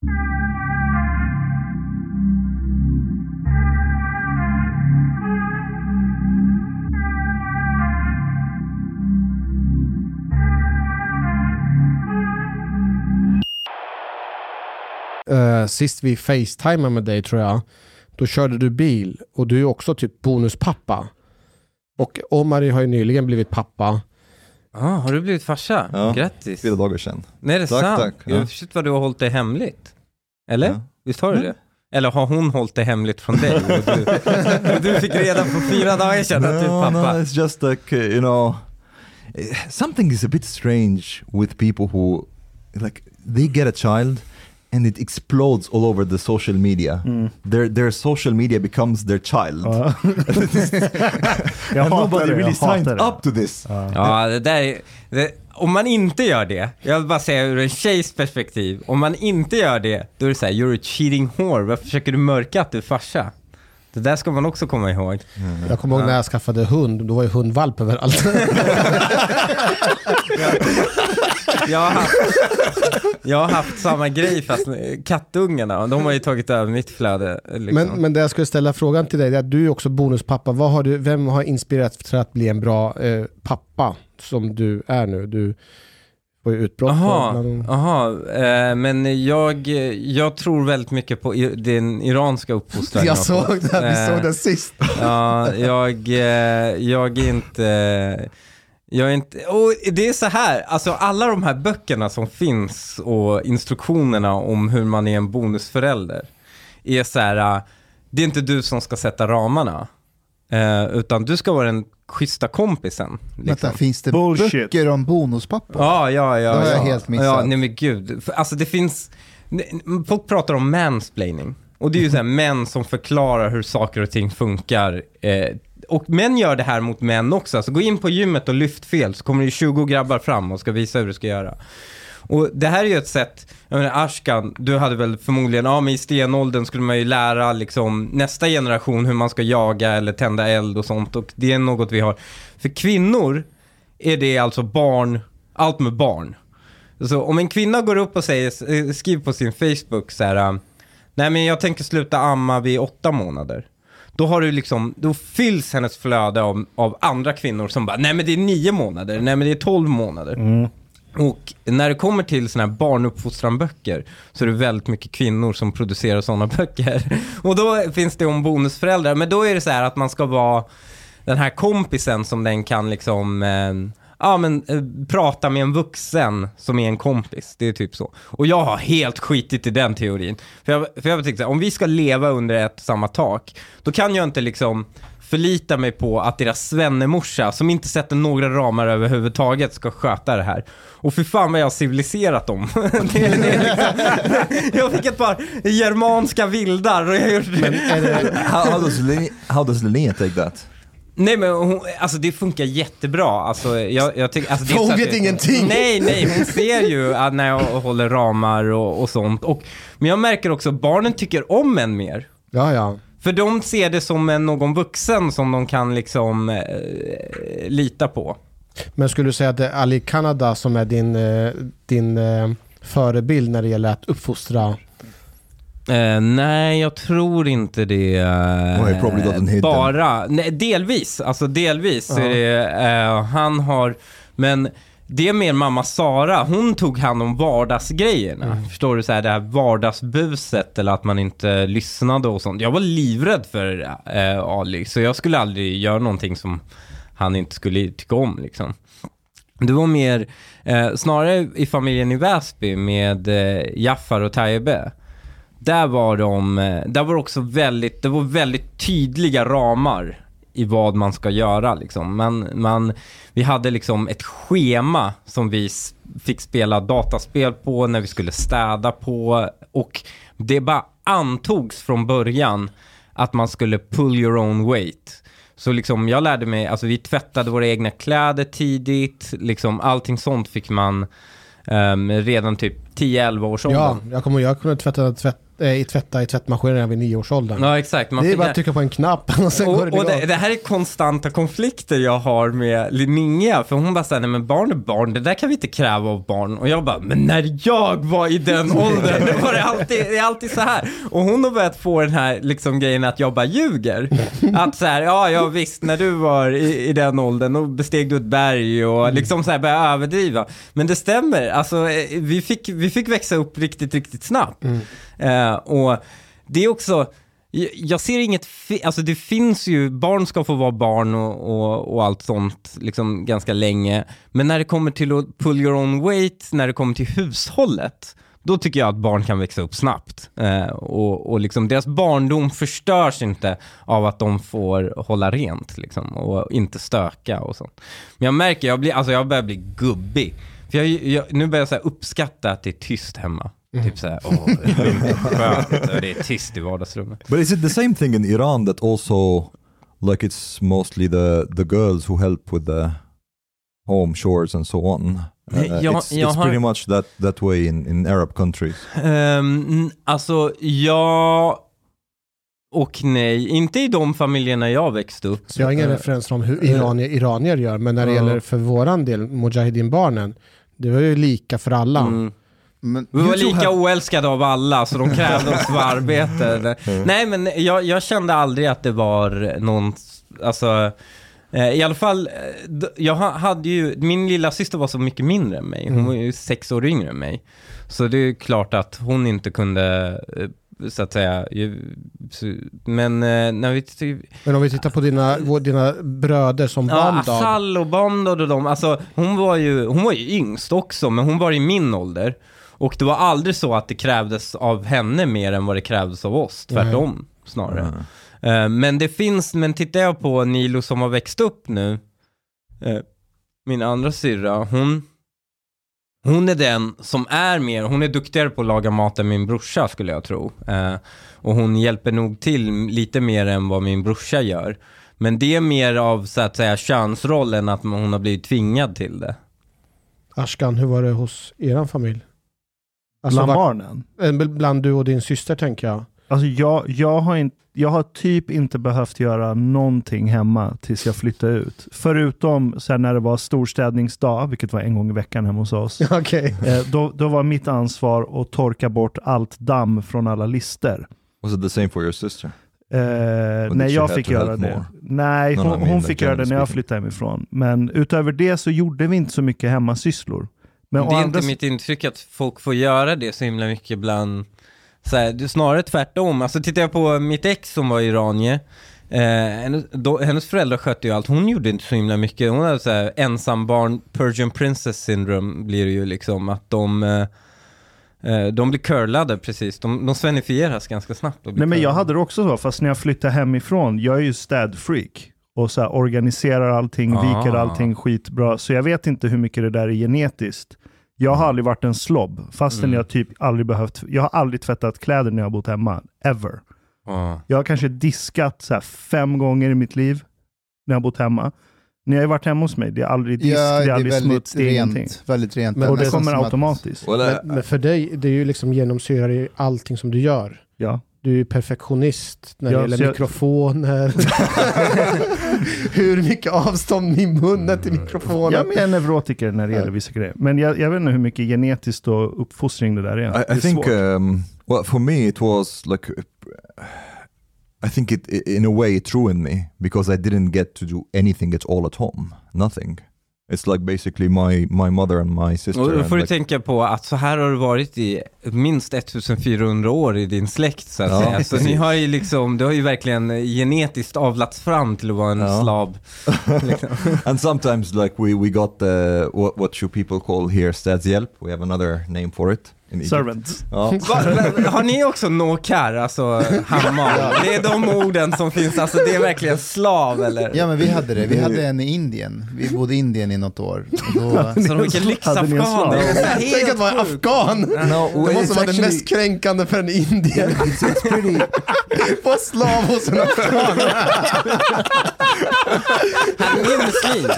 Eh, sist vi facetimade med dig tror jag, då körde du bil och du är också typ bonuspappa. Och Omari har ju nyligen blivit pappa. Ah, har du blivit farsa? Ja. Grattis. Fyra dagar sedan. Nej, är det Tack, sant? tack. Ja. Shit vad du har hållit det hemligt. Eller? Ja. Visst har du det? Eller har hon hållit det hemligt från dig? Och du, och du fick reda på fyra dagar sedan att du är pappa. no, it's just like, you know, something is a bit strange with people who, like, they get a child and it explodes all over the social media. Mm. Their, their social media becomes their child. Jag and nobody det, really signed up to this. Ja. Ja, det där är, det, om man inte gör det, jag vill bara säga ur en tjejs perspektiv, om man inte gör det, då är det så här, you're a cheating whore, varför försöker du mörka att du är farsa? Det där ska man också komma ihåg. Jag kommer ihåg när jag skaffade hund, då var ju hundvalp överallt. Jag har haft, jag har haft samma grej fast kattungarna, de har ju tagit över mitt flöde. Liksom. men, men det jag skulle ställa frågan till dig, är att du är också bonuspappa. Vad har du, vem har inspirerat till att bli en bra eh, pappa som du är nu? Du ju utbrott. Bland- aha, eh, men jag, jag tror väldigt mycket på i, den iranska uppfostran Jag såg vi Eh, såg det sist. Ja, jag, eh, jag är inte... Jag är inte... Och det är så här, alltså alla de här böckerna som finns och instruktionerna om hur man är en bonusförälder är så här, eh, det är inte du som ska sätta ramarna. Eh, utan du ska vara den schyssta kompisen. Liksom. Vänta, finns det Bullshit. böcker om bonuspappor? Ja, ja, ja. Det har jag ja. helt missat. Ja, nej men gud. Alltså det finns, folk pratar om mansplaining. Och det är ju så här män som förklarar hur saker och ting funkar. Eh, och män gör det här mot män också. Alltså gå in på gymmet och lyft fel så kommer det ju 20 grabbar fram och ska visa hur du ska göra. Och det här är ju ett sätt, jag menar Ashkan, du hade väl förmodligen, ja men i stenåldern skulle man ju lära liksom nästa generation hur man ska jaga eller tända eld och sånt och det är något vi har. För kvinnor är det alltså barn, allt med barn. Så om en kvinna går upp och säger, eh, skriver på sin Facebook så här, ah, nej men jag tänker sluta amma vid åtta månader. Då har du liksom, då fylls hennes flöde av, av andra kvinnor som bara, nej men det är nio månader, nej men det är tolv månader. Mm. Och när det kommer till sådana här barnuppfostranböcker så är det väldigt mycket kvinnor som producerar sådana böcker. Och då finns det om bonusföräldrar, men då är det så här att man ska vara den här kompisen som den kan liksom, eh, ja men eh, prata med en vuxen som är en kompis. Det är typ så. Och jag har helt skitit i den teorin. För jag, för jag tänkte så här, om vi ska leva under ett och samma tak, då kan jag inte liksom förlita mig på att deras svennemorsa, som inte sätter några ramar överhuvudtaget, ska sköta det här. Och för fan vad jag har civiliserat dem. det, är- det är liksom, jag fick ett par germanska vildar och jag gjorde how, how, does Linnea, how does Linnea take that? Nej men hon, alltså det funkar jättebra. Alltså, jag, jag tycker, alltså, det är Hon vet det- ingenting. Nej, nej, hon ser ju att när jag håller ramar och, och sånt. Och, men jag märker också att barnen tycker om en mer. Ja, ja. För de ser det som en, någon vuxen som de kan liksom eh, lita på. Men skulle du säga att det är Ali Kanada som är din, eh, din eh, förebild när det gäller att uppfostra? Eh, nej, jag tror inte det. eh, Well, hate bara, nej, delvis. Alltså delvis. Ja. Är det, eh, han har, men det är mer mamma Sara. Hon tog hand om vardagsgrejerna. Mm. Förstår du? Så här, det här vardagsbuset eller att man inte lyssnade och sånt. Jag var livrädd för eh, Ali, så jag skulle aldrig göra någonting som han inte skulle tycka om liksom. Det var mer, eh, snarare i familjen i Väsby med eh, Jaffar och Taibe. Där var de, eh, där var också väldigt, det var väldigt tydliga ramar i vad man ska göra liksom. Man, man, vi hade liksom ett schema som vi fick spela dataspel på, när vi skulle städa på och det bara antogs från början att man skulle pull your own weight. Så liksom jag lärde mig, alltså vi tvättade våra egna kläder tidigt, liksom allting sånt fick man ehm, redan typ 10-11 års ålder. Ja, jag kommer jag kunde tvätta tvätt, i, tvätta i tvättmaskinen redan vid nioårsåldern. Ja, exakt. Man det är bara att trycka på en knapp och sen går och, det och det, det här är konstanta konflikter jag har med Linnea, för hon bara säger nej men barn är barn, det där kan vi inte kräva av barn. Och jag bara, men när jag var i den åldern, då var det alltid, det är alltid så här. Och hon har börjat få den här liksom grejen att jag bara ljuger. Att så här, ja, ja visst, när du var i, i den åldern, då besteg du ett berg och liksom så här börja överdriva. Men det stämmer, alltså eh, vi fick, vi fick växa upp riktigt, riktigt snabbt. Eh, och det är också, jag- ser inget, alltså det finns ju, barn ska få vara barn och, och, och allt sånt liksom ganska länge. Men när det kommer till att pull your own weight, när det kommer till hushållet, då tycker jag att barn kan växa upp snabbt. Eh, och, och liksom deras barndom förstörs inte av att de får hålla rent liksom, och inte stöka och sånt. Men jag märker, jag, blir, alltså jag börjar bli gubbig. För jag, jag, nu börjar jag så här uppskatta att det är tyst hemma. Typ såhär, åh, det är skönt och det är tyst i vardagsrummet. But is it the same thing in Iran that also, like it's mostly the the girls who help with the home chores and so on? Uh, jag- it's jag it's har- pretty much that that way in in Arab countries. Um, alltså, ja och nej. Inte i de familjerna jag växte upp. Så jag har ingen Eh, referens om hur iranier, iranier gör, men när det Ja. gäller för våran del, Mujahedin-barnen, det var ju lika för alla. Mm. Men, Vi var lika have- oälskade av alla, så de krävde oss för arbete. Nej, men jag, jag kände aldrig att det var någon, alltså, eh, i alla fall, eh, jag ha- hade ju, min lilla syster var så mycket mindre än mig. Hon Mm. var ju sex år yngre än mig. Så det är klart att hon inte kunde, eh, så att säga, men eh, när vi, Men om vi tittar på dina, vår- dina bröder som Ja, Bamdad. Assal och Bamdad och de, alltså hon var, ju, hon var ju yngst också, men hon var i min ålder. Och det var aldrig så att det krävdes av henne mer än vad det krävdes av oss, tvärtom snarare. Eh, men det finns, men tittar jag på Nilo som har växt upp nu, eh, min andra syrra, hon, hon är den som är mer, hon är duktigare på att laga mat än min brorsa skulle jag tro. Eh, och hon hjälper nog till lite mer än vad min brorsa gör. Men det är mer av så att säga könsrollen att hon har blivit tvingad till det. Ashkan, hur var det hos eran familj? Alltså, Bland var- barnen. eh, bland du och din syster tänker jag. Alltså jag, jag, har inte, jag har typ inte behövt göra någonting hemma tills jag flyttade ut. Förutom sen när det var storstädningsdag, vilket var en gång i veckan hemma hos oss. Okej. Eh, då, då var mitt ansvar att torka bort allt damm från alla lister. Was it the same for your sister? Did nej, jag fick göra det. more? Nej, No, hon, no, I mean, hon fick göra det när jag flyttade hemifrån. Men utöver det så gjorde vi inte så mycket hemmasysslor. Men det är inte mitt intryck att folk får göra det så himla mycket bland, så här, snarare tvärtom. Alltså tittar jag på mitt ex som var iranier, eh, hennes, då, hennes föräldrar skötte ju allt, hon gjorde inte så himla mycket. Hon hade så här ensambarn, Persian princess syndrome blir det ju liksom, att de eh, eh, de blir curlade precis, de, de svenifieras ganska snabbt. Nej men jag hade det också så, fast när jag flyttade hemifrån, jag är ju städfreak. Och så här, organiserar allting, Ah. viker allting skitbra. Så jag vet inte hur mycket det där är genetiskt. Jag har aldrig varit en slobb, fastän Mm. jag typ aldrig behövt, jag har aldrig tvättat kläder när jag har bott hemma. Ever. Ja. Jag har kanske diskat så här fem gånger i mitt liv när jag har bott hemma. När jag har varit hemma hos mig, det är aldrig disk, ja, det är aldrig väldigt smuts, det är ingenting. rent. Väldigt rent. Men- Och det kommer att- automatiskt. I, Men, men för dig, det är ju liksom genomsyrar i allting som du gör. Ja. Du är perfektionist när det Ja, gäller så jag- mikrofoner. Hur mycket avstånd i munnen till mikrofonen. Jag är en neurotiker när det gäller vissa grejer. Men jag, jag vet inte hur mycket genetiskt och uppfostring det där är. det I, är I think, svårt. um, well, for me, it was like, I think it, i- in a way, it ruined me because I didn't get to do anything at all at home. Nothing. It's like basically my my mother and my sister. Och då får du like, tänka på att så här har det varit i minst 1400 år i din släkt så att Ja, säga. Så ni har ju liksom, du har ju verkligen genetiskt avlats fram till att vara en Ja. slav. Liksom. and sometimes like we we got the what what should people call here städhjälp? We have another name for it. Servant. Ja. Va, men, har ni också nokar, alltså hammar? Det är de orden som finns, alltså det är verkligen slav eller? Ja men vi hade det, vi hade en i Indien. Vi bodde i Indien i något år. Och då, Så vilken lyxafghan. Det är Tänk att vara afghan! No, Det måste vara det mest kränkande för en indier. It's, pretty. Vara slav hos en afghan. Han är muslim.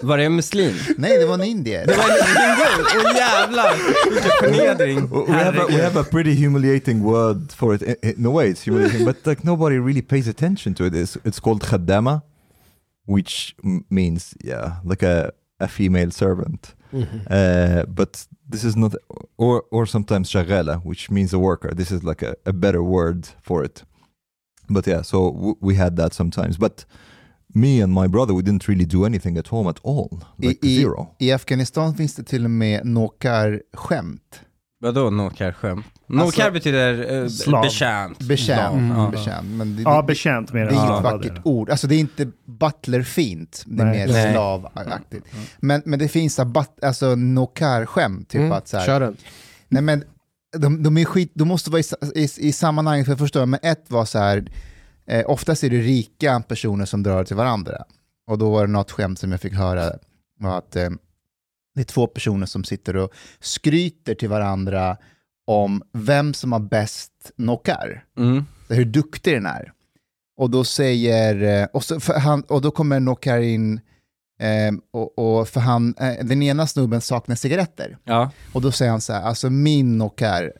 Var det en muslim? Nej, det var en indier. Det var en indier. Åh jävlar, vilken förnedring. we have a, we have a pretty humiliating word for it. In, in a way, it's humiliating, but like nobody really pays attention to it. It's, it's called khaddama, which m- means yeah, like a a female servant. Uh, but this is not, or or sometimes shagala, which means a worker. This is like a, a better word for it. But yeah, so w- we had that sometimes. But me and my brother, we didn't really do anything at home at all, like I, zero. I Afghanistan finns det till och med nokar-skämt. Vadå nokar-skämt? Nokar betyder uh, Slav. betjänt. Betjänt. Slav, ja. betjänt. Men det, Ja, betjänt med det är inget Ja, vackert det. ord. Alltså det är inte butlerfint, det är Nej. mer Nej. slavaktigt. Men, men det finns så här but, alltså nokar-skämt, typ Mm, att så här, Kör den. Nej men, de, de är skit, de måste vara i, i, i sammanhanget för att förstå, men ett var så här, eh, oftast är det rika personer som drar till varandra. Och då var det något skämt som jag fick höra, var att eh, det är två personer som sitter och skryter till varandra om vem som har bäst knockar, Mm. hur duktig den är. Och då säger, eh, och, så, han, och då kommer knockar in, eh, och, och för han, eh, den ena snubben saknar cigaretter. Ja. Och då säger han så här, alltså min knockar,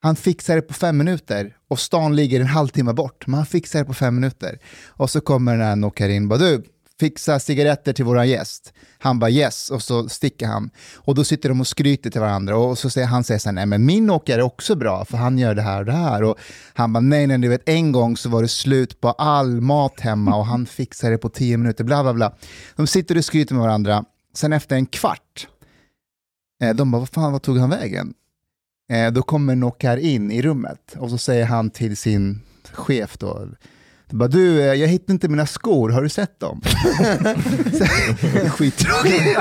han fixar det på fem minuter och stan ligger en halvtimme bort, men han fixar det på fem minuter. Och så kommer den här knockar in, bara du, fixa cigaretter till våran gäst. Han bara yes, och så sticker han. Och då sitter de och skryter till varandra och så säger han säger så här, nej men min åkare är också bra för han gör det här och det här. Och han bara, nej nej, du vet en gång så var det slut på all mat hemma och han fixar det på tio minuter, bla bla bla. De sitter och skryter med varandra, sen efter en kvart, eh, de bara, vad fan, vad tog han vägen? Eh, då kommer Knockar in i rummet och så säger han till sin chef då, bara, du, eh, jag hittar inte mina skor, har du sett dem? Skittråkigt.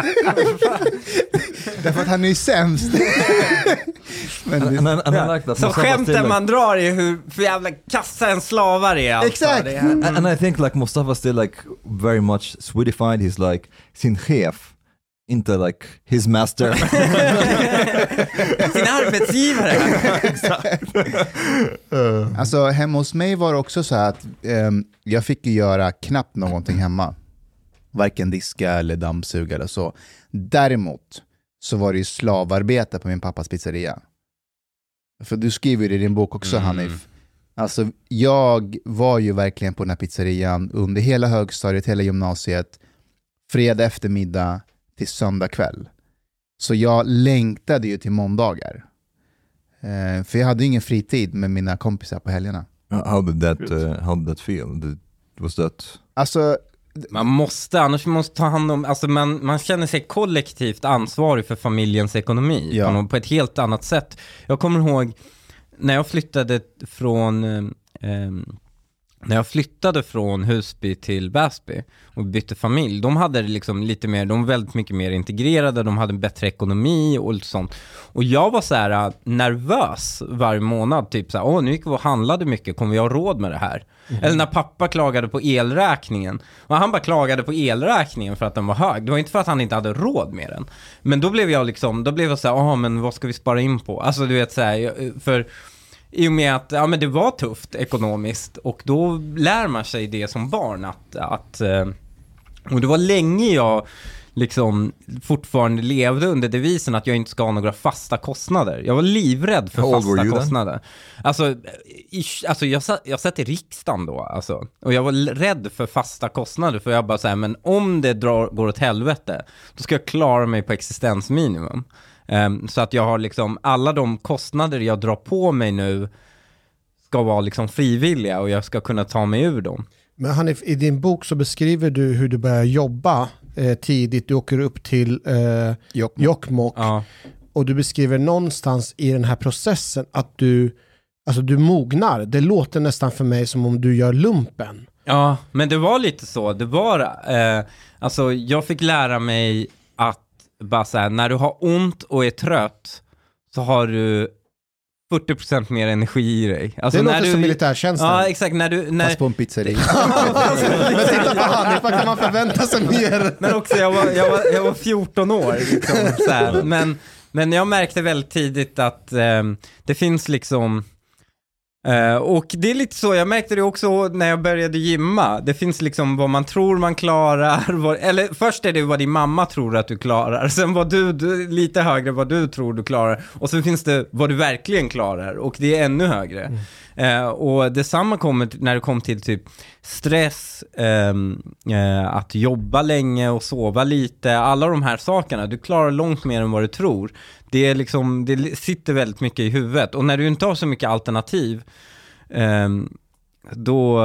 Därför att han är ju sämst. Men det, and I like that. Så skämten like- man drar är hur för jävla kassa en slavar är alltså. Exakt. Är, and, and I think like Mustafa still like very much Swedified. He's like sin chef, inte like his master. sin arbetsgivare. Alltså hemma hos mig var det också så här att ehm, jag fick ju göra knappt någonting hemma. Varken diska eller dammsuga eller så. Däremot så var det ju slavarbete på min pappas pizzeria. För du skriver ju det i din bok också Mm. Hanif. Alltså jag var ju verkligen på den här pizzerian under hela högstadiet, hela gymnasiet, fredag eftermiddag till söndag kväll. Så jag längtade ju till måndagar. Eh, för jag hade ju ingen fritid med mina kompisar på helgerna. how did that uh, how did that feel? Did, was that Alltså, Man måste, annars måste ta hand om, alltså man, man känner sig kollektivt ansvarig för familjens ekonomi Ja. på, ett helt annat sätt. Jag kommer ihåg när jag flyttade från, eh, ehm, när jag flyttade från Husby till Väsby och bytte familj, de hade liksom lite mer, de var väldigt mycket mer integrerade, de hade en bättre ekonomi och lite sånt. Och jag var så här äh, nervös varje månad, typ så här, åh nu gick vi och handlade mycket, kommer vi ha råd med det här? Eller när pappa klagade på elräkningen, och han bara klagade på elräkningen för att den var hög, det var inte för att han inte hade råd med den. Men då blev jag liksom, då blev jag så här, åh men vad ska vi spara in på? Alltså du vet så här, för i och med att ja, men det var tufft ekonomiskt och då lär man sig det som barn att, att eh, och det var länge jag liksom fortfarande levde under devisen att jag inte ska ha några fasta kostnader. Jag var livrädd för How fasta you then? kostnader. Alltså, i, alltså jag, satt, jag satt i riksdagen då alltså. Och jag var rädd för fasta kostnader för jag bara säger men om det drar, går åt helvete, då ska jag klara mig på existensminimum. Ehm, så att jag har liksom, alla de kostnader jag drar på mig nu ska vara liksom frivilliga och jag ska kunna ta mig ur dem. Men Hanif, i din bok så beskriver du hur du börjar jobba eh, tidigt. Du åker upp till eh, Jokkmokk. Jokkmokk Ja. och du beskriver någonstans i den här processen att du, alltså du mognar. Det låter nästan för mig som om du gör lumpen. Ja, men det var lite så. Det var, eh, alltså jag fick lära mig bara så här, när du har ont och är trött så har du 40% mer energi i dig. Alltså det när låter du, som militärtjänsten. Ja, exakt. När du, när, fast på en pizzeria. Men titta på Hanif, vad kan man förvänta sig mer? Men också, jag var, jag var, jag var 14 år. Liksom, så här. Men, men jag märkte väldigt tidigt att eh, det finns liksom, Eh, och det är lite så, jag märkte det också när jag började gymma. Det finns liksom vad man tror man klarar, vad, eller först är det vad din mamma tror att du klarar, sen vad du, du, lite högre vad du tror du klarar, och sen finns det vad du verkligen klarar, och det är ännu högre. Mm. Eh, och detsamma kommer när det kommer till typ stress, eh, eh, att jobba länge och sova lite, alla de här sakerna. Du klarar långt mer än vad du tror. Det, är liksom, det sitter väldigt mycket i huvudet. Och när du inte har så mycket alternativ, ehm, då,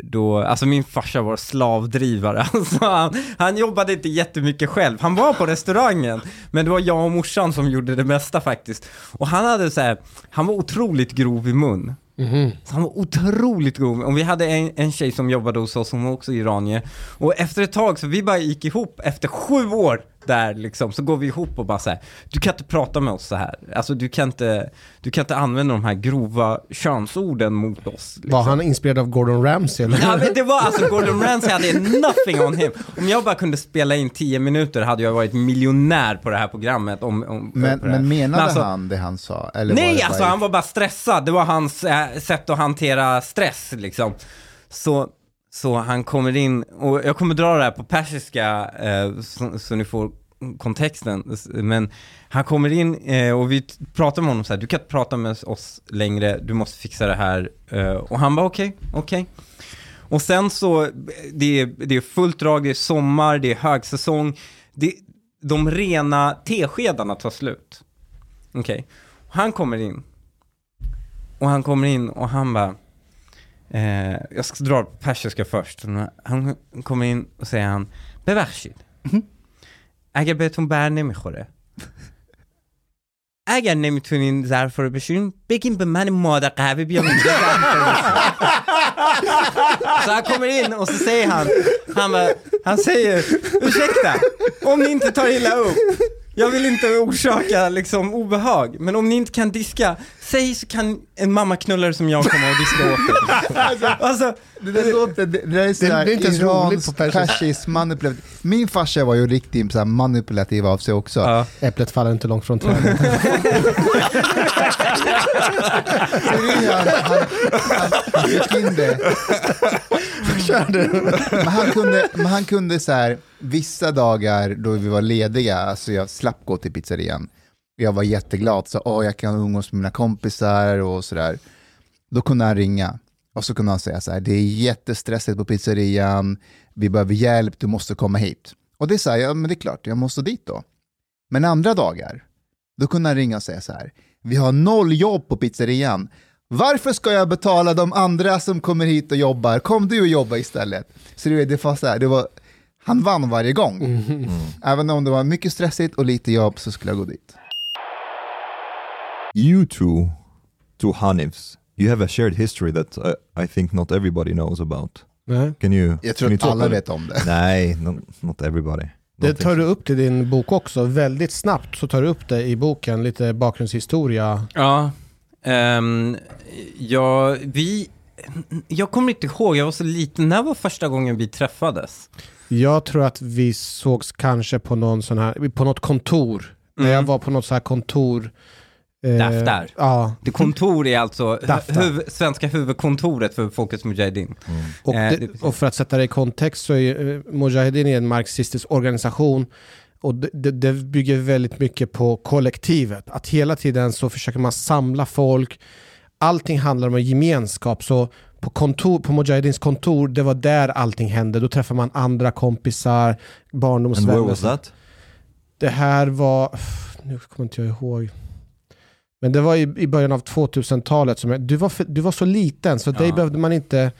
då, alltså min farsa var slavdrivare, alltså han, han jobbade inte jättemycket själv. Han var på restaurangen, men det var jag och morsan som gjorde det mesta faktiskt. Och han hade så här, han var otroligt grov i mun. Mm. Så han var otroligt god. Och vi hade en, en tjej som jobbade hos oss, hon var också iranier. Och efter ett tag, så vi bara gick ihop, efter sju år där liksom, så går vi ihop och bara så här, du kan inte prata med oss så här. Alltså du kan inte, du kan inte använda de här grova könsorden mot oss. Liksom. Var han inspirerad av Gordon Ramsay eller? Ja, men det var alltså Gordon Ramsay hade nothing on him. Om jag bara kunde spela in 10 minuter hade jag varit miljonär på det här programmet. Om, om, Men, på det här. men menade alltså- han det han sa? Eller var Nej, det alltså bara- han var bara stressad. Det var hans eh, sätt att hantera stress liksom. Så, så han kommer in, och jag kommer dra det här på persiska eh, så, så ni får kontexten. Men han kommer in eh, och vi pratar med honom så här, du kan inte prata med oss längre, du måste fixa det här. Eh, och han bara okej, okej. Och sen så, det är, det är fullt drag, det är sommar, det är högsäsong. Det, de rena teskedarna tar slut. Okej. Han kommer in. Och han kommer in och han bara, eh, jag ska dra på persiska först. Han kommer in och säger han, ببخشید اگر بهتون بر نمیخوره اگر نمیتونین ظرف رو بشورین بگین به من ماده قهوه بیام اینجا ظرف رو بشور. Så han kommer in och så säger han, han, bara, han säger ursäkta, om ni inte tar illa upp, jag vill inte orsaka liksom obehag, men om ni inte kan diska, säg så kan en mammaknullare som jag komma och diska åt er. Alltså, Det där låter, det, det där är Det- sådär det är inte ens roligt iransk, persisk, manipulativ. Min farsa var ju riktigt så manipulativ av sig också. ja. Äpplet faller inte långt från trädet. Så han, han, han, han fick in det. Men han kunde, men han kunde så här, vissa dagar då vi var lediga, alltså jag slapp gå till pizzerian. Jag var jätteglad, så åh, jag kan umgås med mina kompisar och sådär. Då kunde han ringa och så kunde han säga så här, det är jättestressigt på pizzerian, vi behöver hjälp, du måste komma hit. Och det är så här, ja men det är klart, jag måste dit då. Men andra dagar, då kunde han ringa och säga så här, vi har noll jobb på pizzerian. Varför ska jag betala de andra som kommer hit och jobbar? Kom du och jobba istället. Så det, det var så här, det var, han vann varje gång. Även om det var mycket stressigt och lite jobb så skulle jag gå dit. You two, two Hanifs, you have a shared history that I, I think not everybody knows about. Nej. Can you? Jag tror can you att talk alla it? vet om det. Nej, no, not everybody. Det tar du upp till din bok också. Väldigt snabbt så tar du upp det i boken, lite bakgrundshistoria. Ja, ehm, ja, vi, jag kommer inte ihåg, jag var så liten, när var första gången vi träffades? Jag tror att vi sågs kanske på någon sån här, på något kontor. När Mm. jag var på något så här kontor. Eh, Daftar. Ja, Det kontor är alltså huv, svenska huvudkontoret för Folkets Mujahedin. och, Eh, det, och för att sätta det i kontext så är eh, Mujahedin en marxistisk organisation och det, det, bygger väldigt mycket på kollektivet. Att hela tiden så försöker man samla folk. Allting handlar om en gemenskap. Så på, kontor, på Mujahedins kontor, det var där allting hände. Då träffar man andra kompisar, And barndomsvänner. where was that? Det här var, nu kommer inte jag ihåg. Men det var i, i början av 2000-talet. Som jag, du, var för, du var så liten så dig Ja. behövde man inte...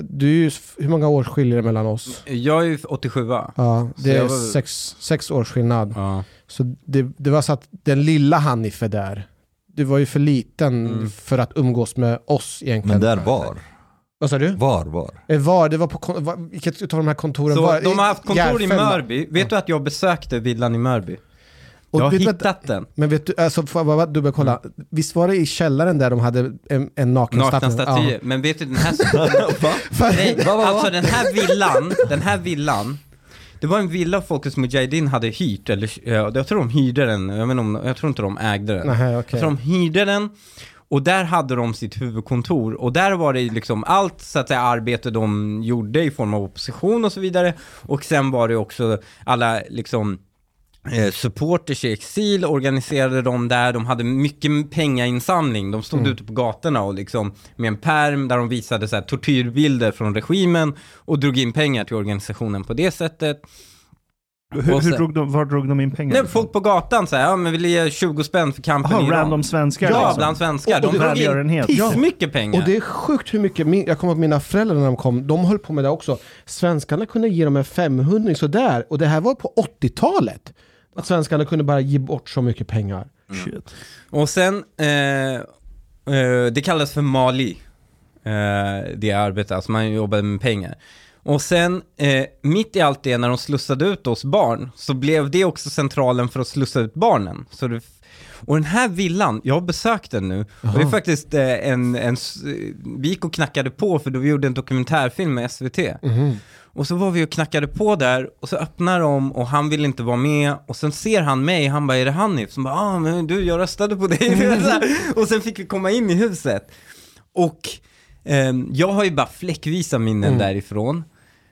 Du är ju, hur många år skiljer det mellan oss? Jag är ju 87 Ja, Så det är var- sex, sex års skillnad. ja. Så det, det var så att den lilla Hanif är där. Du var ju för liten Mm. för att umgås med oss egentligen. Men där var? Vad sa du? Var, var? Eh, Var? Det var på... var- Vilket utav de här kontoren Så var? de har haft kontor i Järfälla. Mörby. Vet du att jag besökte villan i Mörby? Och Jag har vet du hittat den. Men vet du, alltså, bara dubbelkolla. Visst var det i källaren där de hade en, en naken Nakna staty? statyer. Men vet du den här... Ja. Nej, alltså den här villan, den här villan, det var en villa Folkets Mujahedin hade hyrt, eller ja, jag tror de hyrde den, jag, vet om, jag tror inte de ägde den. Nej, okej. Jag tror de hyrde den, Och där hade de sitt huvudkontor och där var det liksom allt så att säga arbete de gjorde i form av opposition och så vidare. Och sen var det också alla liksom eh, supporters i exil organiserade de där, de hade mycket pengainsamling, de stod ute på gatorna och liksom med en perm där de visade så här, tortyrbilder från regimen och drog in pengar till organisationen på det sättet. Hur, hur drog de, var drog de in pengar? Nej, folk på gatan säger ja men vill ge 20 spänn för kampen Jaha, i Iran. random svenskar Ja, liksom. bland svenskar. Och- och De det- drog in Välgörenhet. pissmycket pengar. Och det är sjukt hur mycket, min, jag kommer ihåg mina föräldrar när de kom, de höll på med det också. Svenskarna kunde ge dem en 500 sådär, och det här var på 80-talet. Att svenskarna kunde bara ge bort så mycket pengar. Shit. Och sen, eh, eh, det kallas för Mali, eh, det arbetet, alltså man jobbade med pengar. Och sen, eh, mitt i allt det, när de slussade ut oss barn, så blev det också centralen för att slussa ut barnen. Så det, och den här villan, jag har besökt den nu, och det är faktiskt eh, en, en, vi gick och knackade på för då vi gjorde en dokumentärfilm med SVT. Och så var vi och knackade på där och så öppnar de och han vill inte vara med och sen ser han mig, han bara är det Hanif? Som bara ah men du jag röstade på dig. Här. och sen fick vi komma in i huset. Och ehm, jag har ju bara fläckvisa minnen därifrån.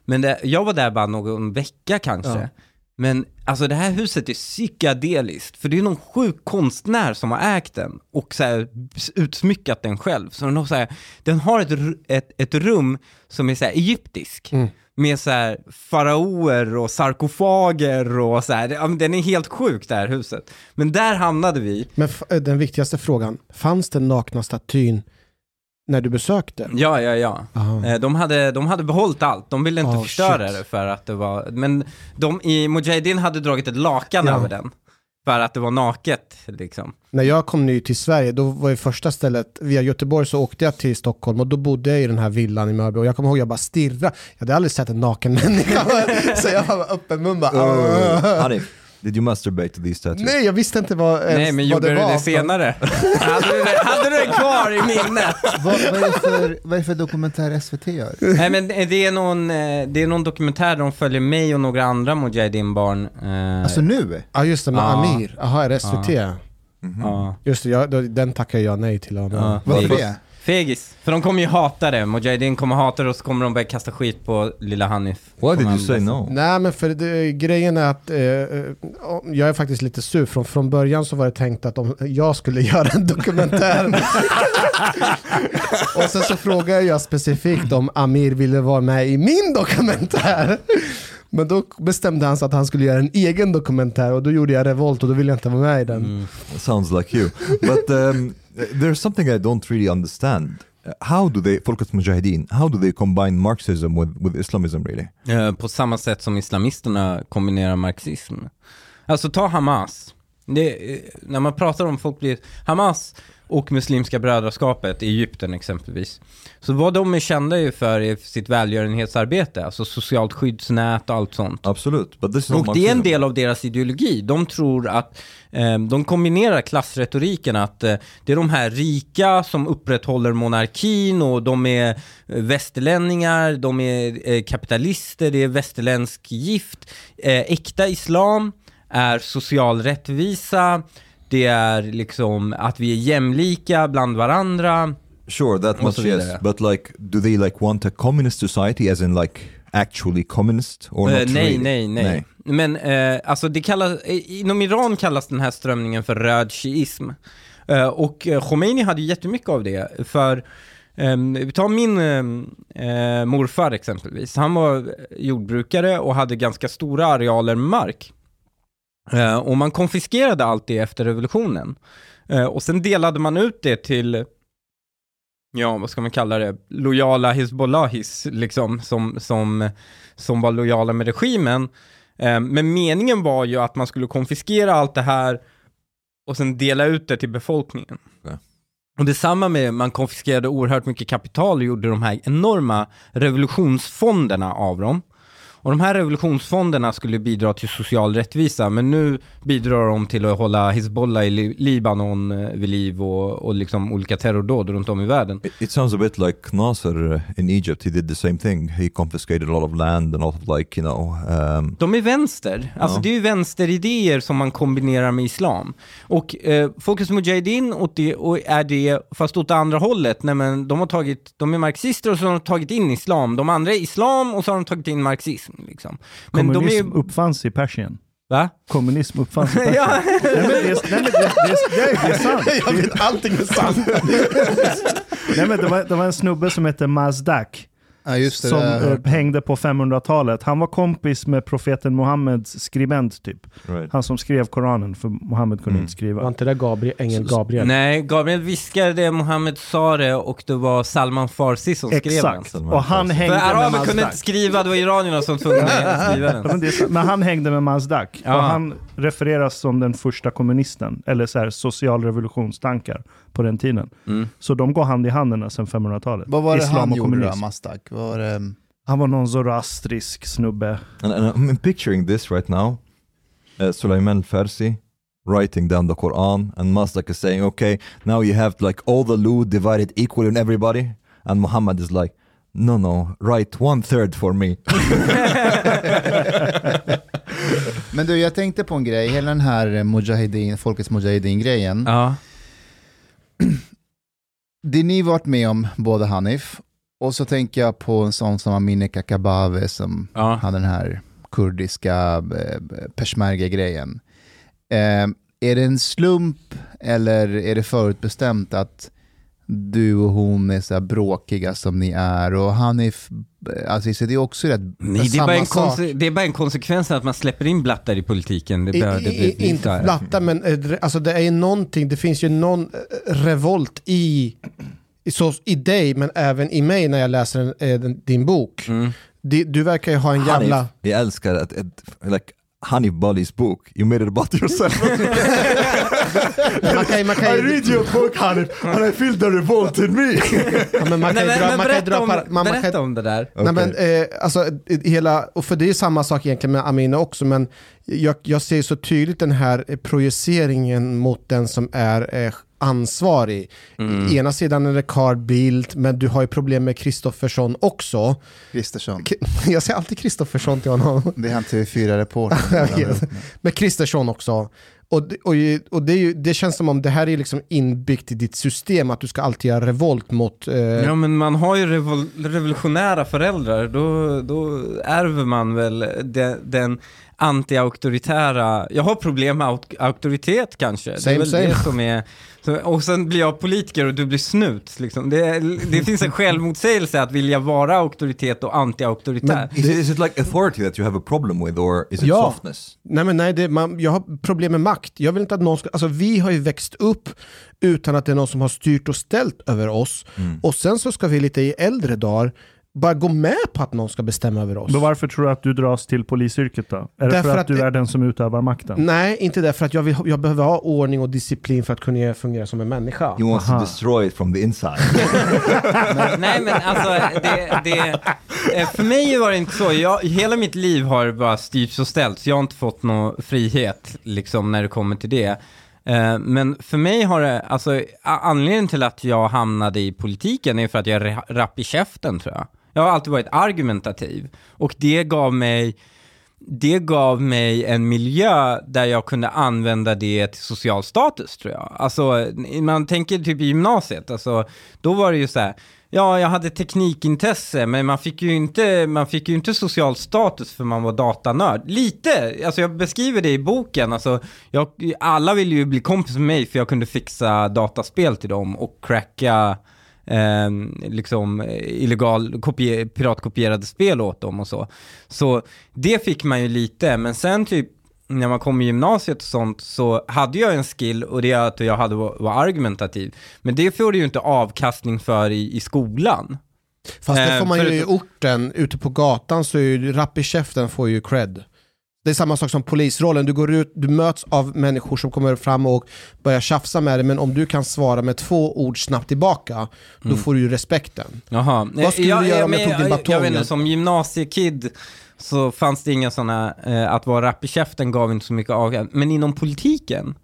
Men det, jag var där bara någon vecka kanske. Ja. Men alltså det här huset är psykedeliskt, för det är någon sjuk konstnär som har ägt den och så här, utsmyckat den själv. Så den har, så här, den har ett, ett, ett rum som är så här egyptisk. Med så här faraoer och sarkofager och så här. Ja, Den är helt sjuk det här huset. Men där hamnade vi. Men den viktigaste frågan, fanns den nakna statyn när du besökte? Ja, ja, ja. Aha. Eh, De hade, de hade behållit allt, de ville inte Oh, förstöra shit. det för att det var, men de i Mujahedin hade dragit ett lakan Ja. över den. För att det var naket liksom. När jag kom ny till Sverige, då var ju första stället, via Göteborg så åkte jag till Stockholm och då bodde jag i den här villan i Mörby och jag kommer ihåg jag bara stirrade. Jag hade aldrig sett en naken människa. så jag var öppen mun bara. Uh, Hanif, did you masturbate to these tattoos? Nej, jag visste inte vad, ens Nej, men vad gjorde det du var. det senare? hade, du det, hade du det kvar i minnet? Vad, vad, är det för, vad är det för dokumentär SVT gör? Nej men det är någon, eh, det är någon dokumentär där de följer mig och några andra Mujahedin-barn. eh, Alltså nu? Ja just det, med Ja. Amir. Jaha, är det SVT? ja, Just det, jag, den tackar jag nej till. Ja. Varför det? Fegis. För de kommer ju hata det. Mujahedin kommer hata det och så kommer de börja kasta skit på lilla Hanif. Why did you say no? Nej men för det, grejen är att eh, eh, jag är faktiskt lite sur. Från, från början så var det tänkt att om jag skulle göra en dokumentär. och sen så frågade jag specifikt om Amir ville vara med i min dokumentär. Men då bestämde han sig att han skulle göra en egen dokumentär och då gjorde jag revolt och då ville jag inte vara med i den. Sounds like you. But um, there's something I don't really understand. How do they, Folkets Mujahedin, how do they combine Marxism with, with Islamism really? Uh, På samma sätt som islamisterna kombinerar marxism. Alltså ta Hamas. Det, eh, när man pratar om folk blir... Hamas och Muslimska brödraskapet i Egypten exempelvis. Så vad de är kända ju för är sitt välgörenhetsarbete, alltså socialt skyddsnät och allt sånt. Absolut, Och det är en del av deras ideologi. De tror att, eh, de kombinerar klassretoriken att eh, det är de här rika som upprätthåller monarkin och de är eh, västerlänningar, de är eh, kapitalister, det är västerländsk gift. Eh, äkta islam är social rättvisa, det är liksom att vi är jämlika bland varandra. Sure, that much yes. But like, do they like want a communist society as in like actually communist or Eh, not nej, really? nej, nej, Men eh, alltså det kallas, inom Iran kallas den här strömningen för röd shiism. Eh, och eh, Khomeini hade ju jättemycket av det. För, vi tar min eh, morfar exempelvis. Han var jordbrukare och hade ganska stora arealer mark. Eh, och man konfiskerade allt det efter revolutionen. Eh, och sen delade man ut det till ja, vad ska man kalla det, lojala Hizbollahis, liksom, som, som, som var lojala med regimen. Eh, men meningen var ju att man skulle konfiskera allt det här och sen dela ut det till befolkningen. Ja. Och detsamma med, man konfiskerade oerhört mycket kapital och gjorde de här enorma revolutionsfonderna av dem. Och de här revolutionsfonderna skulle bidra till social rättvisa, men nu bidrar de till att hålla Hizbollah i Li- Libanon eh, vid liv och, och liksom olika terrordåd runt om i världen. It, sounds a bit like Nasser uh, in Egypt. He did the same thing. He confiscated a lot of land and a lot of like, you know, um, De är vänster. Alltså Ja. det är ju vänsteridéer som man kombinerar med islam. Och eh, Fokus Mujahedin åt det, och är det, fast åt det andra hållet. Nej, men de, har tagit, de är marxister och så har de tagit in islam. De andra är islam och så har de tagit in marxism. Liksom. Men de Kommunism är uppfanns i Persien. Va? Kommunism uppfanns i Persien. Ja. Nej, men det, är- nej, men det, det, det, det är sant. Jag vet allting är sant. Nej, men det, var, det var en snubbe som hette Mazdak Ja, just det. som det eh, hängde på 500-talet. Han var kompis med profeten Muhammeds skribent typ. right. Han som skrev Koranen, för Muhammed kunde Mm. inte skriva. Var inte det Gabriel, ängeln Gabriel? Nej, Gabriel viskade, Mohammed sa det och det var Salman Farsi som skrev den. Exakt. Och han Farsi. För hängde med araber kunde inte skriva, det var iranierna som tvungna att skriva den. men, det är, men han hängde med Mazdak. Ja. Och han refereras som den första kommunisten, eller så här, socialrevolutionstankar på den tiden. Mm. Så de går hand i hand sedan 500-talet. Vad var det Islam han och gjorde då. Mastak? Var det? Han var någon zoroastrisk snubbe. And, and I'm picturing this right now. Uh, Sulaiman Farsi writing down the Quran, and Mazdak is saying, "Okay, now you have like all the loot divided equally on everybody." And Muhammad is like, "No, no, write one third for me." Men du, jag tänkte på en grej. Hela den här Mujahedin, Folkets Mujahedin-grejen. Ja. Det ni varit med om, både Hanif, och så tänker jag på en sån som Amineh Kakabaveh som Ja. hade den här kurdiska eh, peshmerga-grejen. Eh, är det en slump eller är det förutbestämt att du och hon är så här bråkiga som ni är och Hanif, eh, alltså så det är också rätt Nej, det är, bara en konse- det är bara en konsekvens att man släpper in blattar i politiken. Det I, bör, det i, blir inte så här. platta, men eh, alltså det är någonting, det finns ju någon eh, revolt i, i, så, i dig, men även i mig när jag läser eh, din bok. Mm. Det- Du verkar ju ha en jävla... Hanif, jag älskar att, att like Hanif Bali's book, you made it about yourself. Man kan, ju- man kan, ju- your book Hanif and I feel the revolt in me. ja, men man kan Nej, ju men, dra, men man kan dra om, man, man kan, berätta om det där. Nej, men, eh, alltså, i- hela, och för det är samma sak egentligen med Amina också, men jag, jag ser så tydligt den här projiceringen mot den som är eh, ansvarig. Mm. Ena sidan är det Carl Bildt, men du har ju problem med Kristoffersson också. Kristersson. Jag säger alltid Kristoffersson till honom. Det är han Jag TV4-reportern. vet. Men Kristersson också. Och, det- och, och det, ju, det känns som om det här är liksom inbyggt i ditt system, att du ska alltid göra revolt mot... Eh, Ja men man har ju revol- revolutionära föräldrar, då, då ärver man väl den, den anti-auktoritära, jag har problem med auk- auktoritet kanske. det Same, är väl same. det som är, så, och sen blir jag politiker och du blir snut. Liksom. Det, det finns en självmotsägelse att vilja vara auktoritet och anti-auktoritär. is, it, is it like authority that you have a problem with or is it Ja. softness? Nej men nej, det, man, jag har problem med makt. Jag vill inte att någon ska, alltså vi har ju växt upp utan att det är någon som har styrt och ställt över oss. Mm. Och sen så ska vi lite i äldre dagar bara gå med på att någon ska bestämma över oss. Men varför tror du att du dras till polisyrket då? Är det Därför för att, du det- är den som utövar makten? Nej, inte det, för att jag, vill, jag behöver ha ordning och disciplin för att kunna fungera som en människa. He wants Aha. to destroy it from the inside. Nej men alltså, det, det, eh, för mig var det inte så. Jag, hela mitt liv har bara styrts och ställts. Jag har inte fått någon frihet liksom när det kommer till det. Eh, Men för mig har det, alltså anledningen till att jag hamnade i politiken är för att jag är ra- rapp i käften tror jag. Jag har alltid varit argumentativ och det gav mig det gav mig en miljö där jag kunde använda det till social status tror jag. Alltså, man tänker typ i gymnasiet, alltså, då var det ju så här, ja, jag hade teknikintresse, men man fick ju inte, man fick ju inte social status för man var datanörd. Lite, alltså jag beskriver det i boken, alltså, jag, alla ville ju bli kompis med mig för jag kunde fixa dataspel till dem och cracka eh, liksom illegal kopie, piratkopierade spel åt dem och så. Så det fick man ju lite, men sen typ när man kom i gymnasiet och sånt så hade jag en skill och det är att jag hade var, argumentativ. Men det får du ju inte avkastning för i, i skolan. Fast det får man ju i förutom- orten, ute på gatan så är ju rapp i käften får ju cred. Det är samma sak som polisrollen. Du går ut, du möts av människor som kommer fram och börjar tjafsa med dig, men om du kan svara med två ord snabbt tillbaka, då får du ju respekten. Jaha. Vad skulle jag, du göra om jag men tog din Jag, batong? jag vet inte, som gymnasiekid så fanns det inga sådana, eh, att vara rapp i käften gav inte så mycket av, men inom politiken,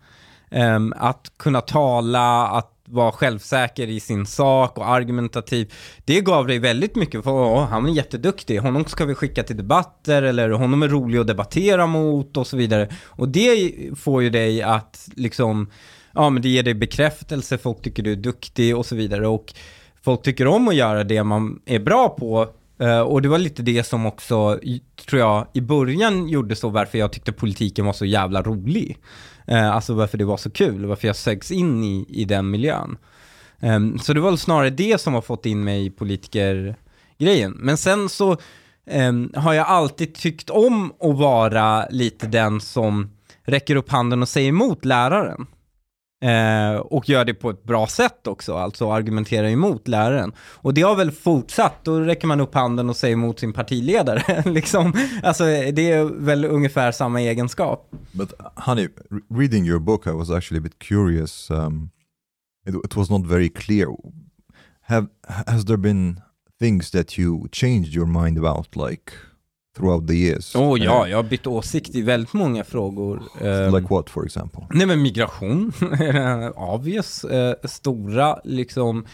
ehm, att kunna tala, att vara självsäker i sin sak och argumentativ, det gav dig väldigt mycket, för åh, han är jätteduktig, honom ska vi skicka till debatter, eller honom är rolig att debattera mot och så vidare. Och det får ju dig att liksom, ja men det ger dig bekräftelse, folk tycker du är duktig och så vidare. Och folk tycker om att göra det man är bra på. Uh, och det var lite det som också, tror jag, i början gjorde så varför jag tyckte politiken var så jävla rolig. Eh, alltså varför det var så kul, varför jag sögs in i, i den miljön. Ehm, så det var väl snarare det som har fått in mig i politikergrejen. Men sen så ehm, har jag alltid tyckt om att vara lite den som räcker upp handen och säger emot läraren. Eh, och gör det på ett bra sätt också, alltså argumenterar emot läraren. Och det har väl fortsatt, då räcker man upp handen och säger emot sin partiledare. liksom. Alltså det är väl ungefär samma egenskap. But honey, reading your book, I was actually a bit curious. Um, it, it was not very clear. Have has there been things that you changed your mind about, like throughout the years? Åh ja, Uh, jag har bytt åsikt i väldigt många frågor. Ehm, like what, for example? Nej men migration, obvious, eh, stora liksom,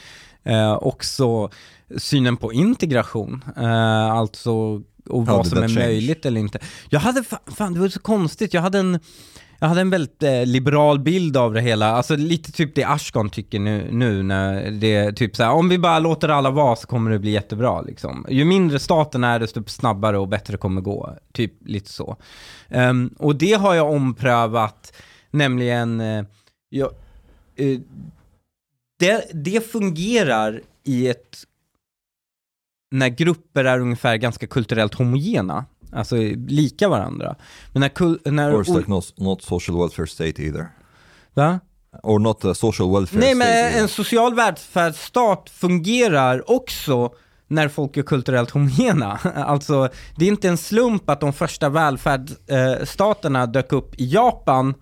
eh, också synen på integration, eh, alltså och How vad som är change? möjligt eller inte. Jag hade, fa- fan det var så konstigt, jag hade en jag hade en väldigt eh, liberal bild av det hela, alltså lite typ det Ashkan tycker nu, nu när det är typ så här, om vi bara låter alla vara så kommer det bli jättebra liksom. Ju mindre staten är desto snabbare och bättre kommer det gå, typ lite så. Um, och det har jag omprövat, nämligen, uh, jag, uh, det, det fungerar i ett, när grupper är ungefär ganska kulturellt homogena, alltså lika varandra. Men när, när Or it's like not, not social welfare state either. va? Or not a social welfare Nej state men either. en social välfärdsstat fungerar också när folk är kulturellt homogena. Alltså, det är inte en slump att de första välfärdsstaterna dök upp i Japan.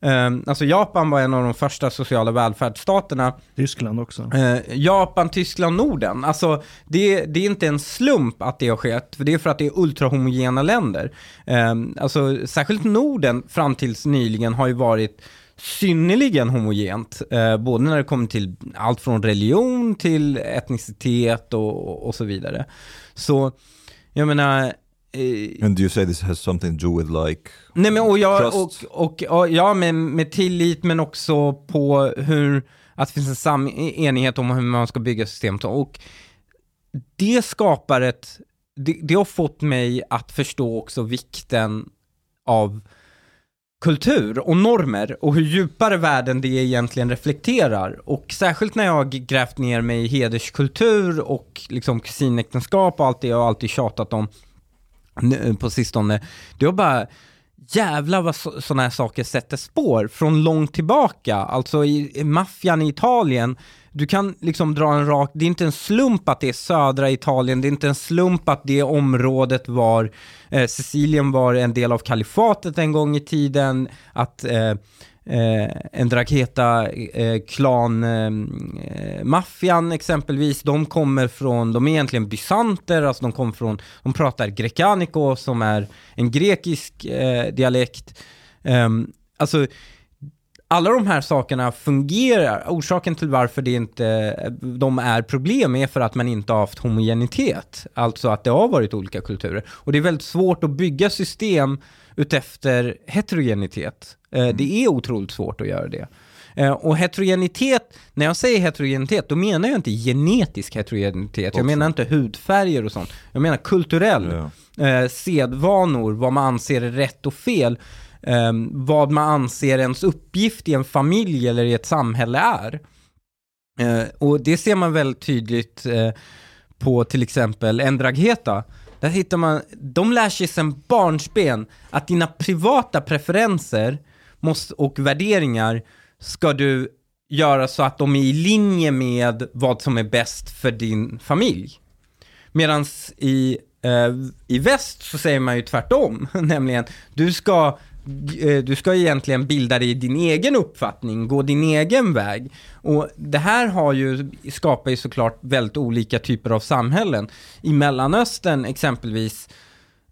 Ehm, Alltså Japan var en av de första sociala välfärdsstaterna. Tyskland också. Eh, Japan, Tyskland, Norden. Alltså det, det är inte en slump att det har skett, för det är för att det är ultrahomogena länder. Eh, alltså särskilt Norden fram tills nyligen har ju varit synnerligen homogent, eh, både när det kommer till allt från religion till etnicitet och, och så vidare. Så jag menar, eh, And do you say this has something to do with like Nej men och jag, och, Trust. och, och, ja med, med tillit men också på hur, att det finns en sam enighet om hur man ska bygga systemet och det skapar ett, det, det har fått mig att förstå också vikten av kultur och normer och hur djupare världen det egentligen reflekterar. Och särskilt när jag har grävt ner mig i hederskultur och liksom kusinäktenskap och allt det jag alltid tjatat om Eh, på sistone. Det var bara, jävlar vad sådana här saker sätter spår från långt tillbaka. Alltså i, i maffian i Italien, du kan liksom dra en rak, det är inte en slump att det är södra Italien, det är inte en slump att det området var, eh, Sicilien var en del av kalifatet en gång i tiden, att eh, eh, en Draketa eh, klan eh, eh, maffian exempelvis, de kommer från, de är egentligen bysanter, alltså de kommer från, de pratar grekaniko som är en grekisk eh, dialekt. Ehm, alltså alla de här sakerna fungerar. Orsaken till varför det inte, de är problem är för att man inte har haft homogenitet. Alltså att det har varit olika kulturer. Och det är väldigt svårt att bygga system utefter heterogenitet. Eh, Det är otroligt svårt att göra det. Eh, Och heterogenitet, när jag säger heterogenitet, då menar jag inte genetisk heterogenitet. Jag menar inte hudfärger och sånt. Jag menar kulturell Ja. eh, sedvanor, vad man anser är rätt och fel, vad man anser ens uppgift i en familj eller i ett samhälle är. Och det ser man väldigt tydligt på till exempel Endragheta. Där hittar man, de lär sig sedan barnsben att dina privata preferenser måste, och värderingar ska du göra så att de är i linje med vad som är bäst för din familj. Medan i eh, i väst så säger man ju tvärtom, nämligen du ska eh, du ska egentligen bilda dig din egen uppfattning, gå din egen väg. Och det här har ju, skapar ju såklart väldigt olika typer av samhällen. I Mellanöstern exempelvis,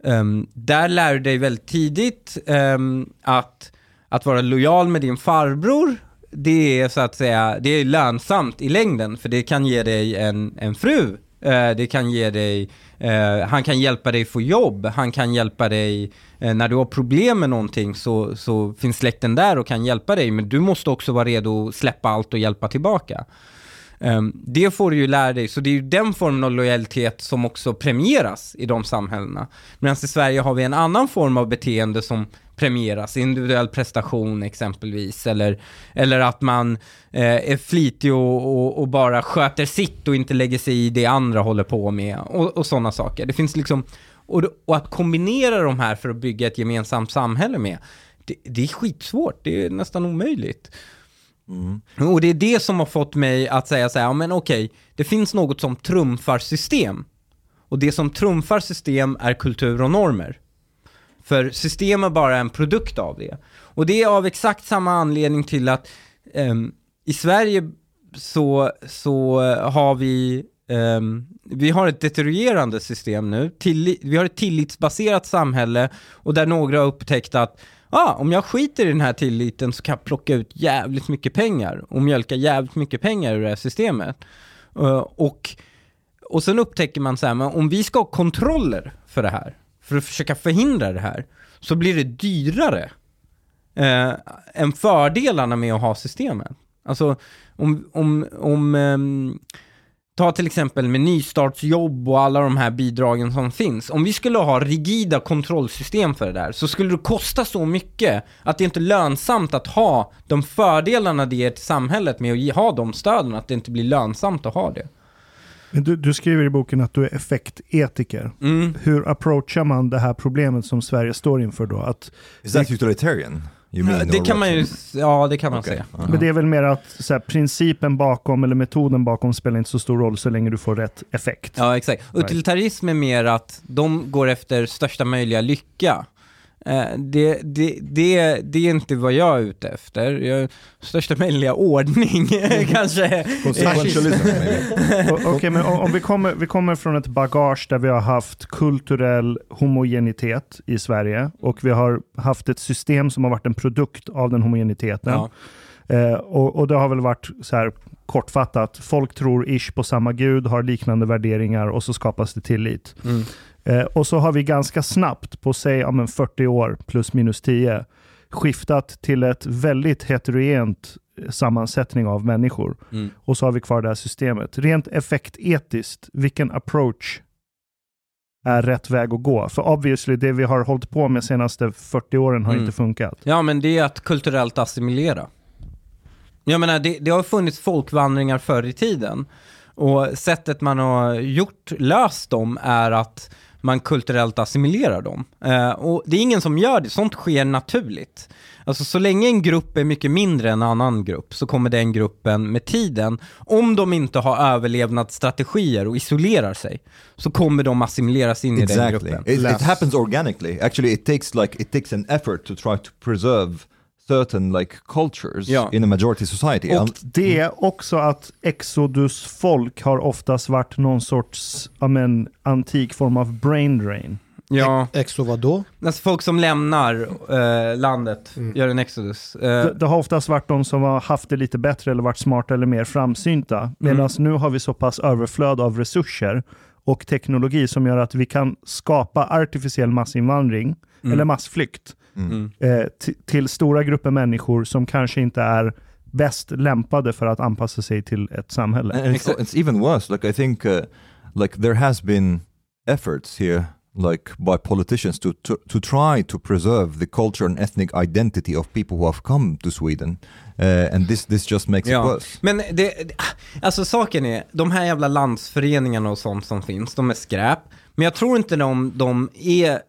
ehm, där lär du dig väldigt tidigt ehm, att, att vara lojal med din farbror, det är så att säga, det är lönsamt i längden, för det kan ge dig en, en fru, Eh, det kan ge dig, eh, han kan hjälpa dig få jobb, han kan hjälpa dig, eh, när du har problem med någonting så, så finns släkten där och kan hjälpa dig, men du måste också vara redo att släppa allt och hjälpa tillbaka. Ehm, det får du ju lära dig, så det är ju den formen av lojalitet som också premieras i de samhällena. Medan i Sverige har vi en annan form av beteende som premieras, individuell prestation exempelvis, eller, eller att man eh, är flitig och, och, och, bara sköter sitt och inte lägger sig i det andra håller på med, och, och sådana saker. Det finns liksom, och, och att kombinera de här för att bygga ett gemensamt samhälle med, det, det är skitsvårt, det är nästan omöjligt. Mm. Och det är det som har fått mig att säga så här, ja men okej, det finns något som trumfar system. Och det som trumfar system är kultur och normer. För system är bara en produkt av det. Och det är av exakt samma anledning till att um, i Sverige så, så har vi um, vi har ett deterierande system nu, Tilli vi har ett tillitsbaserat samhälle och där några har upptäckt att ah, om jag skiter i den här tilliten så kan jag plocka ut jävligt mycket pengar och mjölka jävligt mycket pengar ur det här systemet. Uh, och, och sen upptäcker man så här, men om vi ska ha kontroller för det här, för att försöka förhindra det här, så blir det dyrare eh, än fördelarna med att ha systemet. Alltså om, om, om eh, Ta till exempel med nystartsjobb och alla de här bidragen som finns. Om vi skulle ha rigida kontrollsystem för det där så skulle det kosta så mycket att det inte är lönsamt att ha de fördelarna det ger till samhället med att ha de stöden, att det inte blir lönsamt att ha det. Du, du skriver i boken att du är effektetiker. Mm. Hur approachar man det här problemet som Sverige står inför då? Att Is that utilitarian? det kan man ju, ja det kan man okay. säga. Uh -huh. Men det är väl mer att så här, principen bakom eller metoden bakom spelar inte så stor roll så länge du får rätt effekt. Ja exakt. Utilitarism är mer att de går efter största möjliga lycka. Eh, det, det, det, det är inte vad jag är ute efter. Jag, största möjliga ordning kanske. Okej, okay, men om vi kommer, vi kommer från ett bagage där vi har haft kulturell homogenitet i Sverige och vi har haft ett system som har varit en produkt av den homogeniteten. Ja. Eh, och, och det har väl varit så här kortfattat, folk tror ish på samma gud, har liknande värderingar och så skapas det tillit. Mm. Eh, och så har vi ganska snabbt, på säg ja, 40 år plus minus 10, skiftat till ett väldigt heterogent eh, sammansättning av människor. Mm. Och så har vi kvar det här systemet. Rent effektetiskt, vilken approach är rätt väg att gå? För obviously, det vi har hållit på med senaste 40 åren har mm. inte funkat. Ja, men det är att kulturellt assimilera. Jag menar, det, det har funnits folkvandringar förr i tiden. Och sättet man har gjort, löst dem är att man kulturellt assimilerar dem. Eh, och det är ingen som gör det, sånt sker naturligt. Alltså så länge en grupp är mycket mindre än en annan grupp så kommer den gruppen med tiden, om de inte har överlevnadsstrategier och isolerar sig, så kommer de assimileras in exactly. i den gruppen. It, it happens organically. Actually it takes like it takes an effort to try to preserve certain like cultures ja. in a majority society. Och det är också att Exodus-folk har oftast varit någon sorts amen, antik form av brain drain. Ja. Exo vad då? Alltså folk som lämnar eh, landet, mm. gör en exodus. Eh. Det, det, har oftast varit de som har haft det lite bättre eller varit smarta eller mer framsynta. Medan mm. nu har vi så pass överflöd av resurser och teknologi som gör att vi kan skapa artificiell massinvandring mm. eller massflykt Mm. Eh, till stora grupper människor som kanske inte är bäst lämpade för att anpassa sig till ett samhälle. And it's, it's even worse, like I think uh, like there has been efforts here like by politicians to, to, to try to preserve the culture and ethnic identity of people who have come to Sweden. Uh, and this, this just makes ja. it worse. Men det, alltså saken är, de här jävla landsföreningarna och sånt som finns, de är skräp. Men jag tror inte de, de är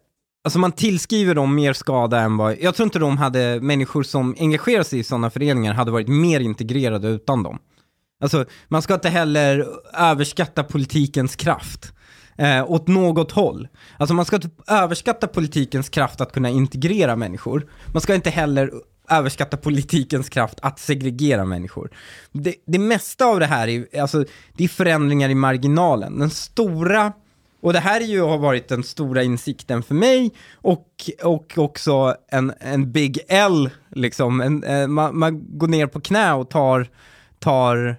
Alltså man tillskriver dem mer skada än vad... Jag tror inte de hade, människor som engagerar sig i sådana föreningar hade varit mer integrerade utan dem. Alltså, man ska inte heller överskatta politikens kraft. eh, åt något håll. Alltså man ska inte överskatta politikens kraft att kunna integrera människor. Man ska inte heller överskatta politikens kraft att segregera människor. Det, det mesta av det här är, alltså, det är förändringar i marginalen. Den stora och det här är ju, har varit den stora insikten för mig och, och också en, en big L, liksom. En, en, man, man, går ner på knä och tar, tar,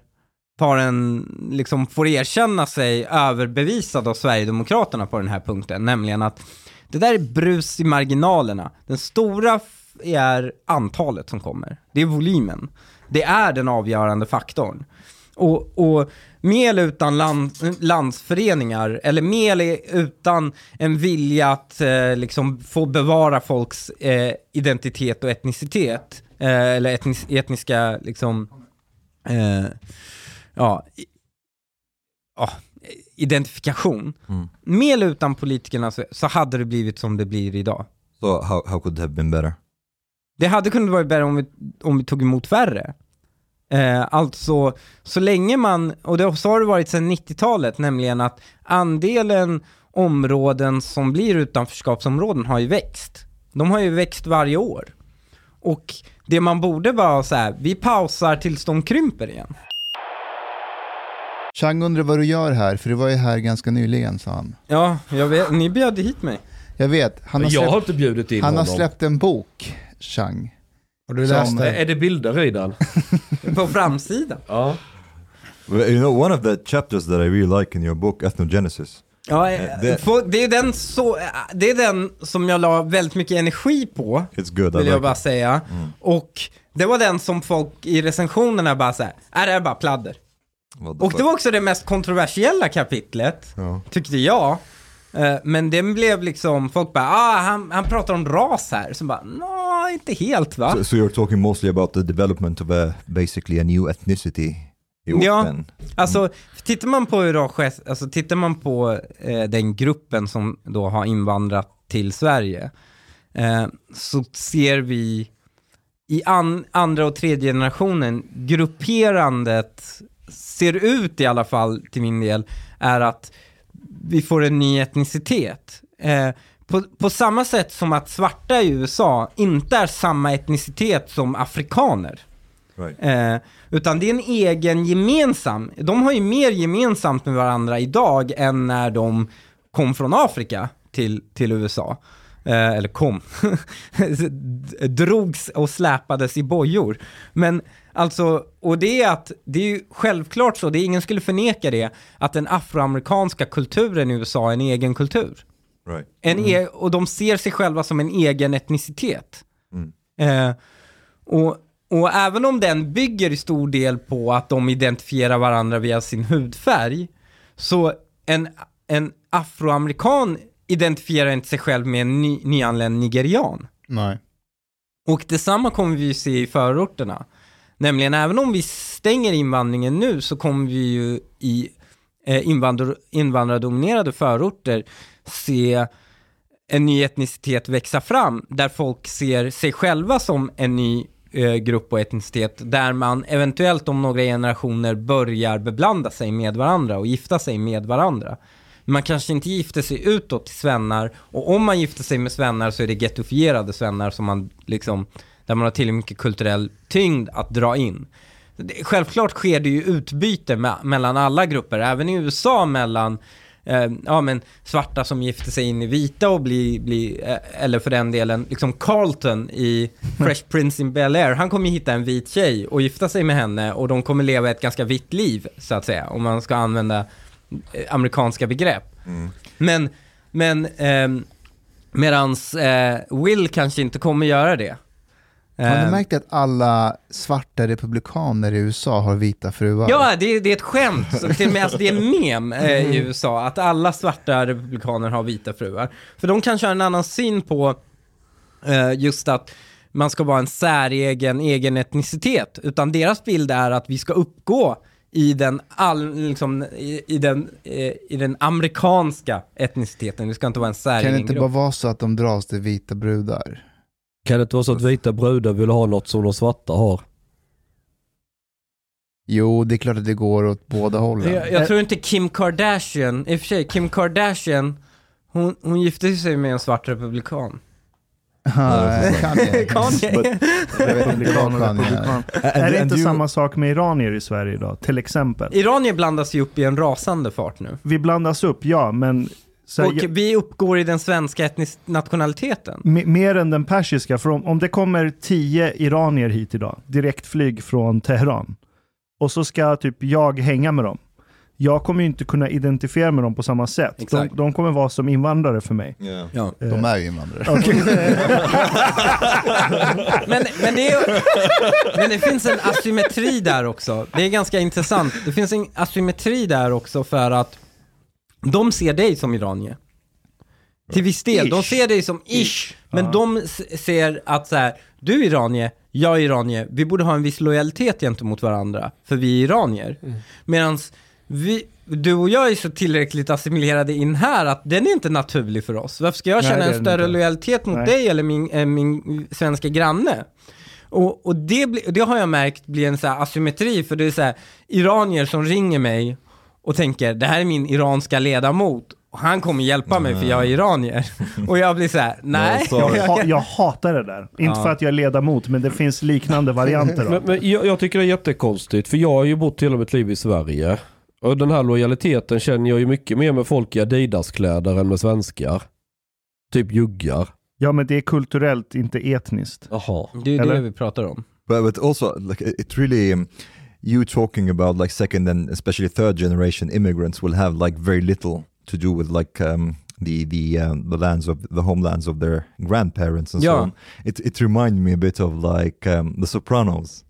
tar en, liksom får erkänna sig överbevisad av Sverigedemokraterna på den här punkten, nämligen att det där är brus i marginalerna. Den stora är antalet som kommer. Det är volymen. Det är den avgörande faktorn. Och, och eller utan land, landsföreningar, eller eller utan en vilja att eh, liksom få bevara folks eh, identitet och etnicitet, eh, eller etnis, etniska liksom, eh, ja, i, ja, identifikation. Mm. Eller utan politikerna så, så hade det blivit som det blir idag. So how, how could it have been better? Det hade kunnat vara bättre om vi, om vi tog emot färre. Eh, alltså, så länge man, och det, så har det varit sedan 90-talet, nämligen att andelen områden som blir utanförskapsområden har ju växt. De har ju växt varje år. Och det man borde vara så här, vi pausar tills de krymper igen. Chang undrar vad du gör här, för du var ju här ganska nyligen sa han. Ja, jag vet, ni bjöd hit mig. Jag vet. Han har, släppt, jag har inte bjudit in Han honom. har släppt en bok, Chang. Och du läste? Är det bilder i den? På framsidan? Ja. Well, you know, one of the chapters that I really like in your book, Ethnogenesis. Ja, eh, det, det, är den så, det är den som jag la väldigt mycket energi på, It's good, vill like jag bara it. säga. Mm. Och det var den som folk i recensionerna bara såhär, är det är bara pladder. Och det var också det mest kontroversiella kapitlet, ja. tyckte jag. Eh, men den blev liksom, folk bara, ah, han, han pratar om ras här. Så bara, no, inte helt va? So, so you're talking mostly about the development of a, basically a new ethnicity Ja, mm. alltså tittar man på det alltså tittar man på eh, den gruppen som då har invandrat till Sverige, eh, så ser vi i an, andra och tredje generationen, grupperandet ser ut i alla fall till min del, är att vi får en ny etnicitet. Eh, på, på, samma sätt som att svarta i USA inte är samma etnicitet som afrikaner. Right. Eh, utan det är en egen gemensam, de har ju mer gemensamt med varandra idag än när de kom från Afrika till, till USA. Eh, eller kom, drogs och släpades i bojor. Men alltså, och det är att, det är ju självklart så, det är ingen skulle förneka det, att den afroamerikanska kulturen i USA är en egen kultur. Right. En mm. e och de ser sig själva som en egen etnicitet. Mm. Eh, och, och även om den bygger i stor del på att de identifierar varandra via sin hudfärg, så en, en afroamerikan identifierar inte sig själv med en ny, nyanländ nigerian. Nej. Och detsamma kommer vi ju se i förorterna. Nämligen även om vi stänger invandringen nu så kommer vi ju i eh, invandrar, invandrardominerade förorter se en ny etnicitet växa fram där folk ser sig själva som en ny eh, grupp och etnicitet där man eventuellt om några generationer börjar beblanda sig med varandra och gifta sig med varandra. Man kanske inte gifter sig utåt till svennar och om man gifter sig med svennar så är det gettofierade svennar som man liksom, där man har tillräckligt mycket kulturell tyngd att dra in. Självklart sker det ju utbyte med, mellan alla grupper, även i USA mellan eh, ja, men svarta som gifter sig in i vita och blir, bli, eh, eller för den delen, liksom Carlton i Fresh Prince in Bel-Air, han kommer hitta en vit tjej och gifta sig med henne och de kommer leva ett ganska vitt liv, så att säga, om man ska använda eh, amerikanska begrepp. Mm. Men, men eh, medans Will kanske inte kommer göra det. Har du ehm. märkt att alla svarta republikaner i USA har vita fruar? Ja, det, det är ett skämt. till och med, alltså, det är en mem eh, i mm. USA, att alla svarta republikaner har vita fruar. För de kanske har en annan syn på eh, just att man ska vara en säregen egen etnicitet, utan deras bild är att vi ska uppgå i den, all, liksom, i, i, den, eh, i den amerikanska etniciteten. Det ska inte vara en säregen Kan det inte grupp. bara vara så att de dras till vita brudar? Kan det inte vara så att vita brudar vill ha något som de svarta har? Jo, det är klart att det går åt båda hållen. Jag, jag tror inte Kim Kardashian, i och för sig, Kim Kardashian, hon, hon gifte sig med en svart republikan. Ja, Kanye. Republikan och är. republikan. And- Är det inte samma sak med iranier i Sverige idag? Till exempel. Iranier blandas ju upp i en rasande fart nu. Vi blandas upp, ja, men så Och vi uppgår i den svenska etnisk nationaliteten. me- mer än den persiska. För om, om det kommer tio iranier hit idag, direktflyg från Teheran, och så ska typ jag hänga med dem. Jag kommer ju inte kunna identifiera med dem på samma sätt. De, Exakt. de kommer vara som invandrare för mig. Yeah. Ja. De är ju invandrare. Men, men, det är, men det finns en asymmetri där också. Det är ganska intressant. Det finns en asymmetri där också för att de ser dig som iranier. Till viss del. De ser dig som ish. Men Ja. de ser att så här, du är iranier, jag är iranier. Vi borde ha en viss lojalitet gentemot varandra. För vi är iranier. Medans vi, du och jag är så tillräckligt assimilerade in här att den är inte naturlig för oss. Varför ska jag Nej, känna är en större lojalitet mot Nej. dig eller min, äh, min svenska granne? Och, och det, bli, det har jag märkt blir en så här asymmetri, för det är så här, iranier som ringer mig och tänker det här är min iranska ledamot och han kommer hjälpa mig för jag är iranier. Och jag blir så här, nej. Jag, ha, jag hatar det där. Inte Ja. för att jag är ledamot, men det finns liknande varianter. Men, men jag, jag tycker det är jättekonstigt, för jag har ju bott hela mitt liv i Sverige. Och den här lojaliteten känner jag ju mycket mer med folk i Adidas-kläder än med svenskar. Typ juggar. Ja, men det är kulturellt, inte etniskt. Jaha. Det är ju det Eller? vi pratar om. But, but also, like, it it really, um, you talking about like second and especially third generation immigrants will have like very little to do with like um, the the um, the lands of the homelands of their grandparents and so on. It it reminded me a bit of like um, The Sopranos.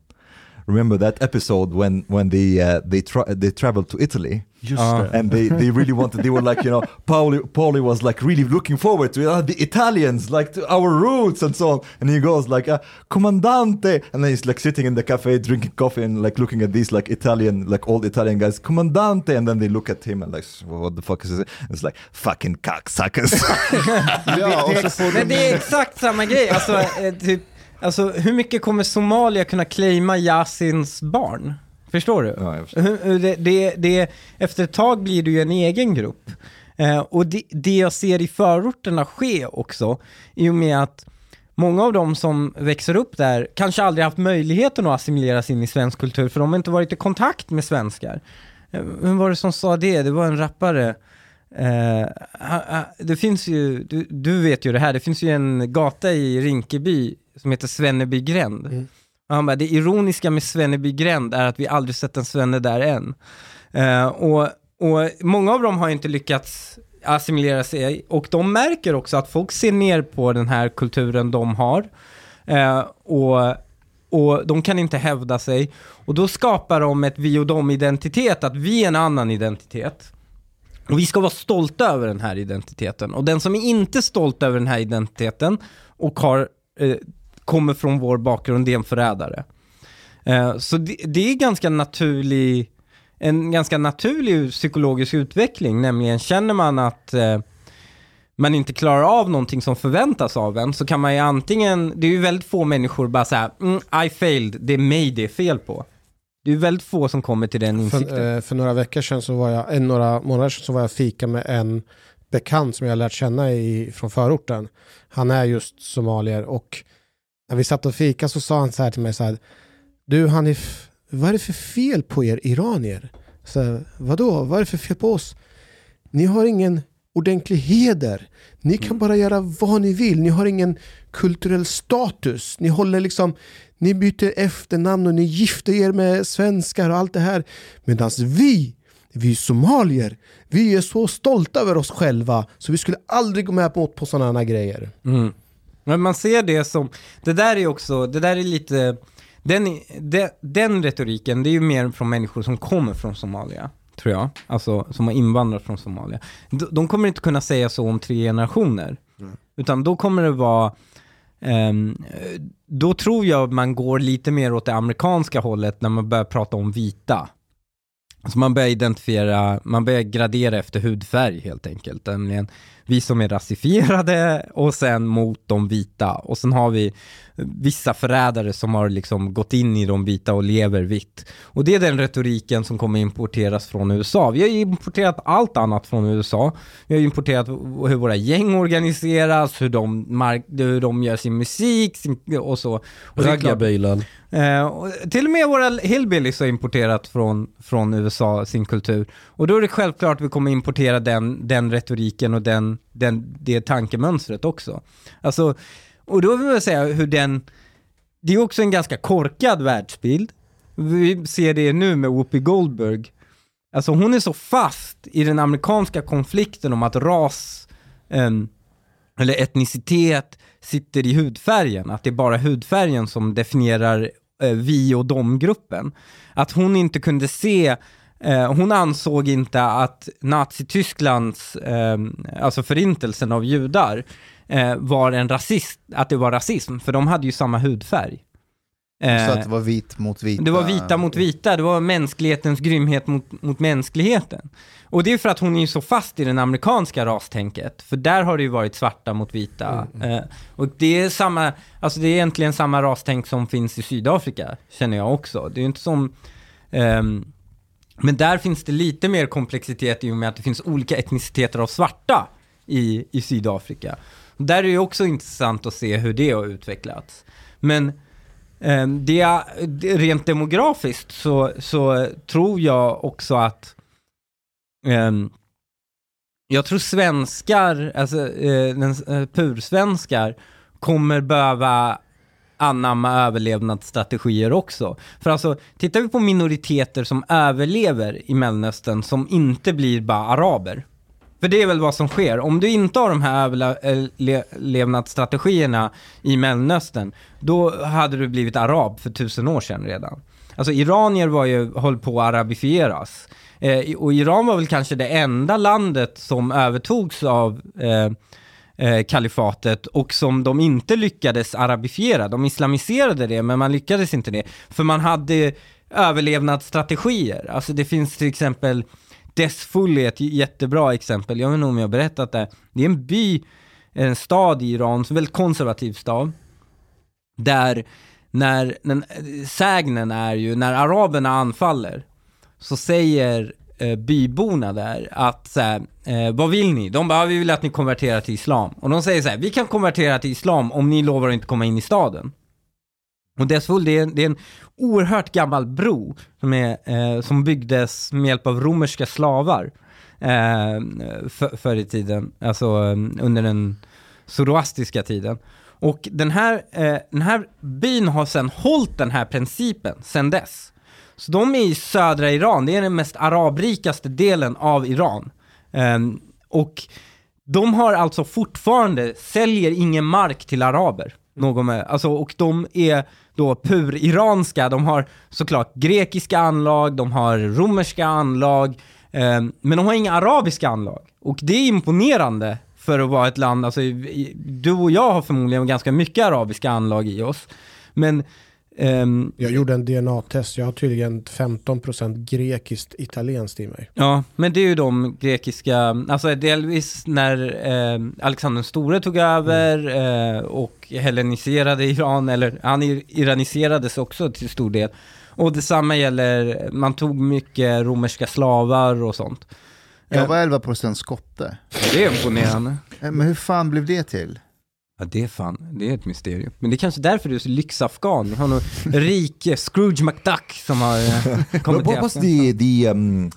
Remember that episode when when they uh, they tra- they traveled to Italy. Just Ja. and they, they really wanted they were like you know Pauli Pauli was like really looking forward to uh, the Italians like to our roots and so on. And he goes like uh, commandante and then he's like sitting in the cafe drinking coffee and like looking at these like Italian like old Italian guys commandante and then they look at him and like what the fuck is this it's like fucking cocksuckers. Ja, och så får Men det är exakt samma grej. Alltså, eh, typ, alltså hur mycket kommer Somalia kunna claima Yasins barn? Förstår du? Ja, förstår. Det, det, det, efter ett tag blir det ju en egen grupp. Eh, och det, det jag ser i förorterna ske också, i och med att många av dem som växer upp där kanske aldrig haft möjligheten att assimileras in i svensk kultur, för de har inte varit i kontakt med svenskar. Eh, Vem var det som sa det? Det var en rappare. Eh, det finns ju, du, du vet ju det här, det finns ju en gata i Rinkeby som heter Svennebygränd. Mm. Och han bara, det ironiska med Svennebygränd är att vi aldrig sett en svenne där än. Eh, och, och många av dem har inte lyckats assimilera sig och de märker också att folk ser ner på den här kulturen de har. Eh, och, och de kan inte hävda sig. Och då skapar de ett vi och dem-identitet, att vi är en annan identitet. Och vi ska vara stolta över den här identiteten. Och den som är inte stolt över den här identiteten och har, eh, kommer från vår bakgrund, det är en förrädare. Eh, så det, det är ganska naturlig, en ganska naturlig psykologisk utveckling, nämligen känner man att eh, man inte klarar av någonting som förväntas av en, så kan man ju antingen, det är ju väldigt få människor bara säga mm, I failed, det är mig det är fel på. Det är väldigt få som kommer till den insikten. För, eh, för några veckor sedan, så var jag, några månader sedan så var jag fika med en bekant som jag lärt känna i, från förorten. Han är just somalier och när vi satt och fika så sa han så här till mig så här, du Hanif, vad är det för fel på er iranier? Så, här, Vadå, vad är det för fel på oss? Ni har ingen ordentlig heder. Ni kan bara göra vad ni vill. Ni har ingen kulturell status. Ni håller liksom, ni byter efternamn och ni gifter er med svenskar och allt det här. Medan vi, vi somalier, vi är så stolta över oss själva så vi skulle aldrig gå med på, på sådana här grejer. Mm. Men man ser det som, det där är också, det där är lite, den, den, den retoriken, det är ju mer från människor som kommer från Somalia, tror jag. Alltså som har invandrat från Somalia. De, de kommer inte kunna säga så om tre generationer. Utan då kommer det vara, ehm, då tror jag man går lite mer åt det amerikanska hållet när man börjar prata om vita. Så man börjar identifiera, man börjar gradera efter hudfärg helt enkelt. Nämligen, vi som är rasifierade och sen mot de vita. Och sen har vi vissa förrädare som har liksom gått in i de vita och lever vitt. Och det är den retoriken som kommer importeras från USA. Vi har ju importerat allt annat från USA. Vi har ju importerat hur våra gäng organiseras, hur de, hur de gör sin musik sin, och så. Raggarbilen. Eh, och till och med våra hillbillies har importerat från, från USA sin kultur. Och då är det självklart att vi kommer importera den, den retoriken och den, den, det tankemönstret också. Alltså, och då vill jag säga hur den, det är också en ganska korkad världsbild. Vi ser det nu med Whoopi Goldberg. Alltså hon är så fast i den amerikanska konflikten om att ras, ehm, eller etnicitet sitter i hudfärgen, att det är bara hudfärgen som definierar eh, vi och dom-gruppen. Att hon inte kunde se, eh, hon ansåg inte att Nazitysklands, eh, alltså förintelsen av judar, eh, var en rasist, att det var rasism, för de hade ju samma hudfärg. Eh, Så att det var vit mot vita. det var vita mot vita, det var mänsklighetens grymhet mot, mot mänskligheten. Och det är för att hon är ju så fast i det amerikanska rastänket, för där har det ju varit svarta mot vita. Eh, och det är samma, alltså det är egentligen samma rastänk som finns i Sydafrika, känner jag också. Det är ju inte som, ehm, men där finns det lite mer komplexitet i och med att det finns olika etniciteter av svarta i, i Sydafrika. Där är det också intressant att se hur det har utvecklats. Men eh, det, rent demografiskt så, så tror jag också att eh, jag tror svenskar, alltså eh, den, eh, pursvenskar, kommer behöva anamma överlevnadsstrategier också. För alltså, tittar vi på minoriteter som överlever i Mellanöstern som inte blir bara araber. För det är väl vad som sker. Om du inte har de här överlevnadsstrategierna i Mellanöstern, då hade du blivit arab för tusen år sedan redan. Alltså iranier var ju, höll på att arabifieras. Eh, och Iran var väl kanske det enda landet som övertogs av eh, eh, kalifatet och som de inte lyckades arabifiera. De islamiserade det, men man lyckades inte det. För man hade överlevnadsstrategier. Alltså det finns till exempel Desfull är ett jättebra exempel. Jag vet inte om jag har berättat det. Det är en by, en stad i Iran, en väldigt konservativ stad. Där när, när eh, sägnen är ju, när araberna anfaller, så säger eh, byborna där att så här, eh, vad vill ni? De bara, vi vill att ni konverterar till islam. Och de säger så här, vi kan konvertera till islam om ni lovar att inte komma in i staden. Och Desfull, det är, det är en oerhört gammal bro som, är, eh, som byggdes med hjälp av romerska slavar eh, för, förr i tiden, alltså eh, under den zoroastiska tiden. Och den här, eh, den här byn har sedan hållit den här principen sedan dess. Så de är i södra Iran, det är den mest arabrikaste delen av Iran. Um, och de har alltså fortfarande, säljer ingen mark till araber. Någon med, alltså, och de är då pur-iranska, de har såklart grekiska anlag, de har romerska anlag, ehm, men de har inga arabiska anlag. Och det är imponerande för att vara ett land, alltså du och jag har förmodligen ganska mycket arabiska anlag i oss. Men ehm, Jag gjorde en DNA-test, jag har tydligen 15% grekiskt italienskt i mig. Ja, men det är ju de grekiska, alltså delvis när eh, Alexander den store tog över eh, och helleniserade Iran, eller han ir- iraniserades också till stor del. Och detsamma gäller, man tog mycket romerska slavar och sånt. Jag var 11% skotte. Det är imponerande. Eh, Men hur fan blev det till? Ja, det är fan, det är ett mysterium. Men det är kanske därför du är så lyxafghan. Du har någon rik Scrooge McDuck som har eh, kommit till um,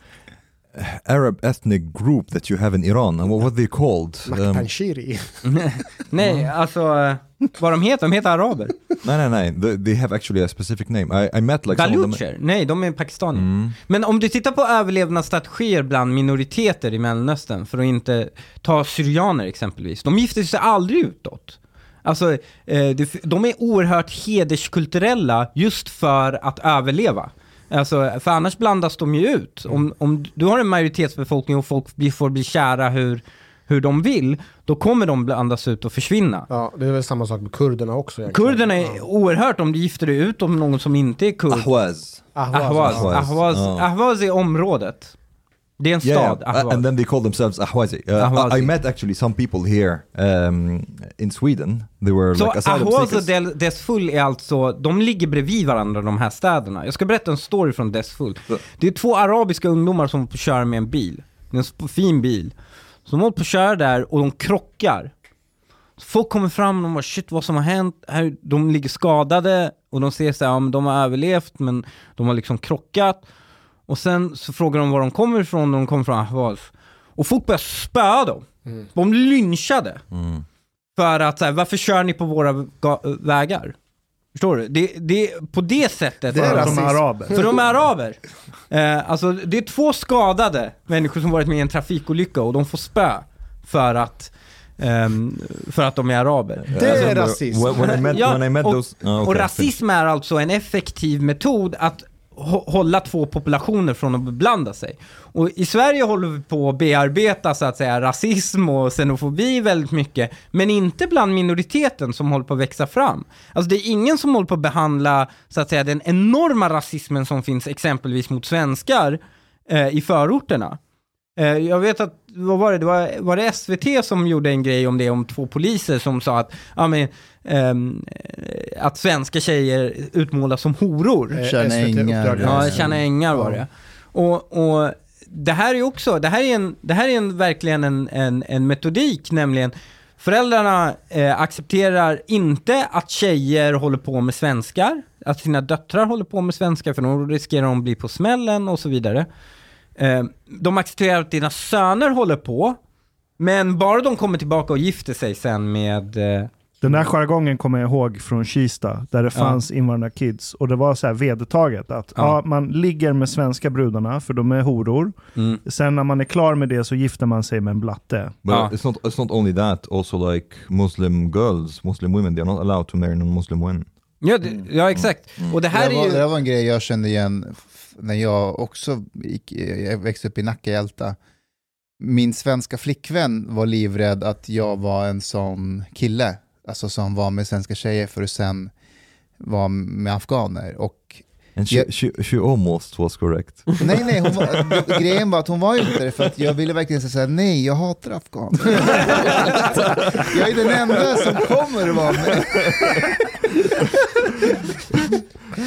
Arab ethnic group that you have in Iran? And what were they called? Um, Makpanshiri. Nej, alltså eh, vad de heter, de heter araber. no, no, no. They, they have actually a specific name. I, I met like some of them. Balucher? Nej, de är pakistanier. Mm. Men om du tittar på överlevnadsstrategier bland minoriteter i Mellanöstern, för att inte ta syrianer exempelvis, de gifter sig aldrig utåt. Alltså, eh, de är oerhört hederskulturella just för att överleva. Alltså, för annars blandas de ju ut. Om, om du har en majoritetsbefolkning och folk blir, får bli kära hur, hur de vill, då kommer de blandas ut och försvinna. Ja, det är väl samma sak med kurderna också. egentligen. Kurderna är oerhört, om du gifter dig ut om någon som inte är kurd. Ahwaz. Ahwaz. Ahwaz. Ahwaz. Ahwaz, Ja. Ahwaz är området. Det är en Yeah, stad, yeah. Ahvaz. and then they call themselves Ahwazi. Uh, Ahwazi. I met actually some people here um, in Sweden. They were Så like asylum Ahwaz och. Del- Desfull är alltså, de ligger bredvid varandra de här städerna. Jag ska berätta en story från Desfull. Det är två arabiska ungdomar som köra med en bil. Det är en fin bil. Så de håller på att köra där och de krockar. Folk kommer fram och de bara shit vad som har hänt? De ligger skadade och de ser så här, ja, men de har överlevt men de har liksom krockat. Och sen så frågar de var de kommer ifrån och de kommer från Ahvaz. Och folk börjar spöa dem. De lynchade. Mm. För att så här, varför kör ni på våra ga- vägar? Förstår du? Det, det, på det sättet. Det är För att de rasism. är araber. För de är araber. Eh, alltså det är två skadade människor som varit med i en trafikolycka och de får spö för att, ehm, för att de är araber. Det Alltså, är rasism. When, I met, Ja, when I met och- those... ah, Och okay. rasism är alltså en effektiv metod att hålla två populationer från att beblanda sig. Och i Sverige håller vi på att bearbeta så att säga rasism och xenofobi väldigt mycket, men inte bland minoriteten som håller på att växa fram. Alltså det är ingen som håller på att behandla så att säga den enorma rasismen som finns exempelvis mot svenskar eh, i förorterna. Eh, jag vet att, vad var det, det var, var det SVT som gjorde en grej om det, om två poliser som sa att, ja men, eh, att svenska tjejer utmålas som horor. Eh, Tjärna ängar. Ja, Tjärna Ängar var det. Och, och det här är också, det här är, en, det här är en, verkligen en, en, en metodik, nämligen föräldrarna eh, accepterar inte att tjejer håller på med svenskar, att sina döttrar håller på med svenskar, för då riskerar de att bli på smällen och så vidare. Eh, de accepterar att dina söner håller på, men bara de kommer tillbaka och gifter sig sen med... Eh, Den där jargongen kommer jag ihåg från Kista, där det fanns invandrarkids. Och det var så här vedertaget att Ja. ja. man ligger med svenska brudarna, för de är horor. mm. Sen när man är klar med det så gifter man sig med en blatte. But Ah. it's not it's not only that. Also, like Muslim girls, Muslim women, they're not allowed to marry non-Muslim women. ja, det, ja, exakt. Och det Det här är var, ju... det var en grej jag kände igen när jag också gick, jag växte upp i Nacka, Hjälta. Min svenska flickvän var livrädd att jag var en sån kille, alltså som var med svenska tjejer för att sen vara med afghaner. Och And she, Yeah. she, she almost was correct. nej, nej, var, grejen var att hon var inte det för att jag ville verkligen säga nej, jag hatar afghaner. jag är den enda som kommer att vara med.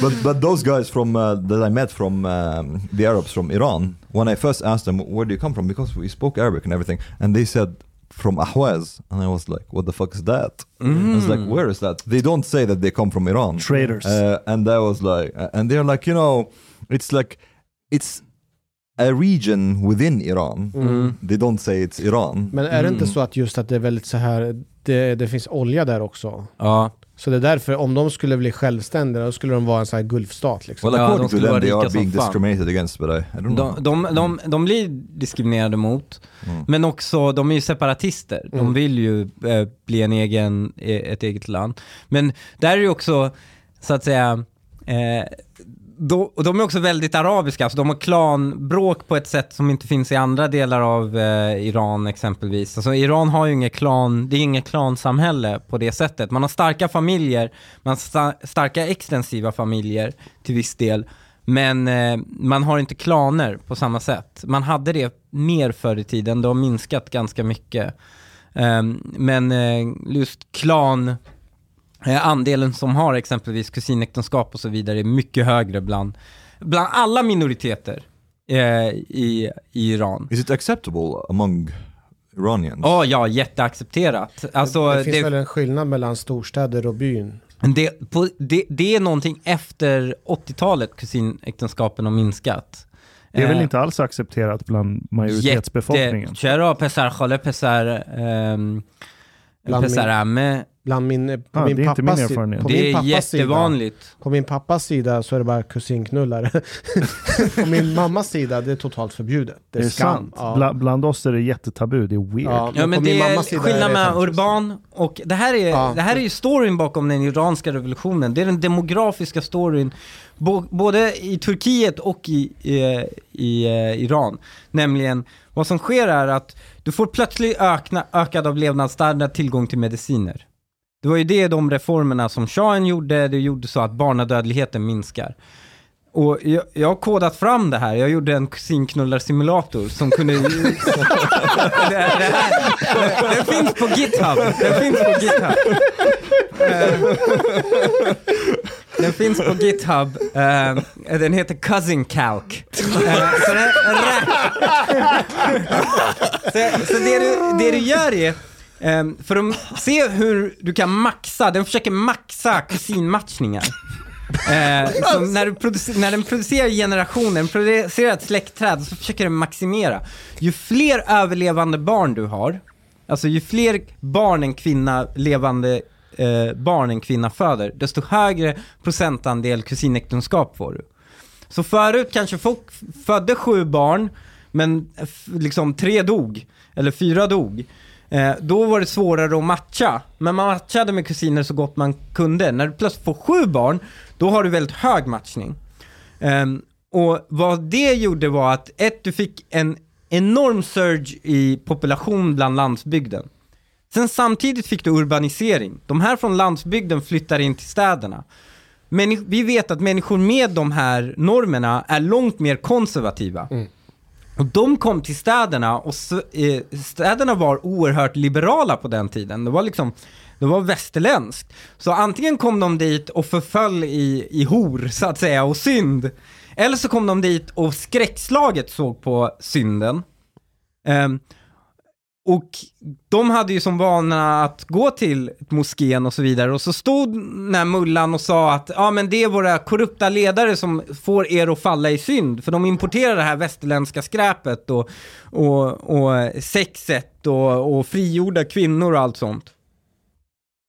but but those guys from uh, that I met from um, the Arabs from Iran, when I first asked them where do you come from, because we spoke Arabic and everything, and they said from Ahwaz, and I was like, what the fuck is that? I was like, where is that? They don't say that they come from Iran. Traders. Uh, and I was like, uh, and they're like, you know, it's like, it's a region within Iran. They don't say it's Iran. Men är det inte så att just att det är väldigt så här, det, det finns olja där också? Ja. Så det är därför, om de skulle bli självständiga, då skulle de vara en sån här gulfstat liksom. Well, Ja, according to skulle them, vara they rika are being discriminated against, but I, I don't know. De, de, de, de blir diskriminerade mot, Mm. men också de är ju separatister. De Mm. vill ju eh, bli en egen, eh, ett eget land. Men där är det ju också, så att säga, eh, då, och de är också väldigt arabiska, alltså de har klanbråk på ett sätt som inte finns i andra delar av eh, Iran exempelvis. Alltså Iran har ju inget klan, det är inget klansamhälle på det sättet. Man har starka familjer, man har sta- starka extensiva familjer till viss del. Men eh, man har inte klaner på samma sätt. Man hade det mer förr i tiden, det har minskat ganska mycket. Ehm, men eh, just klan, Eh, andelen som har exempelvis kusinäktenskap och så vidare är mycket högre bland, bland alla minoriteter eh, i, i Iran. Is it acceptable among Iranians? Oh, ja, jätteaccepterat. Alltså, det, det finns det, väl en skillnad mellan storstäder och byn? Det, på, det, det är någonting efter 80-talet kusinäktenskapen har minskat. Det är väl eh, inte alls accepterat bland majoritetsbefolkningen? Jätte... Bland min, eh, på ah, min det pappas sida, det min är jättevanligt. Sida, på min pappas sida så är det bara kusinknullare. på min mammas sida det är totalt förbjudet. Det är, det är skam. Sant. Ja. Bla, bland oss är det jättetabu, det är weird. Ja, men, ja, men det är skillnad med urban och det här, är, ja. det här är ju storyn bakom den iranska revolutionen. Det är den demografiska storyn både i Turkiet och i, eh, i, i Iran. Nämligen, vad som sker är att du får plötsligt ökad av levnadsstandard, tillgång till mediciner. Det var ju det de reformerna som shahen gjorde, det gjorde så att barnadödligheten minskar. Och jag, jag har kodat fram det här. Jag gjorde en kusinknullarsimulator som kunde... det, det här, den finns på GitHub. Den finns på GitHub. Eh, Den finns på GitHub. Eh, den heter Cousin Calc. Eh, så den så, så det, du, det du gör är, eh, för att se hur du kan maxa, den försöker maxa kusinmatchningar. Eh, så när, du när den producerar generationer, den producerar ett släktträd, så försöker den maximera. Ju fler överlevande barn du har, alltså ju fler barn en kvinna, levande eh, barn en kvinna föder, desto högre procentandel kusinäktenskap får du. Så förut kanske folk födde sju barn, men liksom tre dog, eller fyra dog. Eh, då var det svårare att matcha, men man matchade med kusiner så gott man kunde. När du plötsligt får sju barn, då har du väldigt hög matchning. Eh, och vad det gjorde var att, ett, du fick en enorm surge i population bland landsbygden. Sen samtidigt fick du urbanisering. De här från landsbygden flyttar in till städerna. Men vi vet att människor med de här normerna är långt mer konservativa. Mm. Och de kom till städerna och eh, städerna var oerhört liberala på den tiden. Det var liksom, det var västerländskt. Så antingen kom de dit och förföll i, i hor, så att säga, och synd. Eller så kom de dit och skräckslaget såg på synden. Ehm, och de hade ju som vana att gå till moskén och så vidare och så stod den här mullan och sa att ja men det är våra korrupta ledare som får er att falla i synd för de importerar det här västerländska skräpet och, och, och sexet och, och frigjorda kvinnor och allt sånt.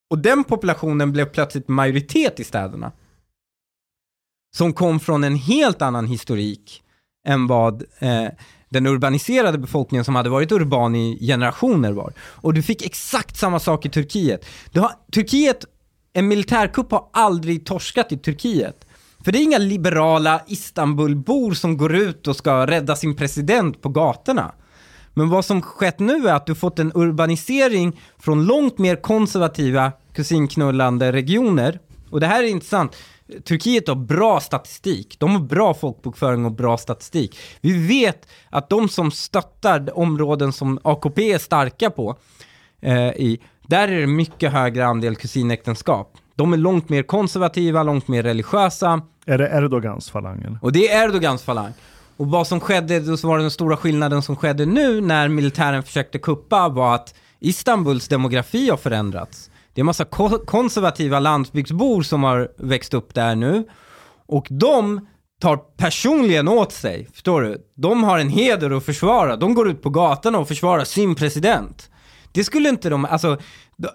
Och den populationen blev plötsligt majoritet i städerna. Som kom från en helt annan historik än vad eh, den urbaniserade befolkningen som hade varit urban i generationer var. Och du fick exakt samma sak i Turkiet. Du har, Turkiet, en militärkupp har aldrig torskat i Turkiet. För det är inga liberala Istanbulbor som går ut och ska rädda sin president på gatorna. Men vad som skett nu är att du fått en urbanisering från långt mer konservativa kusinknullande regioner. Och det här är intressant. Turkiet har bra statistik. De har bra folkbokföring och bra statistik. Vi vet att de som stöttar områden som AKP är starka på, eh, i, där är det mycket högre andel kusinäktenskap. De är långt mer konservativa, långt mer religiösa. Är det Erdogans falangen? Och det är Erdogans falang. Och vad som skedde, då så var den stora skillnaden som skedde nu när militären försökte kuppa var att Istanbuls demografi har förändrats. Det är massa ko- konservativa landsbygdsbor som har växt upp där nu. Och de tar personligen åt sig, förstår du? De har en heder att försvara. De går ut på gatorna och försvarar sin president. Det skulle inte de, alltså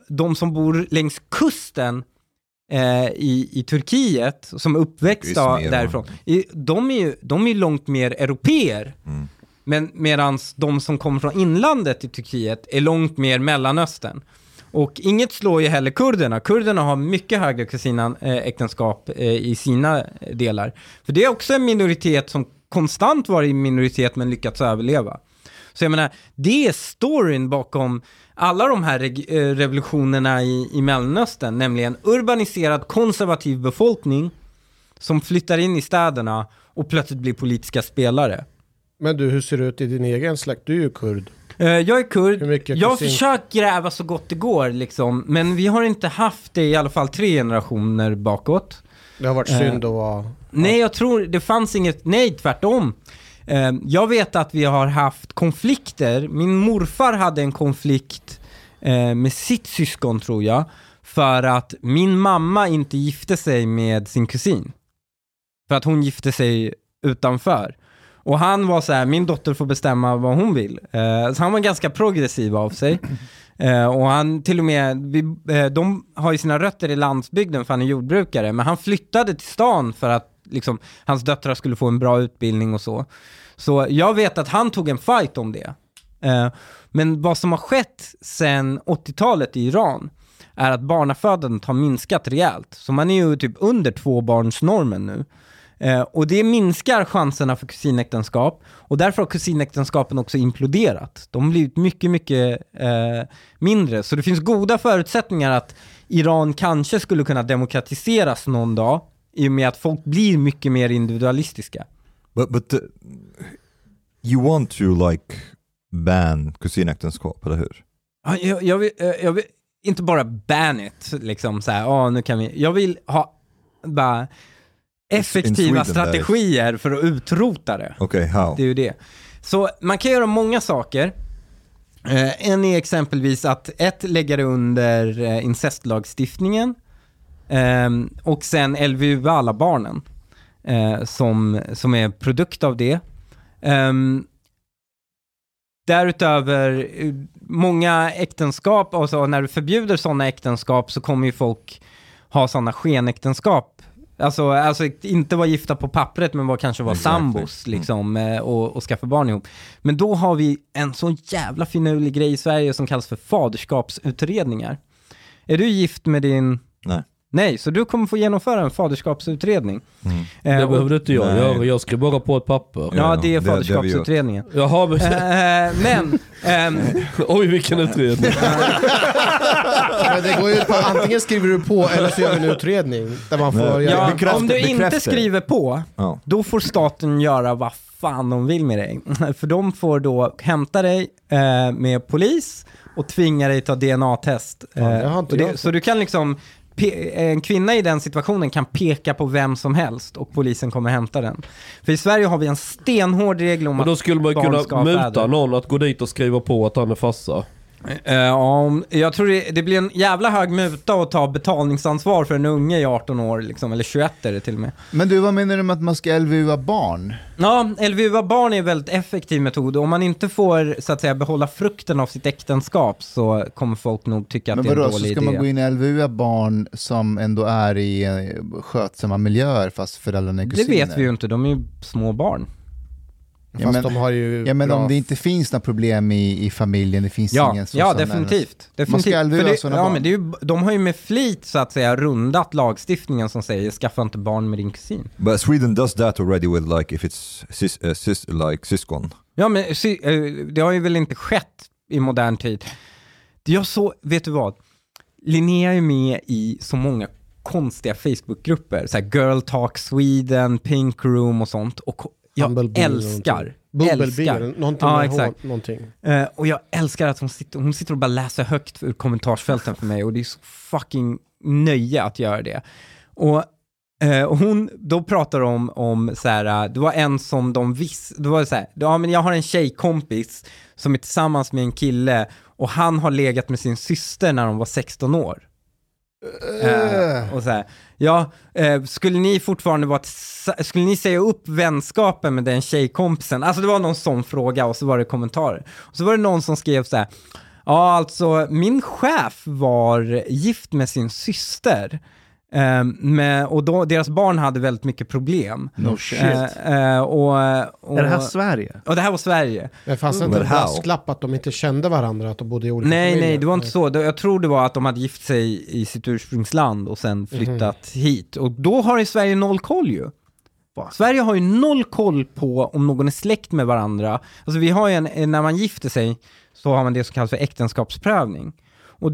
de, som bor längs kusten eh, i, i Turkiet, som är uppväxta därifrån, de är ju de är långt mer europeer. Mm. Men medans de som kommer från inlandet i Turkiet är långt mer Mellanöstern. Och inget slår ju heller kurderna. Kurderna har mycket högre kusinäktenskap eh, eh, i sina delar. För det är också en minoritet som konstant varit i minoritet men lyckats överleva. Så jag menar, det är storyn bakom alla de här eh, revolutionerna i, i Mellanöstern, nämligen urbaniserad konservativ befolkning som flyttar in i städerna och plötsligt blir politiska spelare. Men du, hur ser det ut i din egen släkt? Du är ju kurd. Eh, Jag är kurd. Jag har försökt gräva så gott det går liksom, men vi har inte haft det i alla fall tre generationer bakåt. Det har varit Eh, synd att vara... Nej, jag tror det fanns inget, nej tvärtom. Eh, Jag vet att vi har haft konflikter. Min morfar hade en konflikt med sitt syskon tror jag, för att min mamma inte gifte sig med sin kusin. För att hon gifte sig utanför. Och han var så här, min dotter får bestämma vad hon vill. Eh, så han var ganska progressiv av sig. Eh, och han till och med, vi, eh, de har ju sina rötter i landsbygden för han är jordbrukare, men han flyttade till stan för att liksom, hans döttrar skulle få en bra utbildning och så. Så jag vet att han tog en fight om det. Eh, men vad som har skett sedan 80-talet i Iran är att barnafödandet har minskat rejält. Så man är ju typ under tvåbarnsnormen nu. Eh, och det minskar chanserna för kusinäktenskap och därför har kusinäktenskapen också imploderat. De har blivit mycket, mycket eh, mindre. Så det finns goda förutsättningar att Iran kanske skulle kunna demokratiseras någon dag. i och med att folk blir mycket mer individualistiska. But but the, you want to like ban kusinäktenskap, eller hur? Ja, Jag, jag, vill, eh, jag vill inte bara ban it, liksom så här, "Ja, nu kan vi, jag vill ha bara effektiva strategier för att utrota det. Okay, how? Det är ju det. Så man kan göra många saker. Eh, en är exempelvis att ett, lägga det under eh, incestlagstiftningen ehm, och sen LVU alla barnen eh, som, som är produkt av det. Ehm, därutöver, eh, många äktenskap, alltså när du förbjuder sådana äktenskap så kommer ju folk ha sådana skenäktenskap. Alltså, alltså inte vara gifta på pappret men var kanske vara Exactly. sambos liksom eh, och, och skaffa barn ihop. Men då har vi en sån jävla finurlig grej i Sverige som kallas för faderskapsutredningar. Är du gift med din... Nej. Nej, så du kommer få genomföra en faderskapsutredning. Mm. Eh, Det behövde inte jag göra, jag skrev bara på ett papper. Ja, det är det- det faderskapsutredningen. Jaha, men... Eh, men, ehm, Oj vilken utredning. Men det går ju på antingen skriver du på eller så gör vi en utredning där man får ja, bekräfta- om du inte bekräfta. skriver på, Ja. då får staten göra vad fan de vill med dig. För de får då hämta dig eh, med polis och tvinga dig ta DNA-test. Ja, det har Eh, inte det, så du kan liksom, en kvinna i den situationen kan peka på vem som helst och polisen kommer hämta den. För i Sverige har vi en stenhård regel om Men då att skulle man barn kunna ska muta fäder. någon att gå dit och skriva på att han är farsa. Om- jag tror det, det blir en jävla hög muta att ta betalningsansvar för en unge i 18 år, liksom, eller 21 är det till och med. Men du, vad menar du med att man ska LVU barn? Ja, LVU barn är en väldigt effektiv metod. Om man inte får, så att säga, behålla frukten av sitt äktenskap så kommer folk nog tycka att Men det är en vadå, så dålig ska idé. man gå in och LVU barn som ändå är i eh, skötsamma miljöer fast föräldrarna är det kusiner? vet vi ju inte, de är ju små barn. Ja, Fast men- de har ju Ja men bra... om det inte finns några problem i, i familjen, det finns Ja, ingen så ja definitivt. definitivt. Man ska LVU För det, sådana ja, barn. men det är ju, De har ju med flit så att säga rundat lagstiftningen som säger skaffa inte barn med din kusin. But Sweden does that already with like if it's sis, uh, sis, like syskon. Ja, men sy- eh, det har ju väl inte skett i modern tid. Jag så, vet du vad? Linnea är med i så många konstiga Facebookgrupper, så här Girl Talk Sweden, Pink Room och sånt. Och jag älskar, eller någonting Ja, exakt. Någonting. Eh, och jag älskar att hon sitter, hon sitter och bara läser högt ur kommentarsfälten för mig och det är så fucking nöje att göra det. Och, eh, och hon, då pratar de om så här, eh, det var en som de visste, det var så här, ja men jag har en tjejkompis som är tillsammans med en kille och han har legat med sin syster när de var 16 år. Uh. och så här, ja, eh, skulle ni fortfarande vara, skulle ni säga upp vänskapen med den tjejkompisen? Alltså det var någon sån fråga och så var det kommentarer. Och så var det någon som skrev så här, ja alltså min chef var gift med sin syster. Eh, med, och då, deras barn hade väldigt mycket problem. No shit. Eh, och, och, är det här Sverige? och det här var Sverige. Men fanns det Mm. inte en brasklapp att de inte kände varandra, att de bodde i olika Nej, familjer? nej, det var inte så. Jag tror det var att de hade gift sig i sitt ursprungsland och sen flyttat hit. Och då har ju Sverige noll koll ju. Sverige har ju noll koll på om någon är släkt med varandra. Alltså vi har ju en, när man gifter sig så har man det som kallas för äktenskapsprövning. Och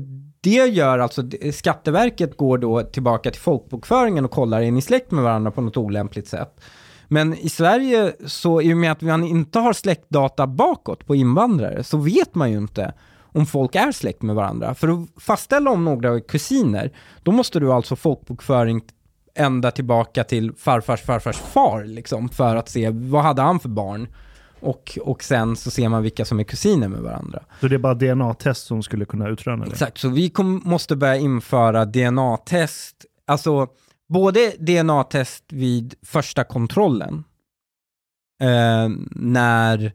det gör alltså, Skatteverket går då tillbaka till folkbokföringen och kollar, är ni släkt med varandra på något olämpligt sätt? Men i Sverige, så i och med att man inte har släktdata bakåt på invandrare, så vet man ju inte om folk är släkt med varandra. För att fastställa om några är kusiner, då måste du alltså folkbokföring ända tillbaka till farfars farfars far, liksom, för att se vad hade han för barn. Och, och sen så ser man vilka som är kusiner med varandra. Så det är bara DNA-test som skulle kunna utröna det? Exakt, så vi kom, måste börja införa DNA-test, alltså både DNA-test vid första kontrollen, eh, när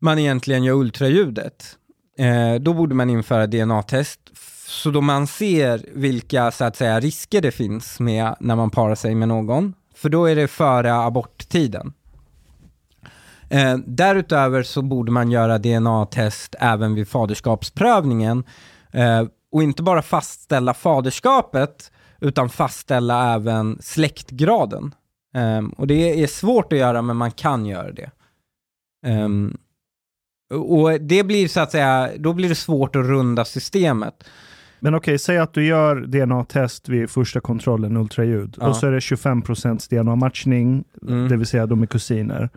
man egentligen gör ultraljudet. Eh, då borde man införa DNA-test, så då man ser vilka så att säga risker det finns med när man parar sig med någon. För då är det före aborttiden. Eh, därutöver så borde man göra DNA-test även vid faderskapsprövningen eh, och inte bara fastställa faderskapet utan fastställa även släktgraden. Eh, och det är svårt att göra men man kan göra det. Ehm, och det blir så att säga, då blir det svårt att runda systemet. Men okej, säg att du gör DNA-test vid första kontrollen, ultraljud, Ja. och så är det 25% DNA-matchning, Mm. det vill säga de är kusiner.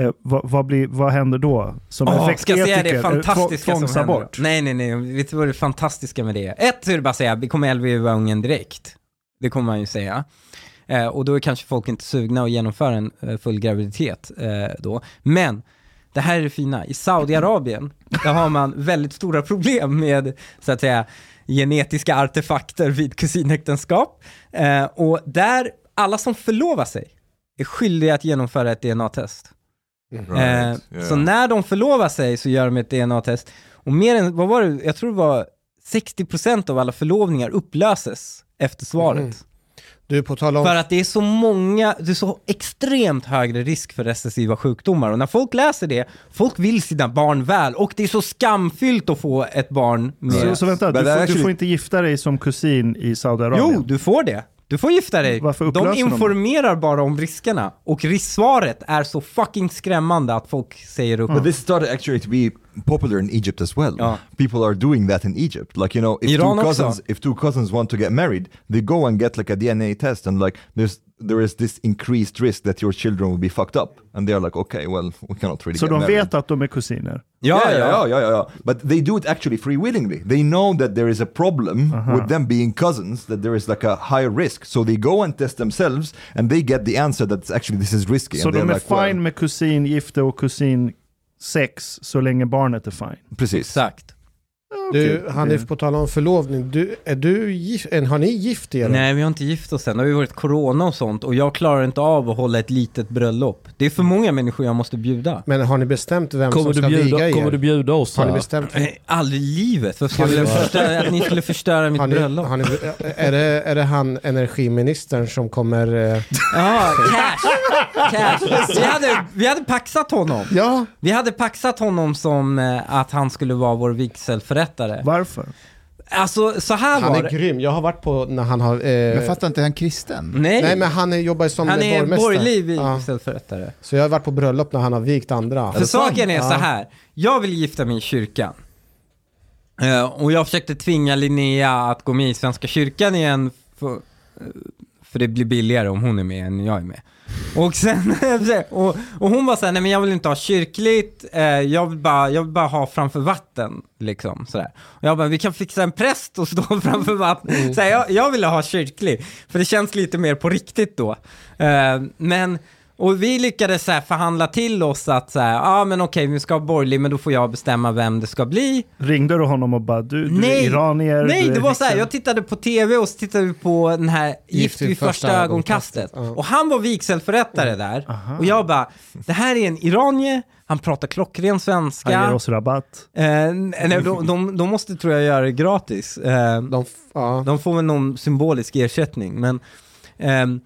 Eh, vad, vad, blir, vad händer då? Som Åh, ska jag säga det är fantastiska som händer? Nej, nej, nej. Vet du vad det fantastiska med det är? Ett så är det bara att säga, vi kommer LVU ungen direkt. Det kommer man ju säga. Eh, och då är kanske folk inte sugna att genomföra en eh, full graviditet eh, då. Men, det här är det fina. I Saudiarabien, där har man väldigt stora problem med, så att säga, genetiska artefakter vid kusinäktenskap. Eh, och där, alla som förlovar sig är skyldiga att genomföra ett DNA-test. Right, Eh, yeah. Så när de förlovar sig så gör de ett DNA-test. Och mer än, vad var det, jag tror det var 60% av alla förlovningar upplöses efter svaret. Mm. Du, på tal om... För att det är så många, det är så extremt högre risk för recessiva sjukdomar. Och när folk läser det, folk vill sina barn väl. Och det är så skamfyllt att få ett barn med... Så, så vänta, du får, actually- du får inte gifta dig som kusin i Saudiarabien? Jo, du får det. Du får gifta dig. De upplöser de? informerar bara om riskerna. Och risksvaret är så fucking skrämmande att folk säger upp. But this started actually to be popular in Egypt as well. Ja. People are doing that in Egypt. Like you know, if Iran two också. cousins if two cousins want to get married, they go and get like a DNA test, and like there's there is this increased risk that your children will be fucked up, and they're like, okay, well, we cannot really Så get de married. vet att de är kusiner? Ja, yeah, ja. yeah, yeah, yeah, yeah. But they do it actually free willingly. They know that there is a problem with them being cousins, that there is like a high risk. So they go and test themselves, and they get the answer that actually this is risky. Så and de är like, fine well, med kusingifte och kusinsex så länge barnet är fine? Precis. Exakt. Du, Hanif, på tal om förlovning. Du, är du gift, har ni gift er? Nej, vi har inte gift oss än. Det har ju varit corona och sånt och jag klarar inte av att hålla ett litet bröllop. Det är för många människor jag måste bjuda. Men har ni bestämt vem Kommer som ska viga bjuda, er? kommer du bjuda oss Har ni bestämt? Nej, aldrig i livet. Varför skulle jag förstöra, att ni skulle förstöra mitt Har ni, bröllop? har ni, är, det, är det han energiministern som kommer... eh, Ja, cash. cash. Vi, hade, vi hade paxat honom. Ja, Vi hade paxat honom som eh, att han skulle vara vår vigselförrättare. Varför? Alltså, så här han var är det. grym. Jag har varit på när han har... Eh, Jag fattar inte, är han kristen? Nej, Nej men han är, jobbar ju som han är borgmästare. borgerlig Ja. vigselförrättare. Så jag har varit på bröllop när han har vigt andra. För saken är Ja. så här. jag vill gifta mig i kyrkan. Eh, och jag försökte tvinga Linnea att gå med i Svenska kyrkan igen, för, eh, för det blir billigare om hon är med än jag är med. Och sen, och, och hon var såhär, nej men jag vill inte ha kyrkligt, eh, jag, vill bara, jag vill bara ha framför vatten, liksom sådär. Och jag bara, vi kan fixa en präst och stå framför vatten. Mm. Så här, jag, jag ville ha kyrklig, för det känns lite mer på riktigt då. Eh, men, och vi lyckades så här förhandla till oss att så här, ja ah, men okej, vi ska ha borgerlig, men då får jag bestämma vem det ska bli. Ringde du honom och bara du, du är Nej, iranier? Nej, är det var så här, häxan. jag tittade på tv och så tittade vi på den här Gift vid första ögonkastet. Ja. Och han var vigselförrättare där. Aha. Och jag bara, det här är en iranier, han pratar klockren Han ger svenska. oss rabatt. Eh, nej, de, de, de måste tror jag göra det gratis. Eh, De, ja. de får väl någon symbolisk ersättning, men ehm,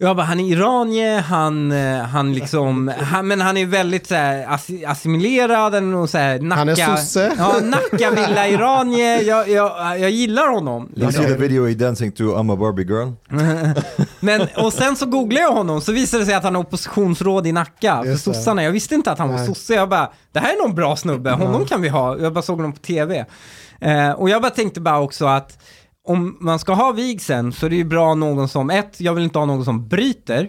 jag bara, han är iranier, han, eh, han liksom, han, men han är väldigt så här, assi- assimilerad, någon så här, Nacka, Han är sosse. Ja, Nacka villa iranier, jag, jag, jag gillar honom. You Liksom. see the video he dancing to I'm a Barbie girl? Men, och sen så googlade jag honom, så visade det sig att han är oppositionsråd i Nacka för sossarna. Jag visste inte att han var Nej. sosse, jag bara, det här är någon bra snubbe, honom kan vi ha. Jag bara såg honom på tv. Eh, och jag bara tänkte bara också att om man ska ha vigseln så är det ju bra någon som, ett, jag vill inte ha någon som bryter,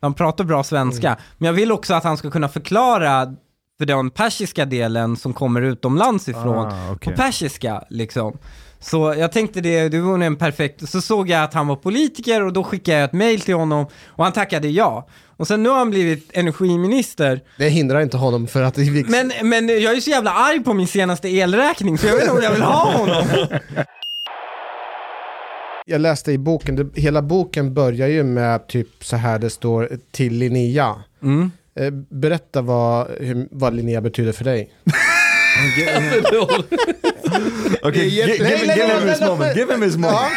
han pratar bra svenska, Mm. men jag vill också att han ska kunna förklara för den persiska delen som kommer utomlands ifrån, Ah, okej. på persiska liksom. Så jag tänkte det, det var nog en perfekt, så såg jag att han var politiker och då skickade jag ett mail till honom och han tackade ja. Och sen nu har han blivit energiminister. Det hindrar inte honom för att... Vi, Men, men jag är så jävla arg på min senaste elräkning så jag vet inte om jag vill ha honom. Jag läste i boken, det, hela boken börjar ju med typ så här det står till Linnea. Mm. Eh, berätta vad, hur, vad Linnea betyder för dig. Jätte- give, him his nej, moment. Give him his moment.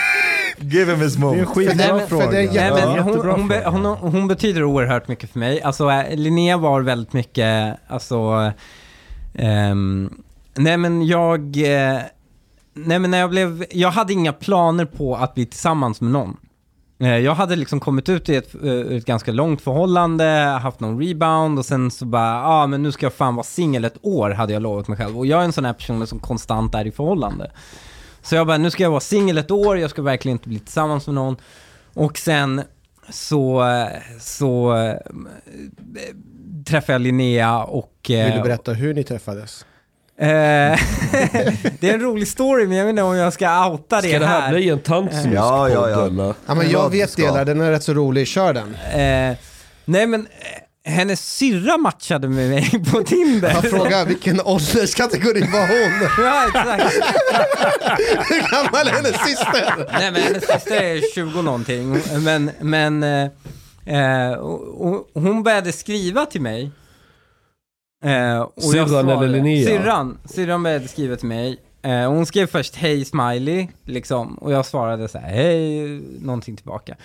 Give him his Det är en skitbra fråga. det är Nej, men hon, hon, be, hon, hon betyder oerhört mycket för mig. Alltså eh, Linnea var väldigt mycket, alltså, ehm, nej men jag, eh, nej men när jag blev, jag hade inga planer på att bli tillsammans med någon. Eh, jag hade liksom kommit ut i ett, eh, ett ganska långt förhållande, haft någon rebound och sen så bara, ja ah, men nu ska jag fan vara singel ett år hade jag lovat mig själv. Och jag är en sån här person som konstant är i förhållande. Så jag bara, nu ska jag vara singel ett år, jag ska verkligen inte bli tillsammans med någon. Och sen så, så äh, träffade jag Linnea och... äh, Vill du berätta hur ni träffades? Eh, det är en rolig story, men jag vet inte om jag ska outa det Ska det här här. bli en tantsnuskpodd Ja, ja, ja. eller? Ja, men Ja, jag det vet ska. delar, den är rätt så rolig. Kör den. Eh, nej men, eh, hennes syrra matchade med mig på Tinder. Jag frågar vilken ålderskategori var hon? ja, exakt. Hur gammal är hennes syster? Nej men hennes syster är 20 någonting. Men, men eh, eh, och, och hon började skriva till mig. Eh, Syrran eller Linnea? Syrran. Syrran började skriva till mig. Eh, hon skrev först hej smiley, liksom. Och jag svarade så här, hej, någonting tillbaka.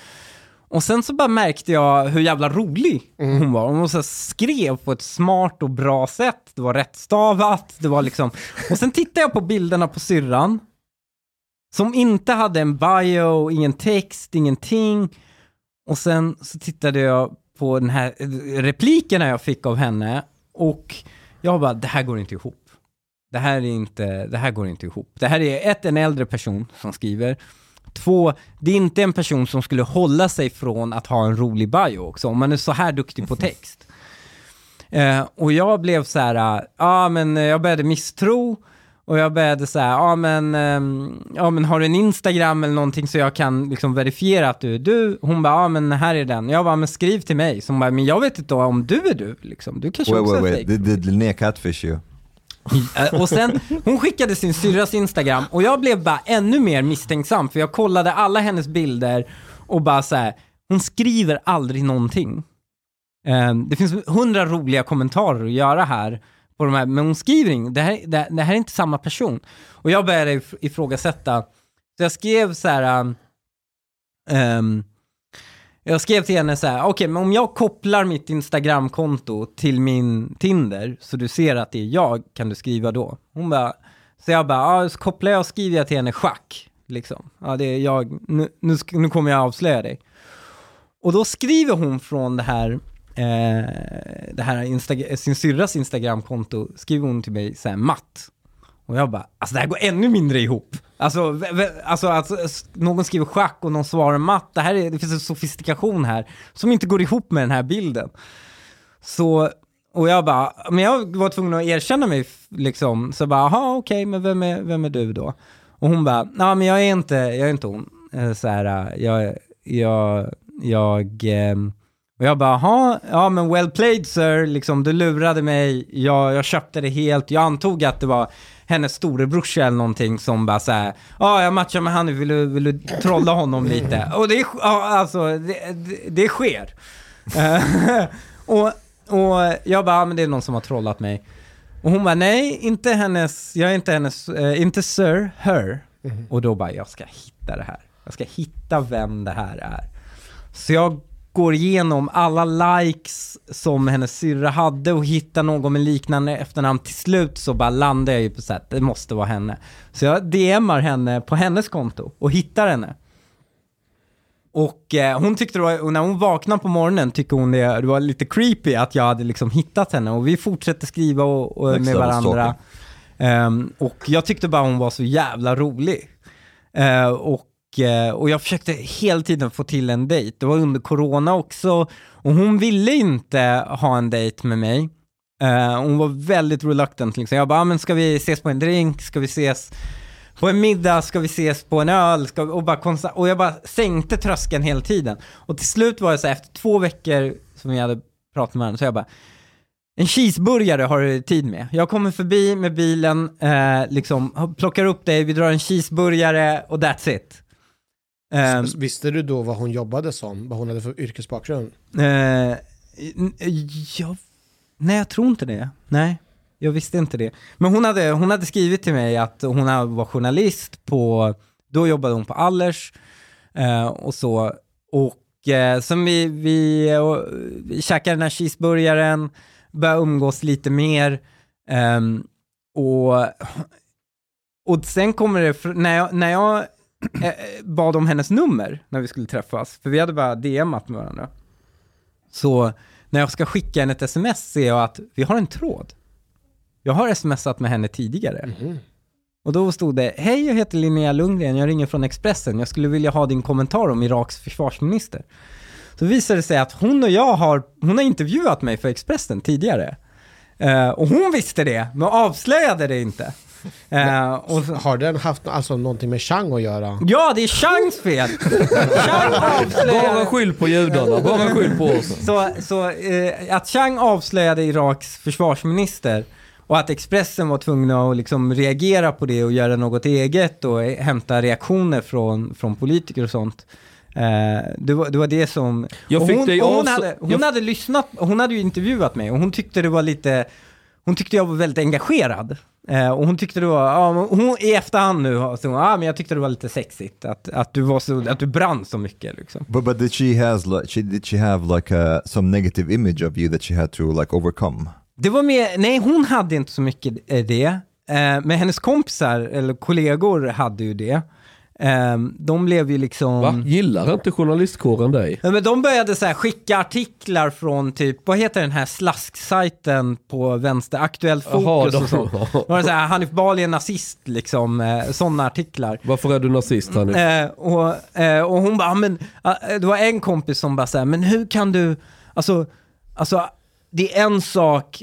Och sen så bara märkte jag hur jävla rolig hon var. Hon så skrev på ett smart och bra sätt. Det var rättstavat, det var liksom... Och sen tittade jag på bilderna på syrran. Som inte hade en bio, ingen text, ingenting. Och sen så tittade jag på den här replikerna jag fick av henne. Och jag bara, det här går inte ihop. Det här är inte, det här går inte ihop. Det här är ett, en äldre person som skriver. Två, det är inte en person som skulle hålla sig från att ha en rolig bio också, om man är så här duktig på text. Eh, och jag blev så här, ja ah, men jag började misstro och jag började så här, ja men, ehm, ja men har du en Instagram eller någonting så jag kan liksom verifiera att du är du? Hon bara, ja men här är den. Jag bara, men skriv till mig. Så hon bara, men jag vet inte om du är du liksom. Du kanske Wait, också wait, är wait. Did, did Linnea catfish you? Eh, Och sen, hon skickade sin syrras Instagram och jag blev bara ännu mer misstänksam för jag kollade alla hennes bilder och bara så här, hon skriver aldrig någonting. Eh, Det finns hundra roliga kommentarer att göra här på de här, men hon skriver inget. Det här, det, det här är inte samma person. Och jag började ifrågasätta. Så jag skrev så här, um, ehm, jag skrev till henne så här, okej, men om jag kopplar mitt Instagramkonto till min Tinder, så du ser att det är jag, kan du skriva då? Hon bara, så jag bara, ja, så kopplar jag och skriver jag till henne schack, liksom. Ja, det är jag, nu, nu, nu kommer jag avslöja dig. Och då skriver hon från det här, Eh, det här Insta- sin syrras Instagramkonto, skriver hon till mig så här, matt. Och jag bara, alltså det här går ännu mindre ihop. Alltså, alltså, alltså någon skriver schack och någon svarar matt. Det, här är, det finns en sofistikation här som inte går ihop med den här bilden. Så, och jag bara, men jag var tvungen att erkänna mig liksom. Så jag bara, jaha okej, men vem är, vem är du då? Och hon bara, nej men jag är inte, jag är inte hon. Eh, så här, eh, jag, jag, jag, jag, och jag bara, jaha, ja men well played sir, liksom du lurade mig, jag, jag köpte det helt, jag antog att det var hennes storebrorsa eller någonting som bara såhär, ja jag matchar med han, vill du, vill du trolla honom lite? Och det, ja, alltså, det, det, det sker. Eh, och, och jag bara, ja, men det är någon som har trollat mig. Och hon bara, nej, inte hennes, jag är inte hennes, eh, inte sir, her. Och då bara, jag ska hitta det här. Jag ska hitta vem det här är. Så jag går igenom alla likes som hennes syrra hade och hittar någon med liknande efternamn. Till slut så bara landar jag ju på här, det måste vara henne. Så jag DMar henne på hennes konto och hittar henne. Och eh, hon tyckte var, och när hon vaknade på morgonen tyckte hon det, det var lite creepy att jag hade liksom hittat henne och vi fortsätter skriva och, och med varandra. Ehm, och jag tyckte bara hon var så jävla rolig. Eh, och, Eh, och jag försökte hela tiden få till en dejt. Det var under corona också. Och hon ville inte ha en dejt med mig. Eh, hon var väldigt reluctant. Liksom. Jag bara, ah, men ska vi ses på en drink? Ska vi ses på en middag? Ska vi ses på en öl? Ska vi, och, bara konstant, och jag bara sänkte tröskeln hela tiden. Och till slut var det så här, efter två veckor som vi hade pratat med varandra, så jag bara, en cheeseburgare har du tid med. Jag kommer förbi med bilen, eh, liksom, plockar upp dig, vi drar en cheeseburgare och that's it. Ehm, Visste du då vad hon jobbade som? Vad hon hade för yrkesbakgrund? N- jag, nej, jag tror inte det. Nej, jag visste inte det. Men hon hade, hon hade skrivit till mig att hon var journalist på, då jobbade hon på Allers eh, och så. Och eh, sen vi, vi, och, vi käkade den här cheeseburgaren, började umgås lite mer. ehm, och, och sen kommer det, när jag, när jag bad om hennes nummer när vi skulle träffas, för vi hade bara DMat med varandra. Så när jag ska skicka henne ett sms ser jag att vi har en tråd. Jag har smsat med henne tidigare. Och då stod det, hej jag heter Linnea Lundgren, jag ringer från Expressen, jag skulle vilja ha din kommentar om Iraks försvarsminister. Så visade det sig att hon och jag har, hon har intervjuat mig för Expressen tidigare. Eh, och hon visste det, men avslöjade det inte. Eh, och så, Har den haft alltså, någonting med Chang att göra? ja, det är Changs fel! Chang Bara avslöjade... skyll på judarna, bara skyll på oss. Så, så eh, att Chang avslöjade Iraks försvarsminister och att Expressen var tvungna att liksom reagera på det och göra något eget och hämta reaktioner från, från politiker och sånt. Eh, det, var, det var det som... Jag och fick hon, hon, hade, hon jag- hade lyssnat, hon hade ju intervjuat mig och hon tyckte det var lite... Hon tyckte jag var väldigt engagerad. Eh, och hon tyckte det var, ja, hon, i efterhand nu, så hon, ah, men jag tyckte det var lite sexigt. Att, att, du, var så, att du brann så mycket liksom. But but did she has like she did she have like a some negative image of you that she had to like overcome? Det var mer, nej hon hade inte så mycket eh, det. Eh, men hennes kompisar, eller kollegor, hade ju det. Eh, de blev ju liksom... Va? Gillar inte journalistkåren dig? Ja, men de började så här skicka artiklar från typ, vad heter den här slasksajten på vänster, Aktuellt Fokus Jaha, och så. de, Var det så här, Hanif Bali är nazist, liksom, eh, sådana artiklar. Varför är du nazist Hanif? Eh, och, eh, och hon bara, men, eh, det var en kompis som bara såhär, men hur kan du, alltså, alltså det är en sak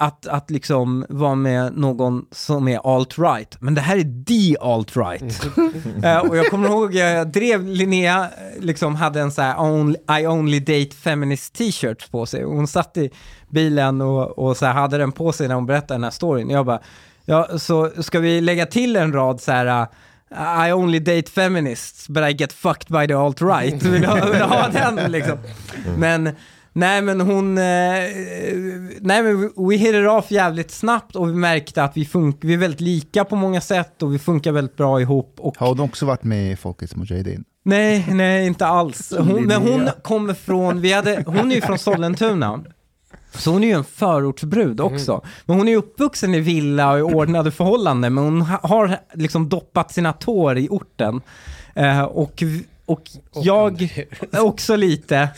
att, att liksom vara med någon som är alt-right, men det här är the alt-right. eh, och jag kommer ihåg, jag drev Linnea, eh, liksom hade en så här only, I only date feminist t-shirt på sig. Hon satt i bilen och, och så här hade den på sig när hon berättade den här storyn. Jag bara, ja, så ska vi lägga till en rad så här, uh, I only date feminists, but I get fucked by the alt-right. Vill du ha, vill du ha den liksom? Men, nej men hon, eh, nej men we hit it off jävligt snabbt och vi märkte att vi, fun- vi är väldigt lika på många sätt och vi funkar väldigt bra ihop. Och Har hon också varit med i Folkets Mujahedin? Nej, nej inte alls. Hon, men hon kommer från, vi hade, hon är ju från Sollentuna. Så hon är ju en förortsbrud också. Men hon är uppvuxen i villa och i ordnade förhållanden, men hon ha- har liksom doppat sina tår i orten. Eh, och, och jag också lite.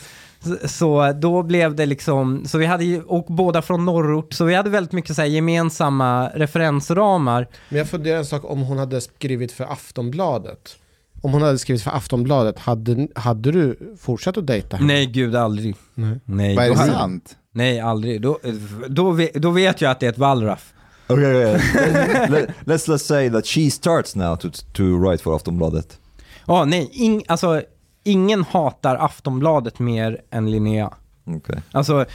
Så- Så då blev det liksom, så vi hade ju, och båda från norrort, så vi hade väldigt mycket så här gemensamma referensramar. Men jag funderar en sak om hon hade skrivit för Aftonbladet. Om hon hade skrivit för Aftonbladet, hade, hade du fortsatt att dejta henne? Nej, gud aldrig. Nej. Nej, Vad är det sant? Nej, aldrig. Då, då, då vet jag att det är ett wallraff. Okay, okay. Let, let's let's say that she starts now to to write for Aftonbladet. Ja, nej, ing, alltså, ingen hatar Aftonbladet mer än Linnea. Okay. Alltså,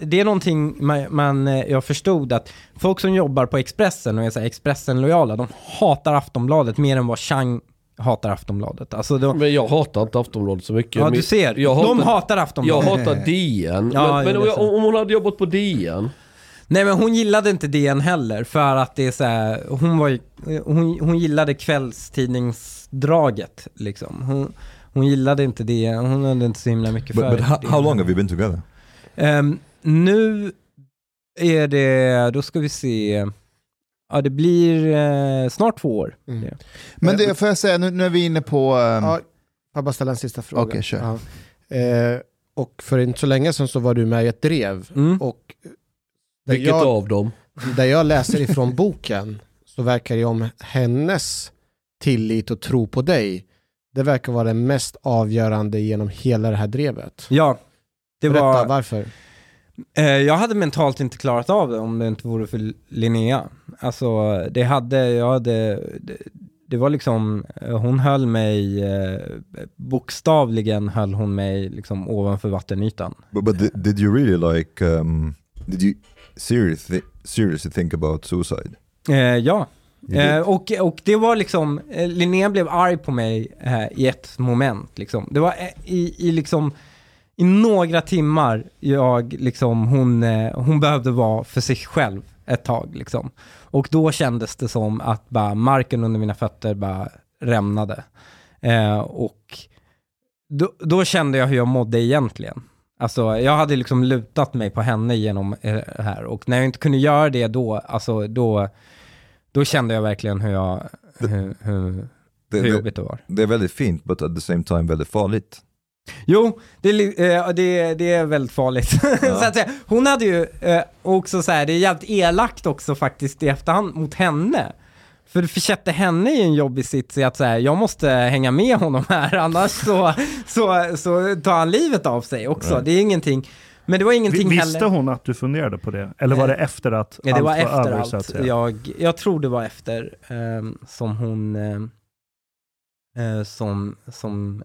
det är någonting man, man, eh, jag förstod att folk som jobbar på Expressen och är Expressen-lojala, de hatar Aftonbladet mer än vad Chang hatar Aftonbladet. Alltså, de, Men jag hatar inte Aftonbladet så mycket. ja, du ser. Jag de hatar, hatar jag Aftonbladet. hatar DN. Ja, men om, jag, om hon hade jobbat på DN. Nej, men hon gillade inte DN heller, för att det är så här, hon var ju, hon, hon gillade kvällstidningsdraget, liksom. Hon, hon gillade inte det, hon hade inte så himla mycket But, för but how, det. how long have you been together? Ehm, nu är det, då ska vi se, ja det blir eh, snart två år. Mm. Det. Men det får jag säga, nu, nu är vi inne på... ehm, Ja, jag bara ställa en sista fråga? Okej, kör. Ja. Eh, och för inte så länge sedan så var du med i ett drev. Mm. Och Vilket jag, av dem? där jag läser ifrån boken så verkar det om hennes tillit och tro på dig. Det verkar vara det mest avgörande genom hela det här drevet. Ja, det Berätta var, varför. eh, jag hade mentalt inte klarat av det om det inte vore för Linnea. Alltså det hade, jag hade, det, det var liksom, eh, hon höll mig, eh, bokstavligen höll hon mig liksom ovanför vattenytan. But, but did, did you really like? Um, did you seriously seriously think about suicide? Eh, ja, Mm. Eh, och, och det var liksom, eh, Linnea blev arg på mig eh, i ett moment. Liksom. Det var eh, i, i liksom, i några timmar jag liksom, hon, eh, hon behövde vara för sig själv ett tag. Liksom. Och då kändes det som att bara marken under mina fötter bara rämnade. Eh, och då, då kände jag hur jag mådde egentligen. Alltså jag hade liksom lutat mig på henne genom det här och när jag inte kunde göra det då, alltså då, då kände jag verkligen hur jag, hur, hur, Det, hur jobbigt det var. det är väldigt fint, but at the same time väldigt farligt. Jo, det, eh, det, det är väldigt farligt. så att säga. Hon hade ju eh, också så här, det är jävligt elakt också faktiskt i efterhand mot henne. För det försätter henne i en jobbig sits i att så här, jag måste hänga med honom här, annars så, så, så tar han livet av sig också. Right. Det är ingenting, men det var ingenting Visste heller. hon att du funderade på det? Eller var det efter att Ja, det allt var var över så att allt. säga? Jag, jag tror det var efter ehm, som hon, ehm, eh, som, som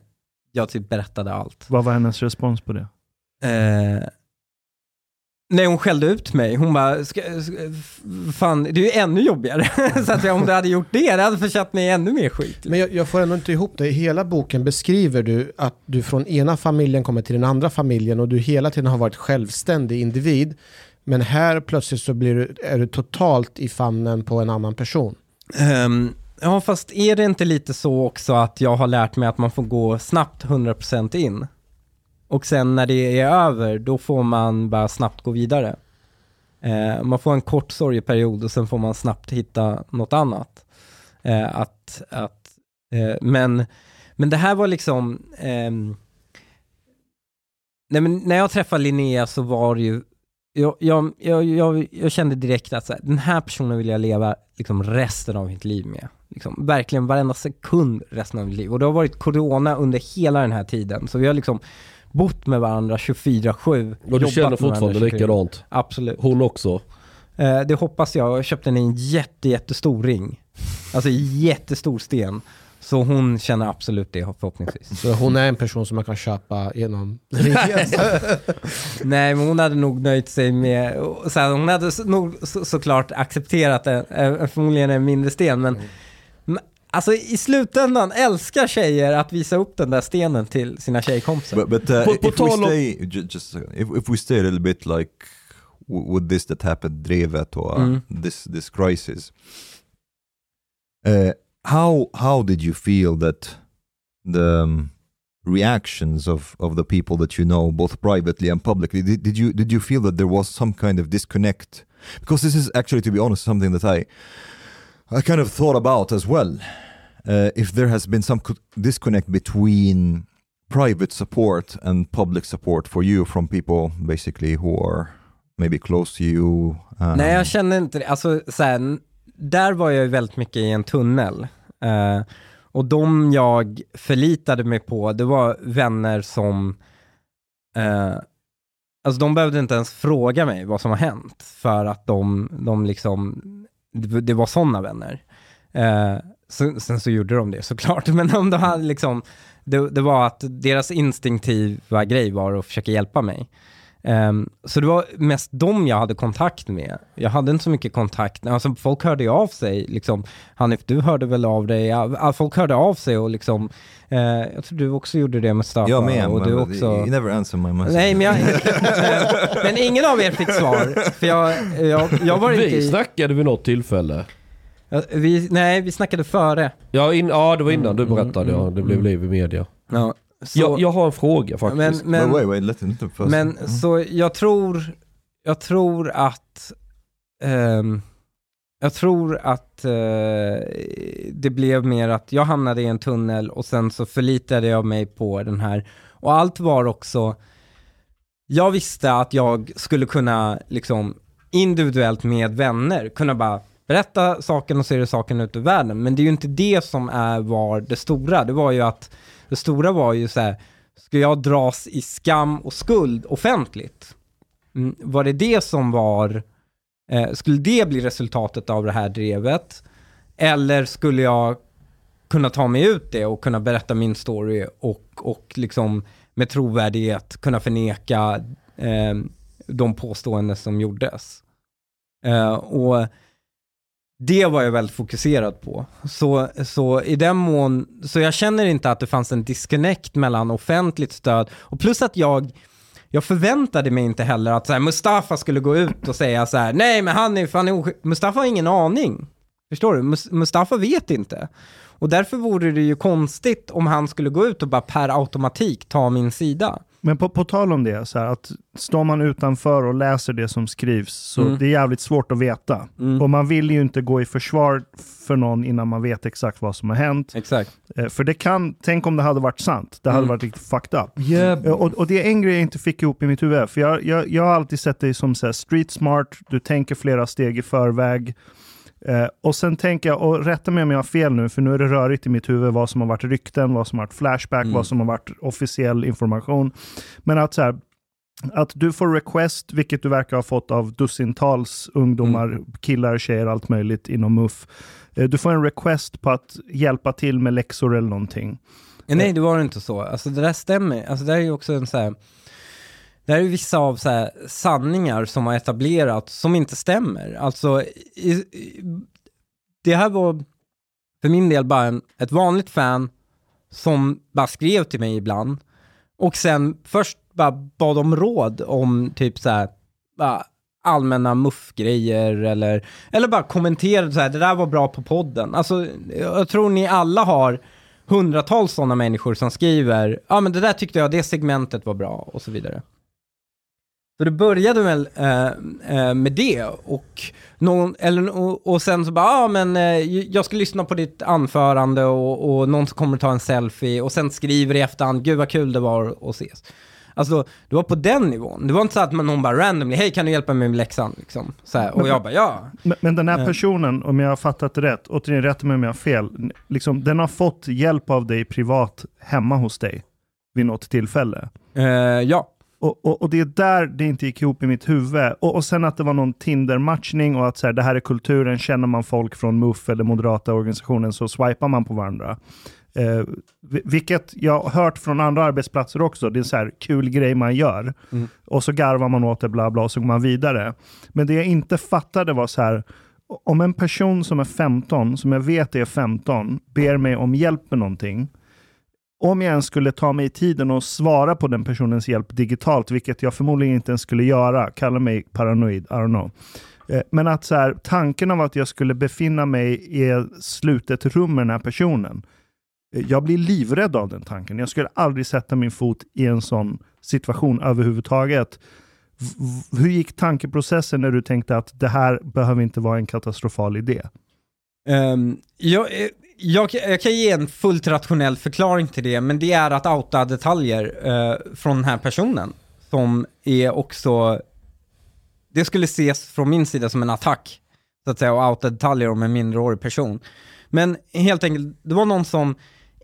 jag typ berättade allt. Vad var hennes respons på det? Eh, nej, hon skällde ut mig. Hon bara, ska, ska, fan, det är ju ännu jobbigare. så att om du hade gjort det, det hade försatt mig i ännu mer skit. Men jag, jag får ändå inte ihop det. I hela boken beskriver du att du från ena familjen kommer till den andra familjen och du hela tiden har varit självständig individ. Men här plötsligt så blir du, är du totalt i famnen på en annan person. Ehm, ja, fast är det inte lite så också att jag har lärt mig att man får gå snabbt 100% in? Och sen när det är över, då får man bara snabbt gå vidare. Eh, man får en kort sorgeperiod och sen får man snabbt hitta något annat. Eh, att, att, eh, men, men det här var liksom... Ehm, nej, men när jag träffade Linnea så var det ju... Jag, jag, jag, jag, jag kände direkt att så här, den här personen vill jag leva liksom, resten av mitt liv med. Liksom, verkligen varenda sekund resten av mitt liv. Och det har varit corona under hela den här tiden. Så vi har liksom bott med varandra 24-7. Och du känner fortfarande varandra 24/7. likadant? Absolut. Hon också? Eh, det hoppas jag. Jag köpte en jätte, jättestor ring. Alltså jättestor sten. Så hon känner absolut det förhoppningsvis. Så hon är en person som man kan köpa genom Nej, men hon hade nog nöjt sig med, så här, hon hade nog så, såklart accepterat en, en, förmodligen en mindre sten, men, men alltså i slutändan älskar tjejer att visa upp den där stenen till sina tjejkompisar. But, but uh, På- på if we tal om- stay, ju- just a second. If, if we stay a little bit like with this that happened, Drevet or Mm. this this crisis, uh, how how did you feel that the um, reactions of of the people that you know, both privately and publicly, did, did you did you feel that there was some kind of disconnect? Because this is actually, to be honest, something that I i kind of thought about as well. Uh, if there has been some disconnect between private support and public support for you from people basically who are maybe close to you. um, Nej, jag känner inte det. Alltså, så här, där var jag väldigt mycket i en tunnel. Uh, och de jag förlitade mig på, det var vänner som... uh, alltså de behövde inte ens fråga mig vad som har hänt, för att de, de liksom... Det, det var sådana vänner. Eh, sen, sen så gjorde de det såklart, men om de hade liksom... Det, det var att deras instinktiva grej var att försöka hjälpa mig. Ehm, så det var mest dem jag hade kontakt med. Jag hade inte så mycket kontakt, alltså folk hörde ju av sig liksom. Hanif, du hörde väl av dig? Ja, folk hörde av sig och liksom, eh, jag tror du också gjorde det med jag Mustafa. med, och du men också... you never answer my message. Nej, men, jag, men ingen av er fick svar. För jag, jag, jag var inte Vi i... snackade vid något tillfälle. Vi, nej, vi snackade före. Ja, in, ja det var innan du Mm, berättade mm, ja. Det blev mm. liv i media. Ja, så, Jag, jag har en fråga men, faktiskt. men, But wait, wait, let him first. Men Mm. så jag tror, jag tror att, ehm, jag tror att eh, det blev mer att jag hamnade i en tunnel och sen så förlitade jag mig på den här. Och allt var också, jag visste att jag skulle kunna liksom individuellt med vänner kunna bara berätta saken och så är det saken ut ur världen. Men det är ju inte det som är, var det stora. Det var ju att, det stora var ju så här, ska jag dras i skam och skuld offentligt? Mm, var det det som var, eh, skulle det bli resultatet av det här drevet? Eller skulle jag kunna ta mig ut det och kunna berätta min story och, och liksom med trovärdighet kunna förneka eh, de påståenden som gjordes? Eh, och det var jag väldigt fokuserad på. Så, så i den mån, så jag känner inte att det fanns en disconnect mellan offentligt stöd och plus att jag, jag förväntade mig inte heller att så här, Mustafa skulle gå ut och säga så här, nej men han är, han är Mustafa har ingen aning. Förstår du? Mustafa vet inte. Och därför vore det ju konstigt om han skulle gå ut och bara per automatik ta min sida. Men på, på tal om det, så här, att står man utanför och läser det som skrivs, så Mm. det är jävligt svårt att veta. Mm. Och man vill ju inte gå i försvar för någon innan man vet exakt vad som har hänt. Exakt. Eh, För det kan, tänk om det hade varit sant. Det hade Mm. varit riktigt fucked up. yeah, Eh, Och, och det är en grej jag inte fick ihop i mitt huvud. För jag, jag, jag har alltid sett dig som så här street smart, du tänker flera steg i förväg. Eh, och sen tänker jag, och rätta mig om jag har fel nu, för nu är det rörigt i mitt huvud vad som har varit rykten, vad som har varit flashback, Mm. vad som har varit officiell information. Men att så här, att du får request, vilket du verkar ha fått av dussintals ungdomar, Mm. killar, tjejer, allt möjligt inom MUF. Eh, Du får en request på att hjälpa till med läxor eller någonting. Nej, det var inte så. Alltså det där stämmer. Alltså det där är ju också en så här... Det här är vissa av så här sanningar som har etablerats som inte stämmer. Alltså, i, i, det här var för min del bara en, ett vanligt fan som bara skrev till mig ibland. Och sen först bara bad om råd om typ så här, bara allmänna muffgrejer eller, eller bara kommenterade så här, det där var bra på podden. Alltså, jag tror ni alla har hundratals sådana människor som skriver, ja men det där tyckte jag, det segmentet var bra och så vidare. Så det började väl eh, eh, med det och, någon, eller, och, och sen så bara, ja men eh, jag ska lyssna på ditt anförande och, och någon som kommer ta en selfie och sen skriver i efterhand, gud vad kul det var att ses. Alltså, det var på den nivån. Det var inte så att man, någon bara randomly, hej kan du hjälpa mig med läxan? Liksom. Så här, och jag bara, ja. Men, men den här Eh. personen, om jag har fattat det rätt, återigen rätta mig om jag har fel, liksom, den har fått hjälp av dig privat hemma hos dig vid något tillfälle. Eh, ja. Och, och, och det är där det inte gick ihop i mitt huvud. Och, och sen att det var någon Tinder-matchning och att så här, det här är kulturen, känner man folk från MUF eller moderata organisationen så swipar man på varandra. Eh, vi- vilket jag har hört från andra arbetsplatser också, det är en så här kul grej man gör. Mm. Och så garvar man åt det, bla bla, och så går man vidare. Men det jag inte fattade var så här, om en person som är 15, som jag vet är 15, ber mig om hjälp med någonting, om jag ens skulle ta mig tiden och svara på den personens hjälp digitalt, vilket jag förmodligen inte ens skulle göra, kalla mig paranoid, I don't know. Eh, men att så här, tanken av att jag skulle befinna mig i ett slutet rum med den här personen, eh, jag blir livrädd av den tanken. Jag skulle aldrig sätta min fot i en sån situation överhuvudtaget. V- Hur gick tankeprocessen när du tänkte att det här behöver inte vara en katastrofal idé? Um, jag, eh, jag, jag kan ge en fullt rationell förklaring till det, men det är att outa detaljer eh, från den här personen. Som är också, det skulle ses från min sida som en attack, så att säga, och outa detaljer om en minderårig person. Men helt enkelt, det var någon som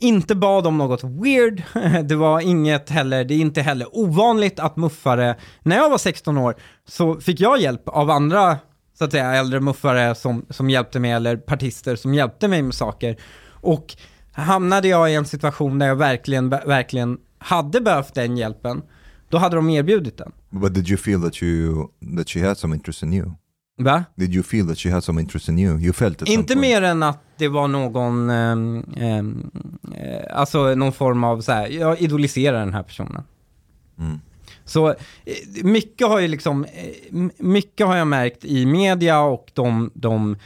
inte bad om något weird, det var inget heller, det är inte heller ovanligt att muffare, när jag var 16 år så fick jag hjälp av andra, så att säga, äldre muffare som, som hjälpte mig, eller partister som hjälpte mig med saker. Och hamnade jag i en situation där jag verkligen, verkligen hade behövt den hjälpen, då hade de erbjudit den. But did you feel that you that she had some interest in you? Va? Did you feel that she had some interest in you? You felt it. Inte mer än att det var någon, ehm, eh, alltså någon form av så här, jag idoliserar den här personen. Mm. Så eh, mycket har ju liksom, eh, mycket har jag märkt i media och de, de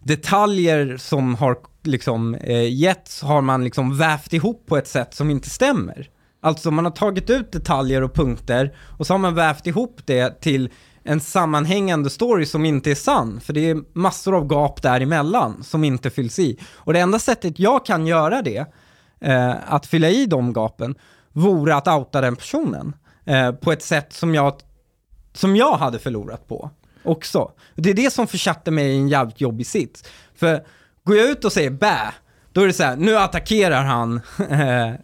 detaljer som har liksom eh, getts har man liksom vävt ihop på ett sätt som inte stämmer. Alltså man har tagit ut detaljer och punkter och så har man vävt ihop det till en sammanhängande story som inte är sann. För det är massor av gap däremellan som inte fylls i. Och det enda sättet jag kan göra det, eh, att fylla i de gapen, vore att outa den personen. Eh, på ett sätt som jag, som jag hade förlorat på också. Det är det som försatte mig i en jävligt jobbig sits. För går jag ut och säger bä, då är det så här, nu attackerar han.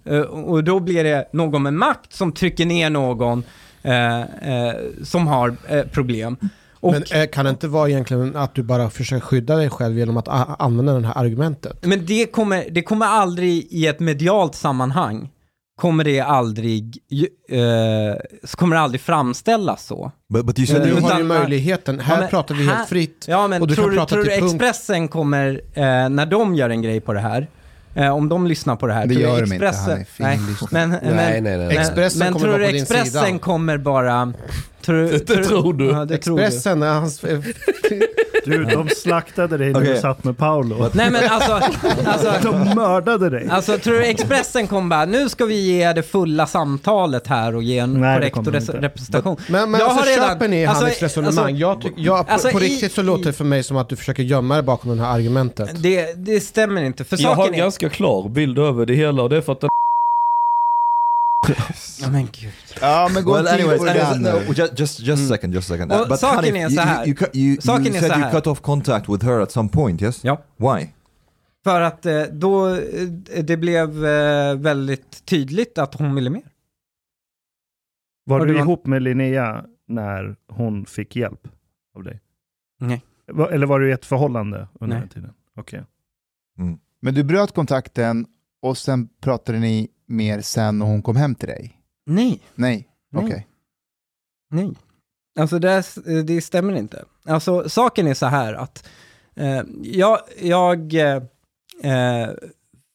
Eh, och då blir det någon med makt som trycker ner någon eh, eh, som har eh, problem. Och, Men kan det inte vara egentligen att du bara försöker skydda dig själv genom att använda det här argumentet? Men det kommer, det kommer aldrig i ett medialt sammanhang, kommer det aldrig, ju- eh, så kommer det aldrig framställas så. But but you nu har du Utan- möjligheten, här Ja, men pratar vi här- helt fritt. Ja, men Och du tror, kan du- prata tror du till punkt. Expressen kommer, eh, när de gör en grej på det här, eh, om de lyssnar på det här, Det tror du gör de inte, Expressen- han är nej, finlyssnad. men, Nej, men, nej, nej. men, Expressen men kommer tror du Expressen kommer bara... Tror, du- Det tror du. Ja, det tror du. Expressen, är hans, Du, de slaktade dig när du Okej. satt med Paolo. Nej men alltså, alltså, De mördade dig. alltså tror du Expressen kommer bara, nu ska vi ge det fulla samtalet här och ge en Nej, det korrekt kommer de res- inte. representation. men men Jag alltså, har redan- köper ni alltså, hans resonemang? alltså- jag, ty- jag, på, alltså, på i- riktigt så låter det för mig som att du försöker gömma dig bakom det här argumentet. Det, det stämmer inte, för Jag har en saken är... ganska klar bild över det hela och det är för att den Ja men gud. Ja, men gå Well, anyways, anyways no, just just just a second, just a second. Well, Uh, but saken Hanif, är you, så you, här. you, cut- you, Saken you är said så you här. cut off contact with her at some point, yes? Ja. Why? För att eh, då eh, det blev eh, väldigt tydligt att hon ville mer. Var Och du var- ihop med Linnea när hon fick hjälp av dig? Nej. Eller var du i ett förhållande under Nej. den tiden? Okej. Men du bröt kontakten och sen pratade ni mer sen när hon kom hem till dig? Nej. Nej, okej. Nej. Alltså det, det stämmer inte. Alltså saken är så här att eh, jag, jag eh, eh,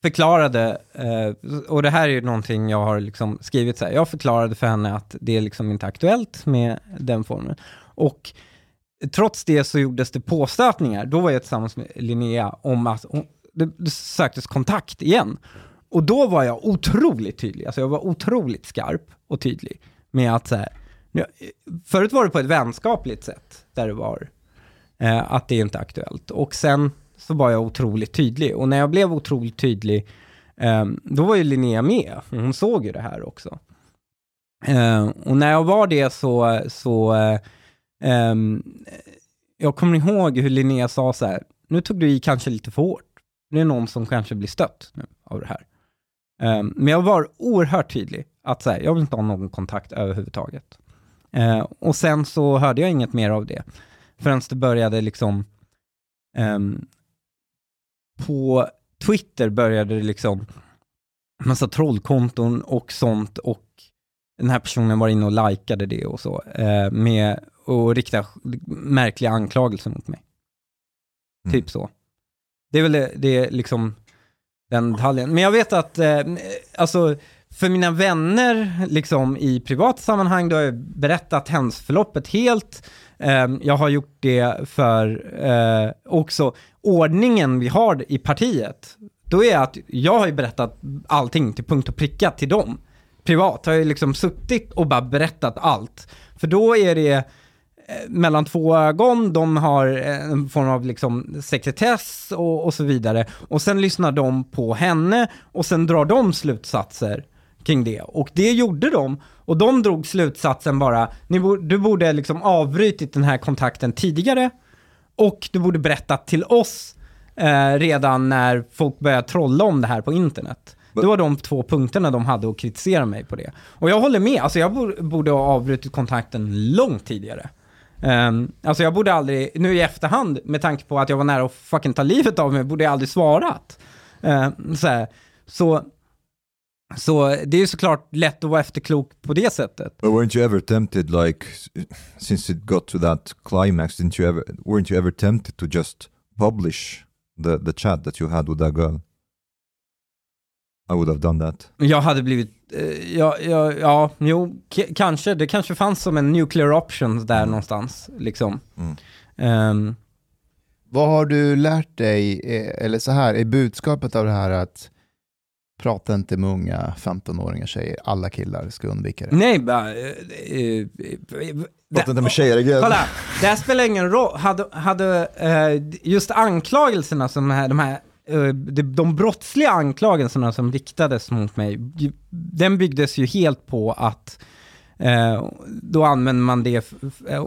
förklarade, eh, och det här är ju någonting jag har liksom skrivit så här, jag förklarade för henne att det är liksom inte aktuellt med den formen. Och trots det så gjordes det påstötningar, då var jag tillsammans med Linnea om att hon, det, det söktes kontakt igen. Och då var jag otroligt tydlig, alltså jag var otroligt skarp och tydlig med att så här, förut var det på ett vänskapligt sätt, där det var eh, att det inte är aktuellt. Och sen så var jag otroligt tydlig. Och när jag blev otroligt tydlig, eh, då var ju Linnea med. Hon såg ju det här också. Eh, och när jag var det så, så eh, eh jag kommer ihåg hur Linnea sa så här, nu tog du i kanske lite för hårt. Det är någon som kanske blir stött nu av det här. Eh, men jag var oerhört tydlig att så här, jag vill inte ha någon kontakt överhuvudtaget. Eh, och sen så hörde jag inget mer av det. Förrän det började liksom, ehm, på Twitter började det liksom, massa trollkonton och sånt och den här personen var inne och likade det och så, eh, med och rikta märkliga anklagelser mot mig. Mm. Typ så. Det är väl det, det är liksom den detaljen. Men jag vet att, eh, alltså, för mina vänner liksom i privata sammanhang, då har jag berättat händelseförloppet helt. Eh, jag har gjort det för eh, också ordningen vi har i partiet. Då är att jag har ju berättat allting till punkt och pricka till dem. Privat har jag liksom suttit och bara berättat allt. För då är det mellan två ögon, de har en form av liksom sekretess och, och så vidare. Och sen lyssnar de på henne och sen drar de slutsatser kring det. Och det gjorde de. Och de drog slutsatsen bara, Ni du borde liksom avbrytit den här kontakten tidigare och du borde berättat till oss eh, redan när folk började trolla om det här på internet. Det var de två punkterna de hade att kritisera mig på det. Och jag håller med, alltså jag borde, borde ha avbrutit kontakten långt tidigare. Um, alltså jag borde aldrig, nu i efterhand, med tanke på att jag var nära att fucking ta livet av mig, borde jag aldrig svarat. Uh, så, här. så, så det är ju såklart lätt att vara efterklok på det sättet. But weren't you ever tempted, like, since it got to that climax, didn't you ever, weren't you ever tempted to just publish the, the chat that you had with that girl? I would have done that. Jag hade blivit, eh, ja, ja, ja, jo, kanske, det kanske fanns som en nuclear option där någonstans, liksom. Mm. Ehm, Vad har du lärt dig, eh, eller så här, är budskapet av det här att prata inte med unga 15-åringar tjejer, alla killar ska undvika det? nej, bara... eh, eh, Prata inte med tjejer again. Kolla, det här spelar ingen roll. Hade, hade eh, just anklagelserna som här, de här Eh, de, de brottsliga anklagelserna som riktades mot mig, den byggdes ju helt på att eh, då använde man det eh,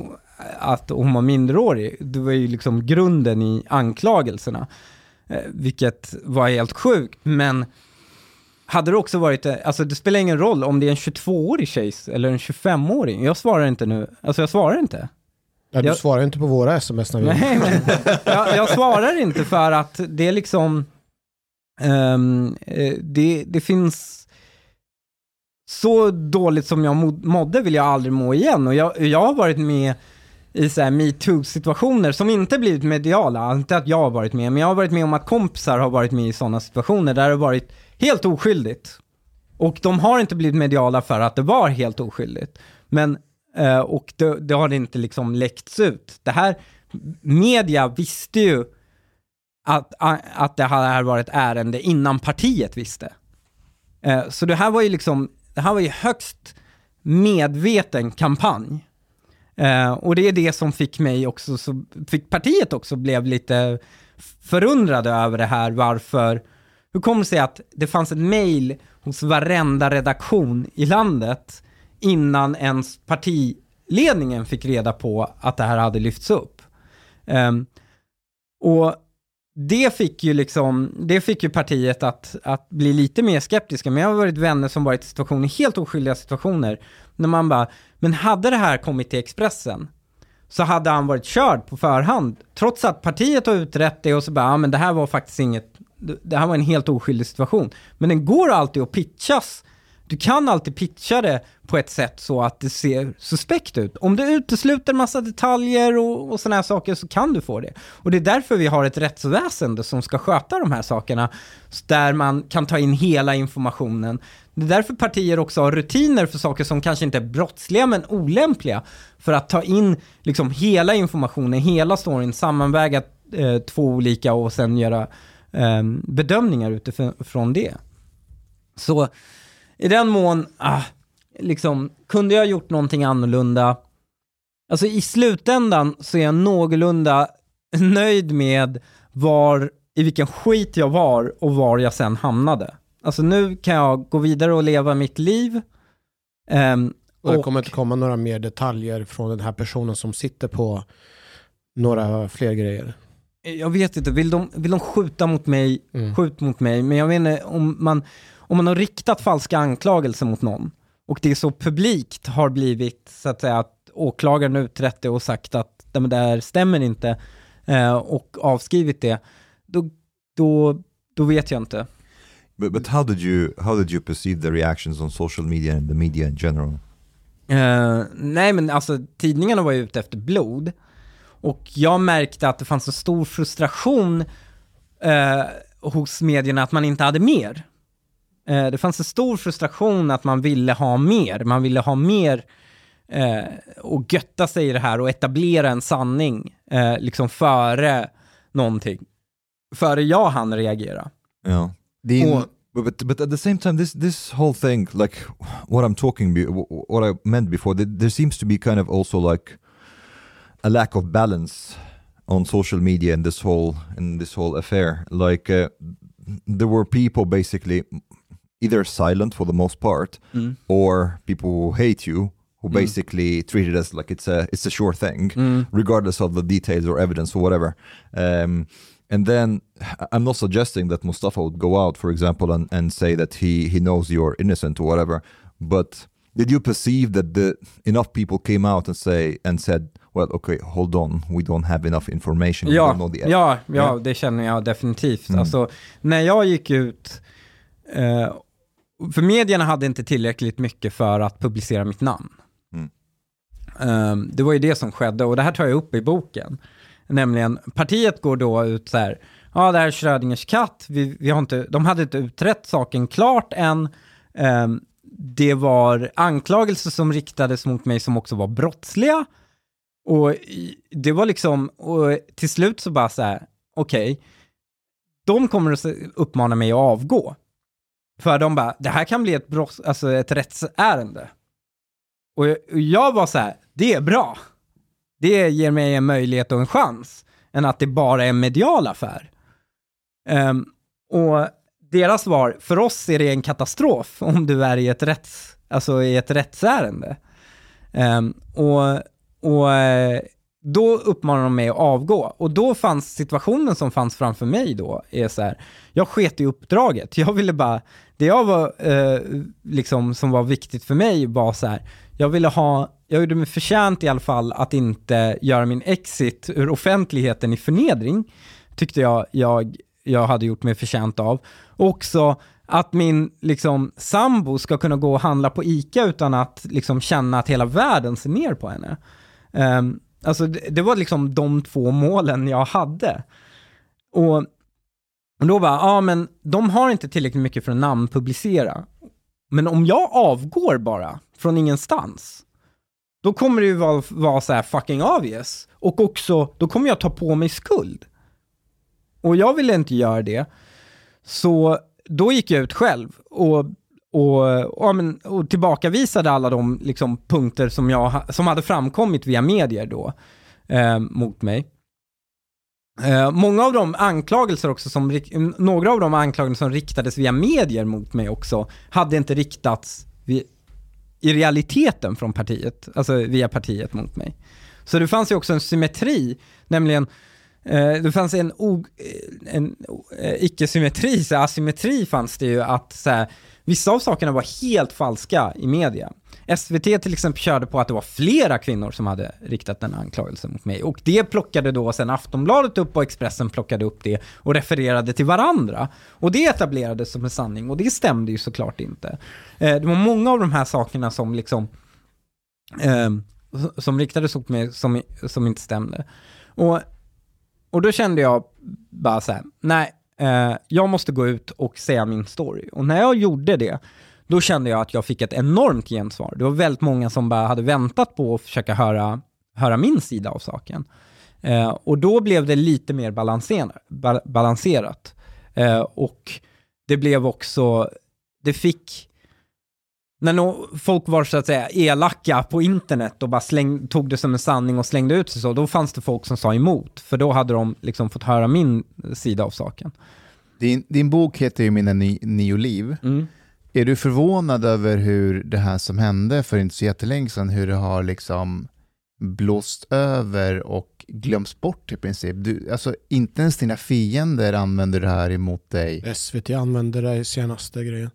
att hon var minderårig. Det var ju liksom grunden i anklagelserna, eh, vilket var helt sjukt. Men hade det också varit, eh, alltså det spelar ingen roll om det är en 22-årig tjej eller en 25-åring. Jag svarar inte nu, alltså jag svarar inte. Ja, du Jag- svarar inte på våra sms när vi... Nej, men jag, jag svarar inte för att det är liksom, eh, det, det finns, så dåligt som jag mådde vill jag aldrig må igen. Och jag, jag har varit med i så här metoo-situationer som inte blivit mediala, inte att jag har varit med, men jag har varit med om att kompisar har varit med i sådana situationer där det har varit helt oskyldigt. Och de har inte blivit mediala för att det var helt oskyldigt. Men, Eh, och det, det har inte liksom läckts ut. Det här, media visste ju att, att det här var ett ärende innan partiet visste. Eh, så det här var ju liksom, det här var ju högst medveten kampanj. Eh, och det är det som fick mig också, så fick partiet också blev lite förundrade över det här, varför hur kommer det sig att det fanns ett mail hos varenda redaktion i landet innan ens partiledningen fick reda på att det här hade lyfts upp? Um, och det fick ju liksom, det fick ju partiet att, att bli lite mer skeptiska, men jag har varit vänner som varit i situationer, helt oskyldiga situationer, när man bara, men hade det här kommit till Expressen, så hade han varit körd på förhand, trots att partiet har utrett det och så bara, ja men det här var faktiskt inget, det här var en helt oskyldig situation. Men den går alltid att pitchas du kan alltid pitcha det på ett sätt så att det ser suspekt ut. Om du utesluter massa detaljer och, och sådana här saker så kan du få det. Och det är därför vi har ett rättsväsende som ska sköta de här sakerna, där man kan ta in hela informationen. Det är därför partier också har rutiner för saker som kanske inte är brottsliga men olämpliga. För att ta in liksom hela informationen, hela storyn, sammanväga eh, två olika och sen göra eh, bedömningar utifrån det. Så i den mån, ah, liksom, kunde jag gjort någonting annorlunda? Alltså i slutändan så är jag någorlunda nöjd med var, i vilken skit jag var och var jag sen hamnade. Alltså nu kan jag gå vidare och leva mitt liv. Um, och det kommer inte komma några mer detaljer från den här personen som sitter på några fler grejer. Jag vet inte, vill de, vill de skjuta mot mig, mm. skjut mot mig. Men jag inte om man, om man har riktat falska anklagelser mot någon och det är så publikt har blivit så att säga att åklagaren utrett det och sagt att det här stämmer inte eh, och avskrivit det, då, då, då vet jag inte. But, but how did you how did you perceive the reactions on social media and the media in general? Uh, nej men alltså tidningarna var ju ute efter blod och jag märkte att det fanns en stor frustration uh, hos medierna att man inte hade mer. Eh, det fanns en stor frustration att man ville ha mer. Man ville ha mer eh, och götta sig i det här och etablera en sanning eh, liksom före någonting. Före jag hann reagera. Ja. Din, och, but, but at the same time this, this whole thing, like what I'm talking, what I meant before, there seems to be kind of also like a lack of balance on social media in this whole in this whole affair. Like uh, there were people basically either silent for the most part mm. or people who hate you who mm. basically treat it as like it's a it's a sure thing mm. regardless of the details or evidence or whatever um, and then i'm not suggesting that mustafa would go out for example and, and say that he he knows you're innocent or whatever but did you perceive that the enough people came out and say and said well okay hold on we don't have enough information ja, ja, ja, det känner jag definitivt. Mm. Alltså, när jag gick ut eh, för medierna hade inte tillräckligt mycket för att publicera mitt namn. Mm. Um, det var ju det som skedde och det här tar jag upp i boken. Nämligen, partiet går då ut så här, ja det här är Schrödingers katt, vi, vi har inte, de hade inte utrett saken klart än. Um, det var anklagelser som riktades mot mig som också var brottsliga. Och det var liksom, och till slut så bara så här, okej, okay, de kommer att uppmana mig att avgå. För de bara, det här kan bli ett, brott, alltså ett rättsärende. Och jag var så här, det är bra. Det ger mig en möjlighet och en chans, än att det bara är en medial affär. Um, och deras svar, för oss är det en katastrof om du är i ett, rätts, alltså i ett rättsärende. Um, och, och eh, då uppmanade de mig att avgå. Och då fanns situationen som fanns framför mig då, är så här, jag sket i uppdraget. Jag ville bara, det jag var, eh, liksom, som var viktigt för mig var så här, jag ville ha, jag gjorde mig förtjänt i alla fall att inte göra min exit ur offentligheten i förnedring, tyckte jag jag, jag hade gjort mig förtjänt av. Också att min liksom, sambo ska kunna gå och handla på ICA utan att liksom, känna att hela världen ser ner på henne. Um, alltså det, det, var liksom de två målen jag hade. Och och då bara, ja men de har inte tillräckligt mycket för att namnpublicera. Men om jag avgår bara från ingenstans, då kommer det ju vara, vara så här fucking obvious. Och också, då kommer jag ta på mig skuld. Och jag ville inte göra det. Så då gick jag ut själv och, och, och, och tillbakavisade alla de liksom, punkter som, jag, som hade framkommit via medier då eh, mot mig. Eh, många av de anklagelser också som, några av de anklagelser som riktades via medier mot mig också, hade inte riktats vid, i realiteten från partiet, alltså via partiet mot mig. Så det fanns ju också en symmetri, nämligen eh, det fanns en, o, en icke-symmetri, så asymmetri fanns det ju att så här, vissa av sakerna var helt falska i media. SVT till exempel körde på att det var flera kvinnor som hade riktat en anklagelse mot mig. Och det plockade då sen Aftonbladet upp och Expressen plockade upp det och refererade till varandra. Och det etablerades som en sanning och det stämde ju såklart inte. Eh, det var många av de här sakerna som liksom eh, som riktades mot mig som, som inte stämde. Och, och då kände jag bara så här, nej, eh, jag måste gå ut och säga min story. Och när jag gjorde det, då kände jag att jag fick ett enormt gensvar. Det var väldigt många som bara hade väntat på att försöka höra, höra min sida av saken. Eh, och då blev det lite mer balanser, ba, balanserat. Eh, och det blev också, det fick, när no, folk var så att säga elaka på internet och bara släng, tog det som en sanning och slängde ut sig så, då fanns det folk som sa emot. För då hade de liksom fått höra min sida av saken. Din, din bok heter ju Mina ni, nio liv. Mm. Är du förvånad över hur det här som hände för inte så jättelänge sedan, hur det har liksom blåst över och glömts bort i princip? Du, alltså inte ens dina fiender använder det här emot dig. SVT använder det i senaste grejen.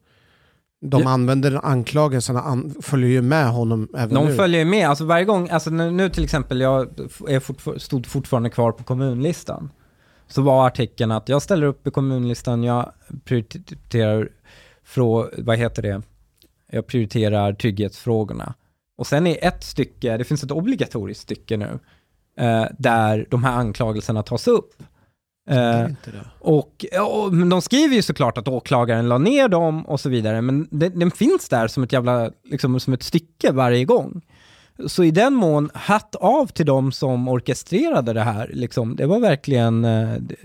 De Ja. använder anklagelserna, an, följer ju med honom även De nu. följer ju med, alltså varje gång, alltså nu, nu till exempel, jag är fortfar- stod fortfarande kvar på kommunlistan. Så var artikeln att jag ställer upp i kommunlistan, jag prioriterar, frå, vad heter det, jag prioriterar trygghetsfrågorna. Och sen är ett stycke, det finns ett obligatoriskt stycke nu, eh, där de här anklagelserna tas upp. Eh, och, men de skriver ju såklart att åklagaren la ner dem och så vidare, men den, den finns där som ett jävla, liksom som ett stycke varje gång. Så i den mån, hatt av till de som orkestrerade det här, liksom, det var verkligen, eh, det,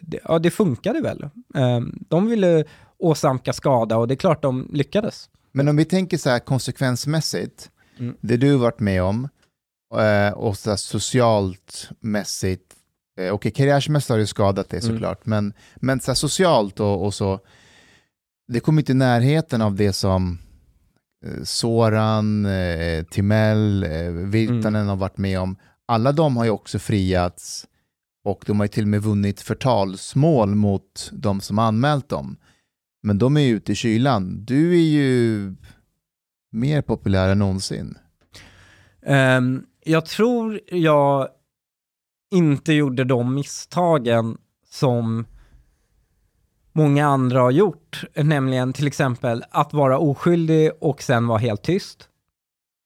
det, ja det funkade väl. Eh, De ville åsamka skada och det är klart de lyckades. Men om vi tänker så här konsekvensmässigt, Mm. det du varit med om och så socialt mässigt, eh, okej karriärsmässigt har det skadat dig Mm. såklart, men, men så här socialt och, och så, det kommer inte i närheten av det som eh, Soran, eh, Timell, eh, Virtanen Mm. har varit med om. Alla de har ju också friats och de har ju till och med vunnit förtalsmål mot de som anmält dem. Men de är ju ute i kylan. Du är ju mer populär än någonsin. Ehm, jag tror jag inte gjorde de misstagen som många andra har gjort, nämligen till exempel att vara oskyldig och sen vara helt tyst.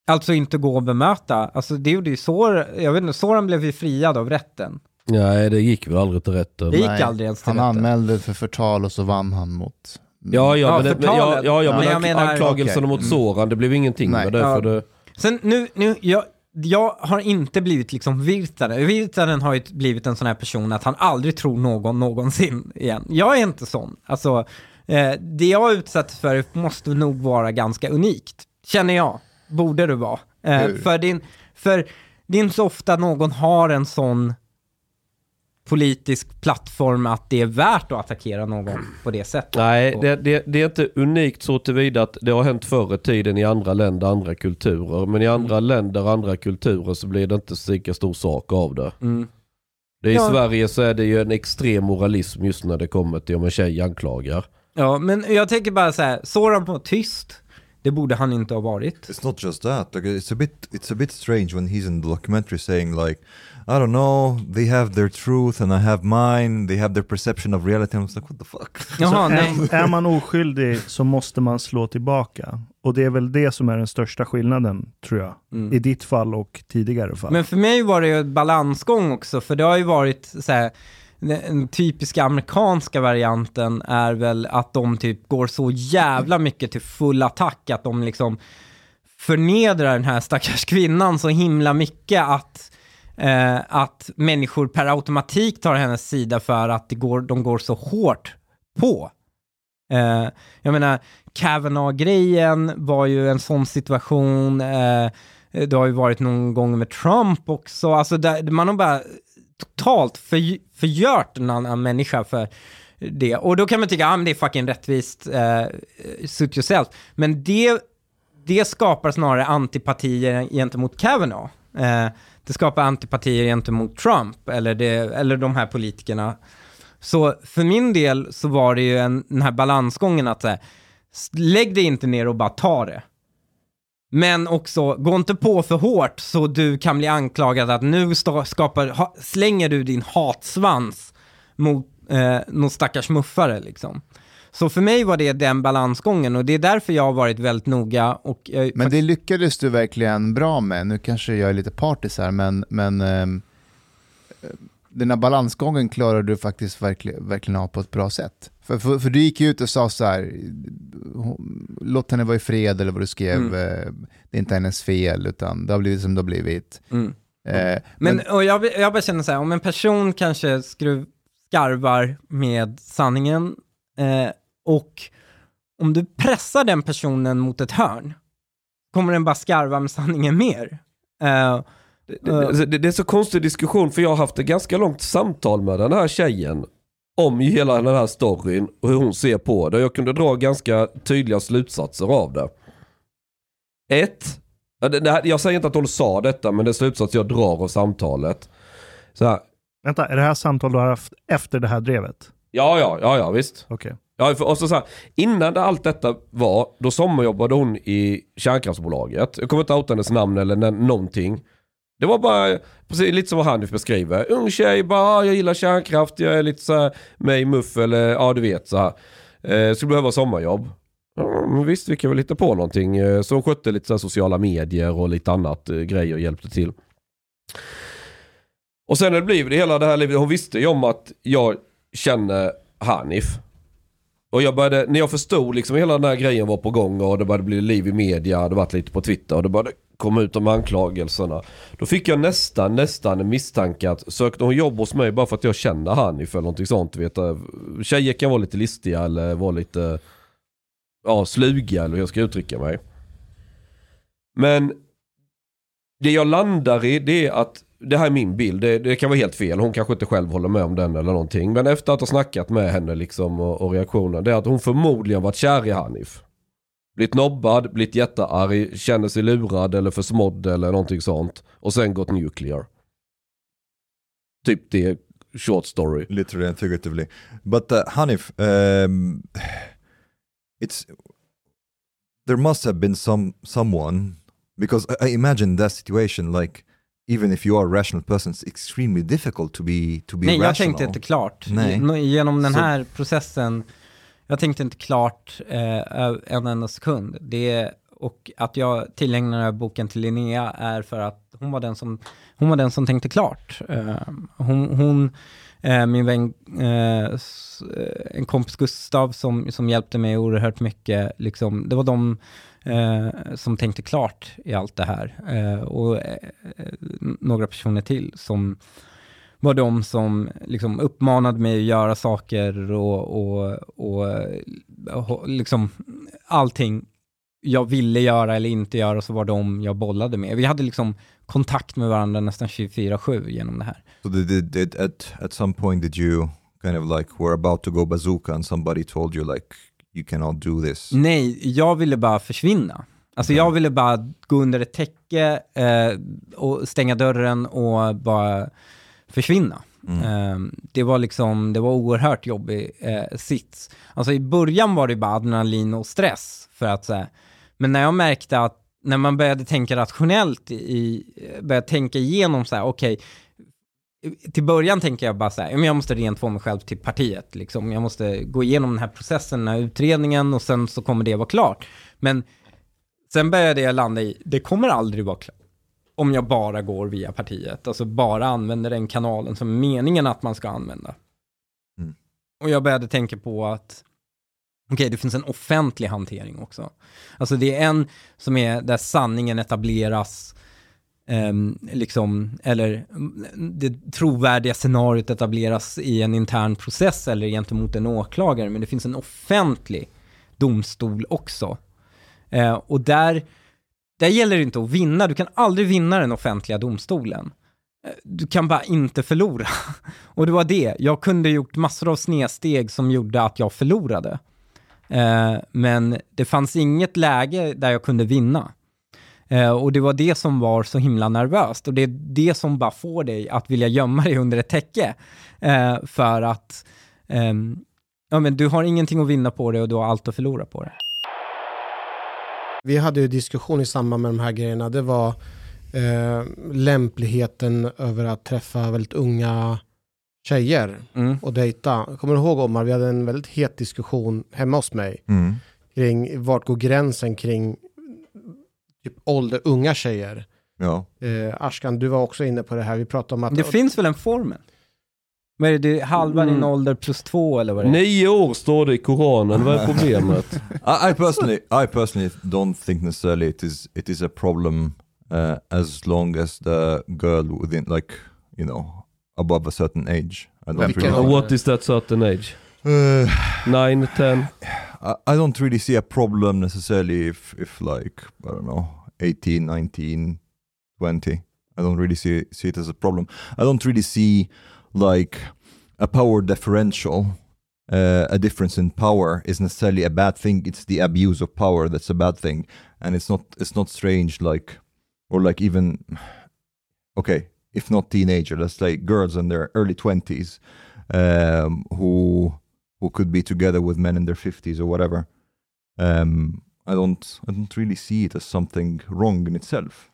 Alltså inte gå och bemöta. Alltså det gjorde ju Sor, jag vet inte, Soran blev ju friad av rätten. Nej, det gick väl aldrig till rätten. Det gick Nej, aldrig ens till Han rätten. anmälde för förtal och så vann han mot... Ja, ja, Ja, men, det, ja, ja, ja, Men men menar- anklagelserna okej. mot Mm. Soran, det blev ingenting Nej. det. Ja. Det Sen nu, nu jag, jag har inte blivit liksom Virtanen. Virtanen har ju blivit en sån här person att han aldrig tror någon någonsin igen. Jag är inte sån. Alltså, eh, det jag har utsatts för måste nog vara ganska unikt. Känner jag. Borde det vara. Eh, för, din, för det är inte så ofta någon har en sån politisk plattform att det är värt att attackera någon på det sättet. Nej, det, det, det är inte unikt så tillvida att det har hänt förr i tiden i andra länder, andra kulturer. Men i andra länder, andra kulturer så blir det inte så lika stor sak av det. Mm. det I Ja. Sverige så är det ju en extrem moralism just när det kommer till om en tjej anklagar. Ja, men jag tänker bara så här, Soran var tyst. Det borde han inte ha varit. It's not just that. Like, it's a bit it's a bit strange when he's in the documentary saying like, I don't know, they have their truth and I have mine. They have their perception of reality. I was like, what the fuck? Jaha, så nej. är, är man oskyldig så måste man slå tillbaka. Och det är väl det som är den största skillnaden, tror jag. Mm. I ditt fall och tidigare fall. Men för mig var det ju en balansgång också, för det har ju varit så här, den typiska amerikanska varianten är väl att de typ går så jävla mycket till full attack att de liksom förnedrar den här stackars kvinnan så himla mycket att, eh, att människor per automatik tar hennes sida för att det går, de går så hårt på. Eh, jag menar, Kavanaugh-grejen var ju en sån situation. Eh, det har ju varit någon gång med Trump också. Alltså där, man har bara totalt för, förgört en annan människa för det. Och då kan man tycka, ja ah, men det är fucking rättvist, eh, suit yourself. Men det, det skapar snarare antipatier gentemot Kavanaugh. Eh, det skapar antipatier gentemot Trump eller, det, eller de här politikerna. Så för min del så var det ju en, den här balansgången att säga, lägg dig inte ner och bara ta det. Men också, gå inte på för hårt så du kan bli anklagad att nu skapar, ha, slänger du din hatsvans mot eh, någon stackars muffare liksom. Så för mig var det den balansgången och det är därför jag har varit väldigt noga. Och, eh, men det lyckades du verkligen bra med. Nu kanske jag är lite partis här, men, men eh, den här balansgången klarar du faktiskt verkligen, verkligen av på ett bra sätt. För, för, för, du gick ju ut och sa så här, låt henne vara i fred eller vad du skrev, mm. eh, det är inte hennes fel utan det har blivit som det har blivit. Mm. Eh, men, men och jag, jag bara känner så här, om en person kanske skruv, skarvar med sanningen eh, och om du pressar den personen mot ett hörn, kommer den bara skarva med sanningen mer. Uh, det, det, det, det, är så konstig diskussion för jag har haft ett ganska långt samtal med den här tjejen om hela den här storyn och hur hon ser på det. Jag kunde dra ganska tydliga slutsatser av det. Ett, jag säger inte att hon sa detta men det är slutsats jag drar av samtalet. Så här. Vänta, är det här samtal du har haft efter det här drevet? Ja, ja, ja, ja visst. Okej. Okay. Ja, och så, så här, innan det, allt detta var, då sommarjobbade hon i kärnkraftsbolaget. Jag kommer inte outa hennes namn eller någonting. Det var bara, precis lite som Hanif beskriver. Ung tjej, bara ah, jag gillar kärnkraft, jag är lite så här i muff eller ja du vet så här. Eh, skulle behöva sommarjobb. Ja, visst, vi kan väl hitta på någonting. Eh, så hon skötte lite så här sociala medier och lite annat eh, grejer och hjälpte till. Och sen när det blev det hela det här livet, hon visste ju om att jag känner Hanif. Och jag började, när jag förstod liksom hela den här grejen var på gång och det började bli liv i media, det varit lite på Twitter och det började komma ut de anklagelserna. Då fick jag nästan, nästan en misstanke att sökte hon jobb hos mig bara för att jag känner Hanif eller någonting sånt. Vet, tjejer kan vara lite listiga eller vara lite ja, sluga eller hur jag ska uttrycka mig. Men det jag landar i det är att det här är min bild, det, det, kan vara helt fel. Hon kanske inte själv håller med om den eller någonting. Men efter att ha snackat med henne liksom och, och reaktionen, det är att hon förmodligen varit kär i Hanif. Blivit nobbad, blivit jättearg, känner sig lurad eller försmådd eller någonting sånt. Och sen gått nuclear. Typ det, short story. Literally and figuratively. But uh, Hanif, um, it's there must have been some someone because I, I imagine that situation like even if you are a rational person, it's extremely difficult to be, to be Nej, rational. jag tänkte inte klart. Nej. Genom den här så... processen, jag tänkte inte klart eh, en enda sekund. Det, och att jag tillägnar den här boken till Linnea är för att hon var den som, hon var den som tänkte klart. Eh, hon, hon eh, min vän, eh, eh, en kompis Gustav som, som hjälpte mig oerhört mycket, liksom, det var de eh, som tänkte klart i allt det här. Eh, och eh, några personer till som var de som liksom uppmanade mig att göra saker och, och, och, eh, och liksom allting jag ville göra eller inte göra så var de jag bollade med. Vi hade liksom kontakt med varandra nästan 24-7 genom det här. So did, did, at, at some point did you kind of like were about to go bazooka and somebody told you like you cannot do this? Nej, jag ville bara försvinna. Alltså jag ville bara gå under ett täcke eh, och stänga dörren och bara försvinna. Mm. Eh, det var liksom, det var oerhört jobbig eh, sits. Alltså i början var det bara adrenalin och stress för att säga, men när jag märkte att när man började tänka rationellt i, började tänka igenom så här, okej, okay, till början tänker jag bara så här, jag måste rent få mig själv till partiet. Liksom. Jag måste gå igenom den här processen, den här utredningen och sen så kommer det vara klart. Men sen började jag landa i, det kommer aldrig vara klart. Om jag bara går via partiet, alltså bara använder den kanalen som meningen att man ska använda. Mm. Och jag började tänka på att, okej, okay, det finns en offentlig hantering också. Alltså det är en som är där sanningen etableras eh, liksom, eller mm, det trovärdiga scenariot etableras i en intern process eller gentemot en åklagare, men det finns en offentlig domstol också. Eh, och där, där gäller det inte att vinna, du kan aldrig vinna den offentliga domstolen. Ehm, du kan bara inte förlora. Och det var det. Jag kunde gjort massor av snedsteg som gjorde att jag förlorade. Eh, men det fanns inget läge där jag kunde vinna. Eh, och det var det som var så himla nervöst. Och det är det som bara får dig att vilja gömma dig under ett täcke. Eh, för att ehm, ja, men du har ingenting att vinna på det och du har allt att förlora på det. Vi hade ju diskussion i samband med de här grejerna. Det var eh, lämpligheten över att träffa väldigt unga tjejer Mm. och dejta. Kommer du ihåg Omar, vi hade en väldigt het diskussion hemma hos mig Mm. kring vart går gränsen kring typ ålder, unga tjejer. Ja. Eh, Ashkan, du var också inne på det här. Vi pratade om att... Det finns väl en formel? Vad är det, halva din Mm. ålder plus två eller vad det är? Nio år står det i Koranen, vad är problemet? I, I personally, I personally don't think necessarily it is it is a problem uh, as long as the girl within like you know above a certain age. I don't really. And what is that certain age? Uh, Nine, ten? I, I don't really see a problem necessarily if if like I don't know 18, 19, 20. I don't really see see it as a problem. I don't really see like a power differential. Uh, a difference in power is necessarily a bad thing. It's the abuse of power that's a bad thing, and it's not. It's not strange, like, or like even, okay, if not teenager, let's say girls in their early twenties, um, who who could be together with men in their fifties or whatever. Um, I don't. I don't really see it as something wrong in itself.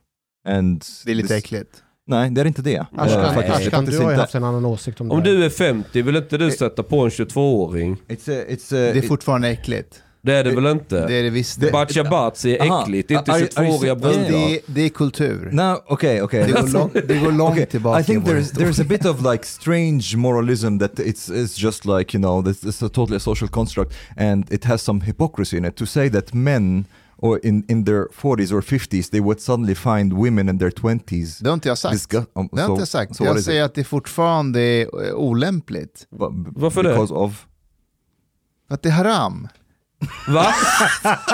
And Det är lite this- äckligt. Nej, det är inte det. Ashkan, Eh, faktiskt- Ashkan du har ju haft en annan åsikt om det Om du är 50, vill inte du sätta på en 22-åring? It's a, it's a, Det är it- fortfarande äckligt. Det är det väl inte? Det är det visst. Det- Bats är Aha. äckligt, inte Are- are you 22-åriga saying- Fast brudar. det, är, det är kultur. No, okay, okay. Det går, lång, det går långt Okay, tillbaka I think there's there's a bit of like strange moralism that it's it's just like you know this is a totally a social construct and it has some hypocrisy in it to say that men or in in their 40s or 50s they would suddenly find women in their 20s. Det har inte jag sagt. disgu- um, Det har so- inte jag sagt. so jag säger it? att det fortfarande är eh, olämpligt. Varför det? of Att det är haram. Va?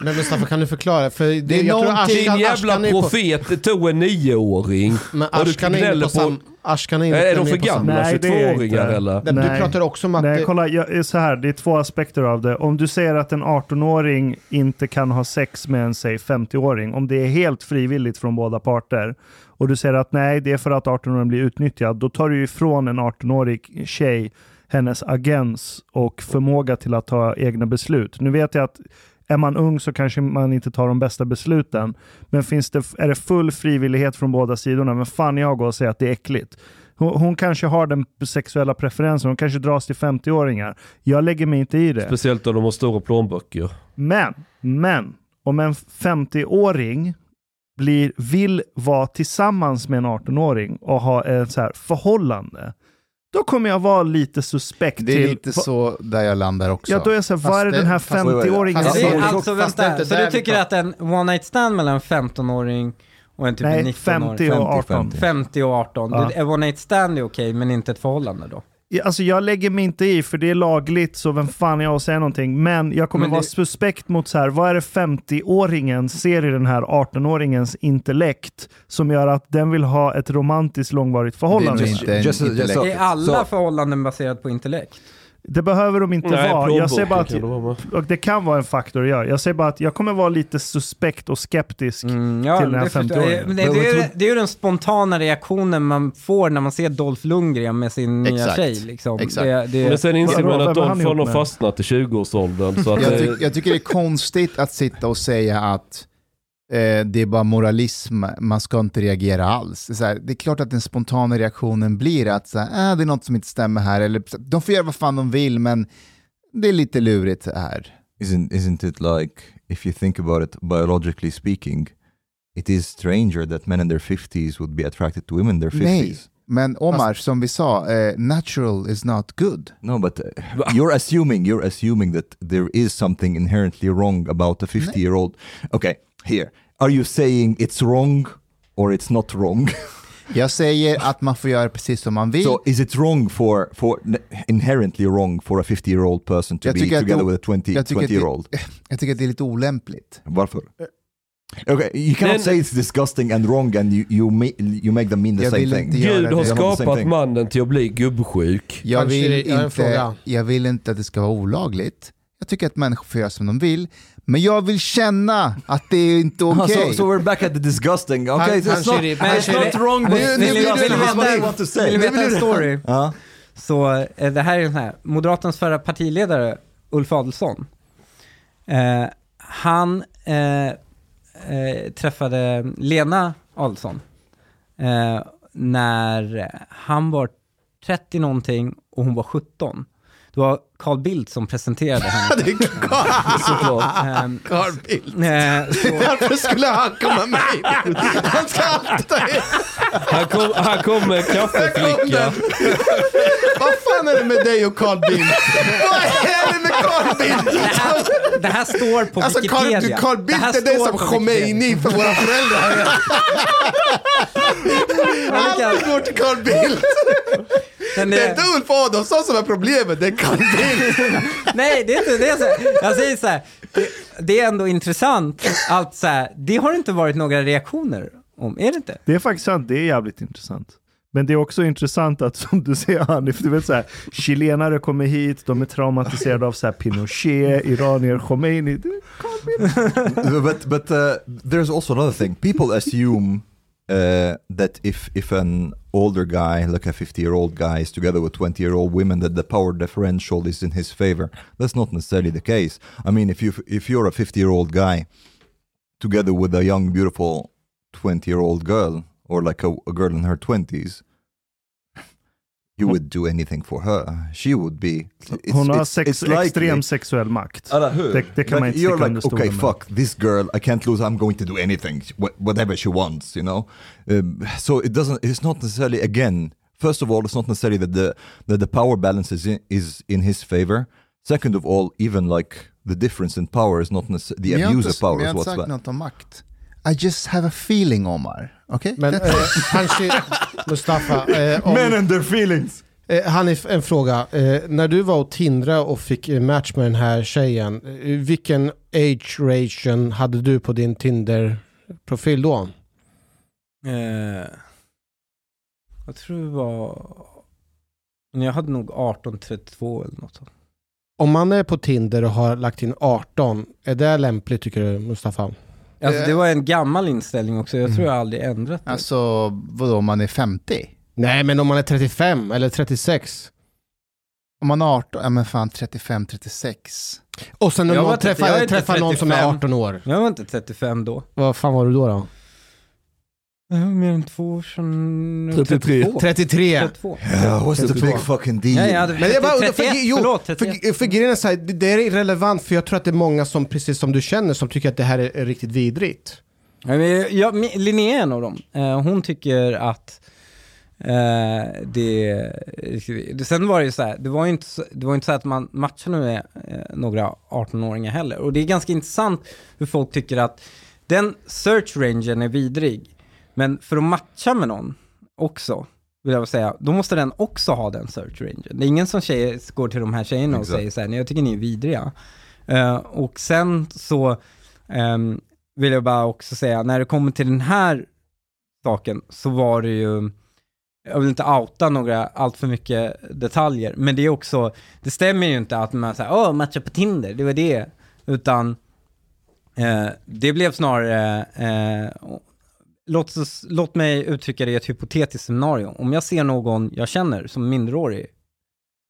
Men Mustafa, kan du förklara? För det, Det är jag tror Din jävla Ashkan är på, profet tog en nioåring. men och du Ashkan är inne gnäller på, sam, Ashkan är inne Är de för gamla Nej, det är jag 22-åringar inte. eller? Du Nej. pratar också om att... Nej, det- kolla, jag, så här, det är två aspekter av det. Om du säger att en 18-åring inte kan ha sex med en säg 50-åring, om det är helt frivilligt från båda parter, och du säger att nej, det är för att 18-åringen blir utnyttjad, då tar du ifrån en 18-årig tjej hennes agens och förmåga till att ta egna beslut. Nu vet jag att är man ung så kanske man inte tar de bästa besluten, men finns det, är det full frivillighet från båda sidorna, men fan jag går och säger att det är äckligt. Hon, hon kanske har den sexuella preferensen, hon kanske dras till 50-åringar. Jag lägger mig inte i det. Speciellt om de har stora plånböcker. Men, men, om en 50-åring blir, vill vara tillsammans med en 18-åring och ha ett så här förhållande, då kommer jag vara lite suspekt Det är till... lite så där jag landar också. Ja, då är jag så här, vad är det den här det- fast- 50-åringen fast Det det är är- som... alltså, vänta, så du tycker att en one night stand mellan en 15-åring och en typ en Nej, 19-åring? 50 och 18. 50 och 18. Ja. En one night stand är okej, men inte ett förhållande då? Ja, Alltså jag lägger mig inte i för det är lagligt så vem fan är jag att säga någonting. Men jag kommer Men vara det- suspekt mot så här, vad är det 50-åringen ser i den här 18-åringens intellekt som gör att den vill ha ett romantiskt långvarigt förhållande? Det är Det, inte en Just- just- så- Är alla så- förhållanden baserat på intellekt? Behöver de inte Nej, vara. Jag säger bara plånboken kan det vara att, och det kan vara en faktor, ja. Jag säger bara att jag kommer vara lite suspekt och skeptisk. Mm, ja, till den här det förstår jag. 50-åringen. Men Det, det, är ju, det är ju den spontana reaktionen man får när man ser Dolph Lundgren med sin nya Exakt. tjej. Liksom. Exakt. Det, det, Men sen inser man att får ihop nog fastnat i 20-årsåldern. Så att Jag, det, tyck, jag tycker det är konstigt att sitta och säga att eh, det är bara moralism, man ska inte reagera alls. Det är, här, det är klart att den spontana reaktionen blir att så här, äh, det är något som inte stämmer här, eller de får göra vad fan de vill, men det är lite lurigt här. isn't isn't it like if you think about it biologically speaking, it is stranger that men in their 50s would be attracted to women in their 50s. Nej, men Omar, som vi sa, eh, natural is not good. No, but uh, you're assuming you're assuming that there is something inherently wrong about a 50 year old. Okay, here. Are you saying it's wrong or it's not wrong? Jag säger att man får göra precis som man vill. so is it wrong for for inherently wrong for a 50 year old person to be together det- with a 20 jag tycker 20 att det- year old? Jag tycker att det är lite olämpligt. Varför? Okay, you cannot Den- say it's disgusting and wrong and you, you, ma- you make them mean the same thing. Gud har skapat mannen till att bli gubbsjuk. Jag vill, inte, jag vill inte att det ska vara olagligt. Jag tycker att människor får göra som de vill. Men jag vill känna att det är inte okej. so, so we're back at the disgusting. Okay, Han- it's han not, it's Shiri- not wrong, but Vill- it's vill- vill- disgusting. vill- That's what I vill- want to say. Vill du veta en story? Ja. Så eh, det här är den här, Moderaternas förra partiledare Ulf Adelsohn. Eh, han eh, eh, träffade Lena Adelsohn eh, när han var 30 någonting och hon var 17. Det var Carl Bildt som presenterade henne. Det är Carl. Ehm, Carl Bildt. eh, Varför skulle han komma med? Han ska alltid ta in. Han kom, är det med dig och Carl Bildt? Vad är det med Carl Bildt? det, här, det här står på Alltså Carl, Wikipedia. du, Carl Det Bildt här är det som Khomeini för våra föräldrar. Allt går till Carl Bildt. Men Det är det, inte Ulf Adolfsson som är problemet, det är Carl Bildt. nej, det är inte det. är Jag säger så här, det, det är ändå intressant att så här, det har inte varit några reaktioner om, är det inte? Det är faktiskt sant, det är jävligt intressant. Men det är också intressant att som du säger Hanif, du vet så här, chilenare kommer hit, de är traumatiserade av så här Pinochet, iranier, Khomeini. But but uh, there's also another thing. People assume uh, that if if an older guy, like a 50 year old guy, is together with 20 year old women, that the power differential is in his favor. That's not necessarily the case. I mean, if you if you're a 50 year old guy together with a young, beautiful 20 year old girl, or like a, a girl in her 20s. You would do anything for her. She would be. it's- hon har it's- sex, it's likely- extrem sexuell makt. Hur? Det, det kan man Like, inte you're sticka like, under stolen okay, med. fuck this girl. I can't lose. I'm going to do anything, wh- whatever she wants. You know. Um, so it doesn't. It's not necessarily. Again, first of all, it's not necessarily that the that the power balance is in, is in his favor. Second of all, even like the difference in power is not necessarily the abuse inte- of power men jag is har what's inte sagt bad. något om makt. I just have a feeling Omar. Okej? Men That's eh. Hanshi, Mustafa, eh, om, and their feelings. eh, Hanif, en fråga. Eh, när du var och Tindra och fick eh, match med den här tjejen, eh, vilken age ration hade du på din Tinder-profil då? Eh, jag tror det var... Men jag hade nog 18-32 eller något sånt. Om man är på Tinder och har lagt in 18, är det lämpligt tycker du Mustafa? Alltså Eh. det var en gammal inställning också, jag tror jag aldrig ändrat det. Alltså, vadå, om man är 50? Nej, men om man är 35 eller 36. Om man är 18, ja men fan 35, 36. Och sen när Jag var man inte- jag träffar, inte träffar någon som är 35. 18 år. Jag var inte 35 då. Vad fan var du då? då? Var mer än två år sedan. 33. 32. 33. 32. Yeah, what's the 32. big fucking deal? Ja, jag hade Men det var, 31, för, jo, förlåt, 31. för, för grejen är så här, det, det är irrelevant för jag tror att det är många som, precis som du känner, som tycker att det här är, är riktigt vidrigt. Ja, Linnea är en av dem. Eh, hon tycker att eh, det, det... Sen var det ju så här, det var ju inte så, det var inte så att man matchade med eh, några 18-åringar heller. Och det är ganska intressant hur folk tycker att den search rangen är vidrig. Men för att matcha med någon också, vill jag säga, då måste den också ha den search rangen. Det är ingen som tjejer går till de här tjejerna och Exakt. säger så här, nej jag tycker ni är vidriga. Eh, och sen så ehm, vill jag bara också säga, när det kommer till den här saken så var det ju, jag vill inte outa några allt för mycket detaljer, men det är också, det stämmer ju inte att man säger åh, matcha på Tinder, det var det, utan eh, det blev snarare, eh, låt, oss, låt mig uttrycka det i ett hypotetiskt scenario. Om jag ser någon jag känner som minderårig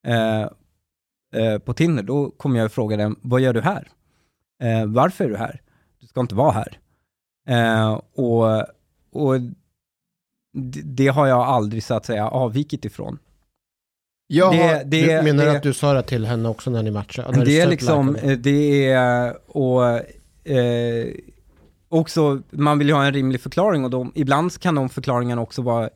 eh, eh, på Tinder, då kommer jag fråga den, vad gör du här? Eh, varför är du här? Du ska inte vara här. Eh, och och det, det har jag aldrig så att säga avvikit ifrån. Jag Det, det, du menar det, att du sa det till henne också när ni matchade? Det är liksom, eh, det är, och eh, också, man vill ju ha en rimlig förklaring och de, ibland kan de förklaringarna också vara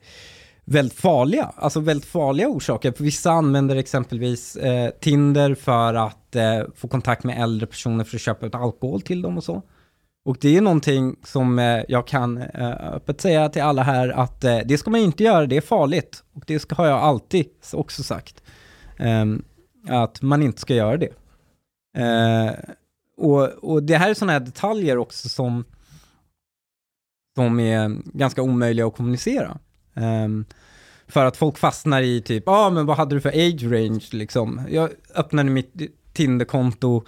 väldigt farliga, alltså väldigt farliga orsaker. För vissa använder exempelvis eh, Tinder för att eh, få kontakt med äldre personer för att köpa ut alkohol till dem och så. Och det är någonting som eh, jag kan eh, öppet säga till alla här att eh, det ska man inte göra, det är farligt. Och det ska, har jag alltid också sagt. Ehm, att man inte ska göra det. Eh, och, och det här är sådana här detaljer också som de är ganska omöjliga att kommunicera. Ehm, för att folk fastnar i typ, ja ah, men vad hade du för age range liksom? Jag öppnade mitt Tinder-konto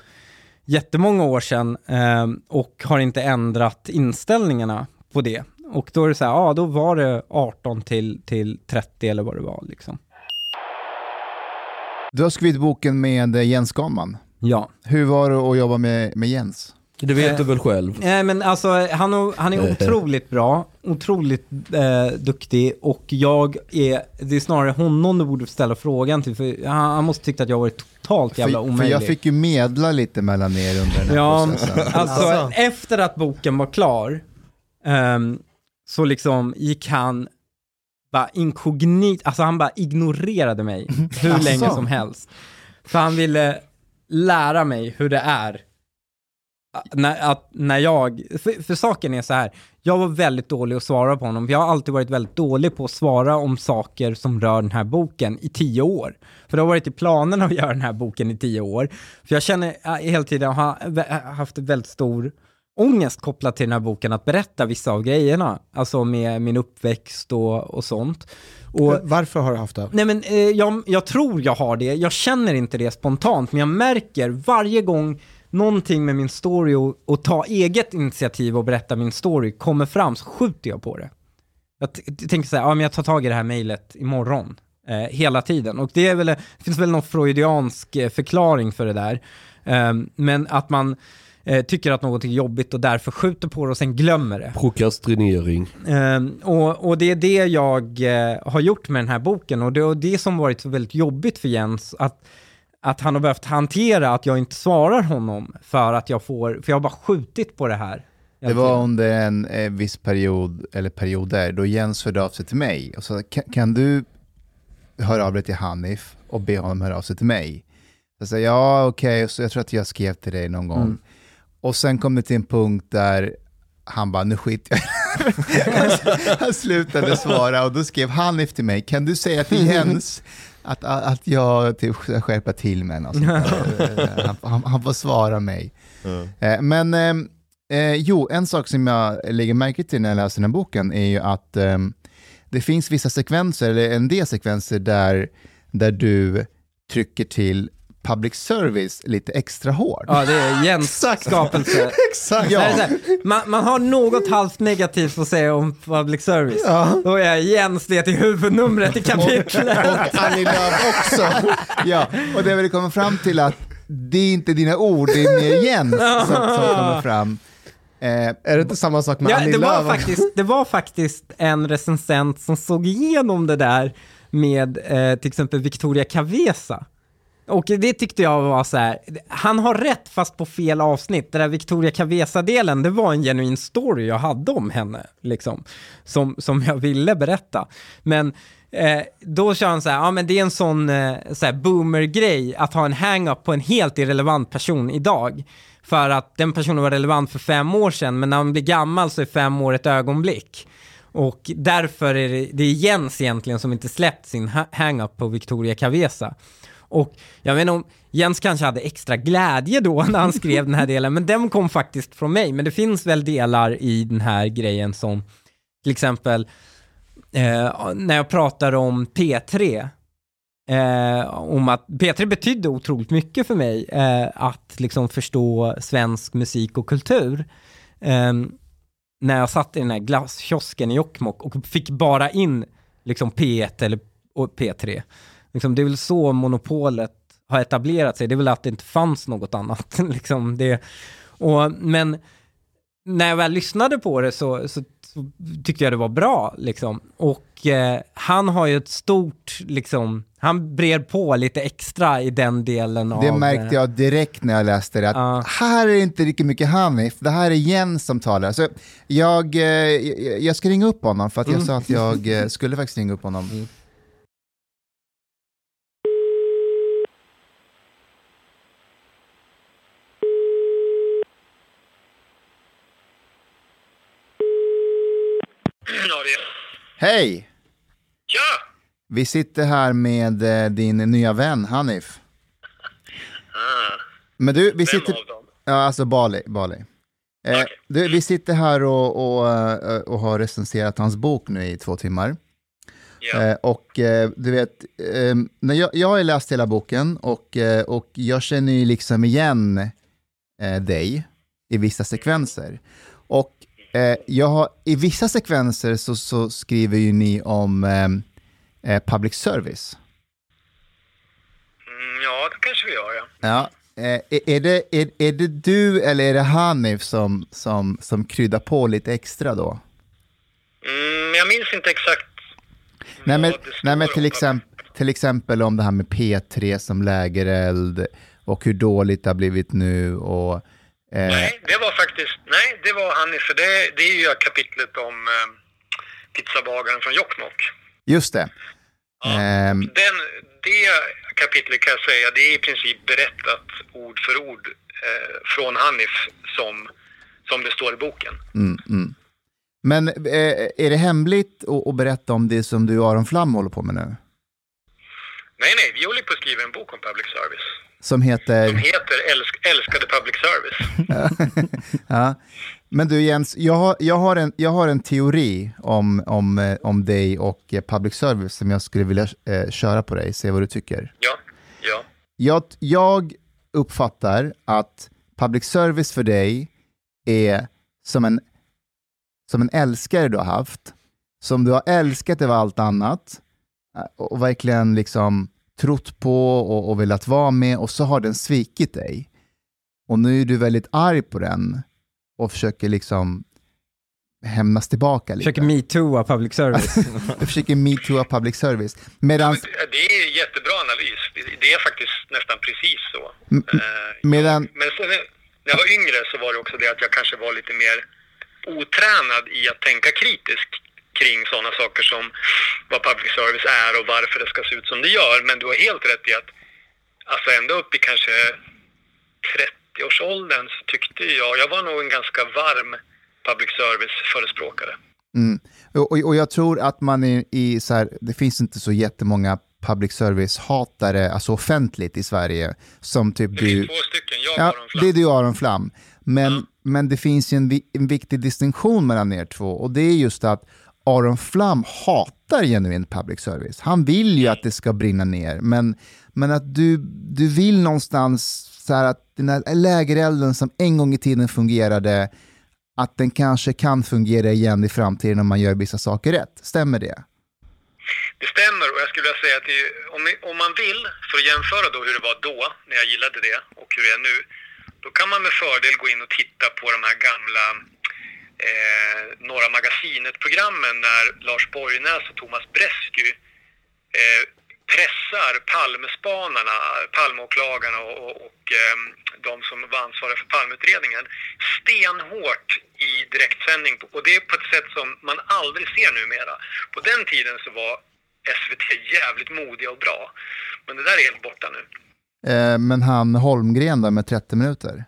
jättemånga år sedan ehm, och har inte ändrat inställningarna på det. Och då är det så här, ja ah, då var det 18 till, till 30 eller vad det var liksom. Du har skrivit boken med eh, Jens Ganman. Ja. Hur var det att jobba med, med Jens? Det vet du väl själv? Nej men alltså han, är- han är otroligt bra, otroligt eh, duktig och jag är, det är snarare honom du borde ställa frågan till för han, han måste tyckt att jag varit totalt jävla För, för omöjlig. jag fick ju medla lite mellan er under den här Ja, processen. alltså, Alltså. efter att boken var klar ehm, så liksom gick han bara inkognit, alltså han bara ignorerade mig hur Asså. länge som helst. För han ville lära mig hur det är när, att, när jag, för, för saken är så här, jag var väldigt dålig att svara på honom. Jag har alltid varit väldigt dålig på att svara om saker som rör den här boken i tio år. För det har varit i planen att göra den här boken i tio år. För jag känner äh, hela tiden, har har haft en väldigt stor ångest kopplat till den här boken, att berätta vissa av grejerna. Alltså med min uppväxt och, och sånt. Och, Varför har du haft det? Nej men eh, jag, jag tror jag har det, jag känner inte det spontant, men jag märker varje gång någonting med min story och, och ta eget initiativ och berätta min story kommer fram så skjuter jag på det. Jag tänker så här, ja men jag tar tag i det här mejlet imorgon. Eh, hela tiden. Och det är väl, det finns väl någon freudiansk eh, förklaring för det där. Ehm, men att man eh, tycker att något är jobbigt och därför skjuter på det och sen glömmer det. Prokrastinering. Ehm, och, och det är det jag eh, har gjort med den här boken och det är det som varit så väldigt jobbigt för Jens, att, att han har behövt hantera att jag inte svarar honom för att jag får, för jag har bara skjutit på det här. Det var under en eh, viss period, eller perioder, då Jens hörde av sig till mig. Och så, kan, kan du höra av dig till Hanif och be honom höra av sig till mig? Jag sa ja, okej, så jag tror att jag skrev till dig någon gång. Mm. Och sen kom det till en punkt där han bara, nu skiter jag i- Han slutade svara och då skrev Hanif till mig, kan du säga till Jens att, att jag typ ska skärpa till mig? och sånt där. han, han, han får svara mig. Eh, Men ehm, eh, jo, en sak som jag lägger märke till när jag läser den här boken är ju att ehm, det finns vissa sekvenser, eller en del sekvenser där, där du trycker till public service lite extra hårt. Ja, det är Jens skapelse. Exakt. Här, man, man har något halvt negativt att säga om public service. Ja. Då är Jens det till huvudnumret i kapitlet. Och Annie Lööf också. ja, och det vill komma fram till att det är inte dina ord, det är mer Jens som, som kommer fram. Eh, Är det inte samma sak med Ja, Annie det, var Lööf? faktiskt, det var faktiskt en recensent som såg igenom det där med eh, till exempel Victoria Cavesa. Och det tyckte jag var så här, han har rätt fast på fel avsnitt. Det där Victoria Cavesa-delen, det var en genuin story jag hade om henne, liksom, som, som jag ville berätta. Men eh, då kör han så här, ja men det är en sån eh, så här boomer-grej att ha en hang-up på en helt irrelevant person idag. För att den personen var relevant för fem år sedan, men när man blir gammal så är fem år ett ögonblick. Och därför är det, det är Jens egentligen som inte släppt sin ha- hang-up på Victoria Cavesa. Och jag inte om Jens kanske hade extra glädje då när han skrev den här delen, men den kom faktiskt från mig. Men det finns väl delar i den här grejen som till exempel eh, när jag pratar om P3, eh, om att P3 betydde otroligt mycket för mig, eh, att liksom förstå svensk musik och kultur. Eh, när jag satt i den här glasskiosken i Jokkmokk och fick bara in liksom P1 eller och P3. Liksom, det är väl så monopolet har etablerat sig, det är väl att det inte fanns något annat. liksom det, och, men när jag väl lyssnade på det så, så, så tyckte jag det var bra. Liksom. Och eh, han har ju ett stort, liksom, han brer på lite extra i den delen av... det märkte jag direkt när jag läste det, att Ja. här är det inte riktigt mycket Hanif, det här är Jens som talar. Så jag, eh, jag, jag ska ringa upp honom, för att jag Mm. sa att jag eh, skulle faktiskt ringa upp honom. Ja, det... Hej! Ja! Vi sitter här med eh, din nya vän Hanif. Ah, Men du, vi sitter... Ja, alltså Bali. Bali. Eh, Okej. du, vi sitter här och, och, eh, och har recenserat hans bok nu i två timmar. Ja. Eh, och eh, du vet, eh, när jag, jag har läst hela boken och, eh, och jag känner ju liksom igen dig i vissa sekvenser. Och eh, jag har, i vissa sekvenser så, så skriver ju ni om eh, eh, public service. Mm, ja, det kanske vi gör, ja. Ja. Eh, är, det, är, är det du eller är det Hanif som, som, som kryddar på lite extra då? Mm, jag minns inte exakt Nej men, nej, men till, om. exempel, till exempel om det här med P3 som lägereld och hur dåligt det har blivit nu och... Eh, Nej, det var faktiskt, nej, det var han för det, det är ju kapitlet om eh, pizzabagaren från Jokkmokk. just det. Ja. Ehm, Den, det kapitlet kan jag säga, det är i princip berättat ord för ord eh, från Hanif som, som det står i boken. mm, mm. Men eh, är det hemligt att, att berätta om det som du och Aron Flam håller på med nu? Nej, nej, vi håller på att skriva en bok om public service. Som heter... Som heter Älsk, Älskade public service. ja. Men du Jens, jag har, jag har, en, jag har en teori om, om, eh, om dig och eh, public service som jag skulle vilja eh, köra på dig, se vad du tycker. Ja, ja. Jag, jag uppfattar att public service för dig är som en, som en älskare du har haft, som du har älskat över allt annat eh, och verkligen liksom trott på och, och velat vara med och så har den svikit dig. Och nu är du väldigt arg på den och försöker liksom hämnas tillbaka lite. Försöker metooa public service. Du försöker metooa public service. Medan, Men det- Det är en jättebra analys. Det- är faktiskt nästan precis så. M- Eh, medan Men sen, när jag var yngre så var det också det att jag kanske var lite mer otränad i att tänka kritiskt kring sådana saker som vad public service är och varför det ska se ut som det gör. Men du har helt rätt i att alltså ända upp i kanske 30-årsåldern så tyckte jag, jag var nog en ganska varm public service-förespråkare. Mm. Och, och- jag tror att man är i så här, det finns inte så jättemånga public service-hatare, alltså offentligt i Sverige, som typ Det du. två stycken, jag Ja, har dem det är du och Aron Flam. Men, men det finns ju en, en viktig distinktion mellan er två och det är just att Aron Flam hatar genuint public service. Han vill ju att det ska brinna ner, men, men att du, du vill någonstans så här att den här lägerelden som en gång i tiden fungerade, att den kanske kan fungera igen i framtiden om man gör vissa saker rätt. Stämmer det? Det stämmer och jag skulle vilja säga att det, om, om man vill, för att jämföra då hur det var då, när jag gillade det och hur det är nu, då kan man med fördel gå in och titta på de här gamla eh, Norra Magasinet-programmen när Lars Borgnäs och Thomas Bresky eh, pressar Palmespanarna, Palmeåklagarna och, och, och eh, de som var ansvariga för Palmeutredningen stenhårt i direktsändning. Och det är på ett sätt som man aldrig ser numera. På den tiden så var SVT jävligt modiga och bra. Men det där är helt borta nu. Eh, men han Holmgren där med 30 minuter?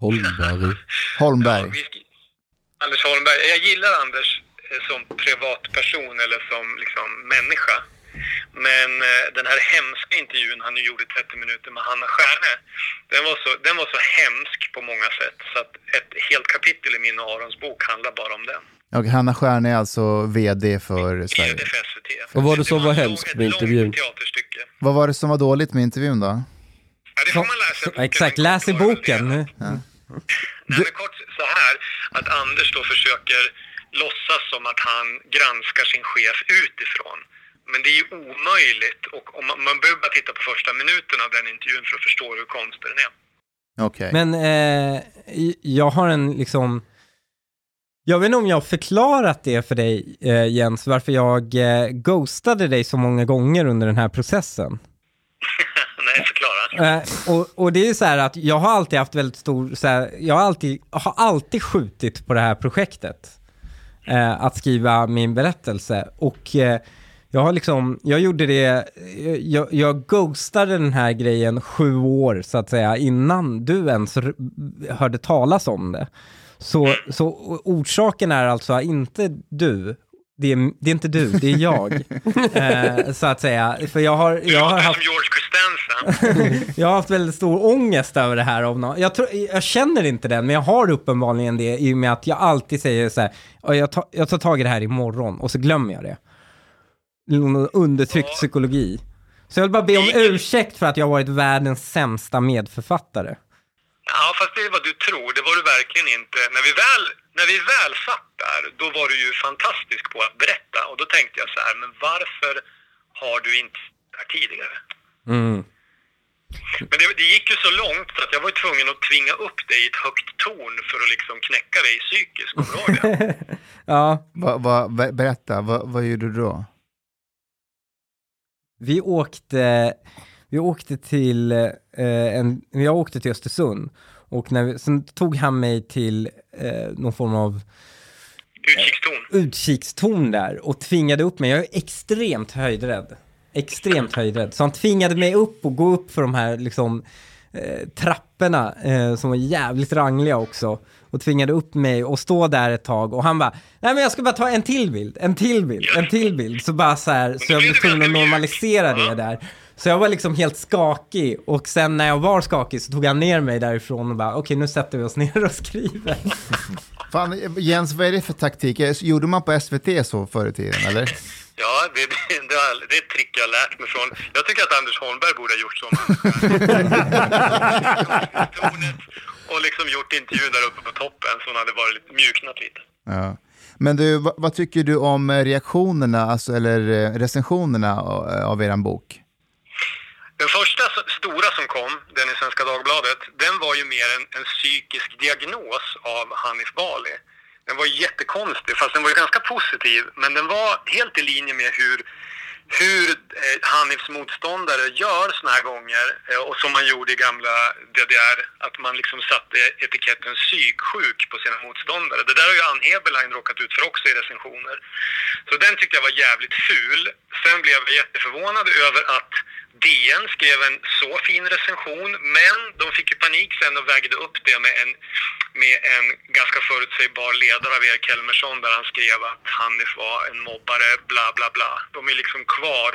Holmberg. Holmberg? Ja, vi Anders Holmberg. Jag gillar Anders eh, som privatperson eller som liksom människa. Men eh, den här hemska intervjun han nu gjorde 30 minuter med Hanna Stjärne, den var, så, den var så hemsk på många sätt så att ett helt kapitel i min och Arons bok handlar bara om den. Och Hanna Stjärne är alltså vd för Sverige. VD för SVT. Vad var det som var hemskt med intervjun? Vad var det som var dåligt med intervjun då? Ja, det får man läsa i boken. Exakt, läs i boken. Nej, men kort så här, att Anders då försöker låtsas som att han granskar sin chef utifrån. Men det är ju omöjligt och om man, man behöver bara titta på första minuten av den intervjun för att förstå hur konstig den är. Okej. Men eh, jag har en liksom... Jag vet inte om jag har förklarat det för dig eh, Jens, varför jag eh, ghostade dig så många gånger under den här processen. Nej, förklara. Eh, och, och det är ju så här att jag har alltid haft väldigt stor, så här, jag har alltid, har alltid skjutit på det här projektet. Eh, att skriva min berättelse. Och eh, jag har liksom, jag gjorde det, eh, jag, jag ghostade den här grejen sju år så att säga innan du ens hörde talas om det. Så, så orsaken är alltså inte du, det är, det är inte du, det är jag. eh, så att säga. För jag har, jag har haft... Jag har haft väldigt stor ångest över det här. Av nå- jag, tror, jag känner inte den, men jag har uppenbarligen det i och med att jag alltid säger så här, "Ja, jag, tar, jag tar tag i det här imorgon och så glömmer jag det. Någon Undertryckt Ja. psykologi. Så jag vill bara be om ursäkt för att jag har varit världens sämsta medförfattare. Ja, fast det är vad du tror. Det var du verkligen inte. När vi väl, när vi väl satt där, då var du ju fantastisk på att berätta. Och då tänkte jag så här, men varför har du inte det här tidigare? Mm. Men det, det gick ju så långt så att jag var tvungen att tvinga upp dig i ett högt torn för att liksom knäcka dig psykiskt. Kommer du ihåg det? Ja, Va, va, be- berätta, va, vad gjorde du då? vi åkte, vi åkte till, eh, en, jag åkte till Östersund. Och när vi, sen tog han mig till eh, någon form av Utkikstorn. utkikstorn där och tvingade upp mig. Jag är extremt höjdrädd. Extremt höjdrädd. Så han tvingade mig upp och gå upp för de här liksom, eh, trapporna eh, som var jävligt rangliga också. Och tvingade upp mig och stå där ett tag och han bara, nej men jag ska bara ta en till bild, en till bild, en till bild. Så bara så här, så jag blev tvungen att normalisera det där. Så jag var liksom helt skakig och sen när jag var skakig så tog han ner mig därifrån och bara, okej nu sätter vi oss ner och skriver. Fan, Jens, vad är det för taktik? Gjorde man på SVT så förr i tiden, eller? Ja, det, det, det, är- ett trick jag har lärt mig från. Jag tycker att Anders Holmberg borde ha gjort så. Tornet och liksom gjort intervjun där uppe på toppen så hon hade varit lite, mjuknat lite. Ja. Men du, vad, vad tycker du om eh, reaktionerna, alltså, eller eh, recensionerna av, av eran bok? Den första stora som kom, den i Svenska Dagbladet, den var ju mer en, en psykisk diagnos av Hanif Bali. Den var jättekonstig, fast den var ju ganska positiv, men den var helt i linje med hur, hur eh, Hanifs motståndare gör såna här gånger, eh, och som man gjorde i gamla DDR, att man liksom satte etiketten psyksjuk på sina motståndare. Det där har ju Ann Heberlein råkat ut för också i recensioner. Så den tyckte jag var jävligt ful. Sen blev jag jätteförvånad över att DN skrev en så fin recension, men de fick ju panik sen och vägde upp det med en, med en ganska förutsägbar ledare av Erik Helmersson där han skrev att Hanif var en mobbare, bla bla bla. De är liksom kvar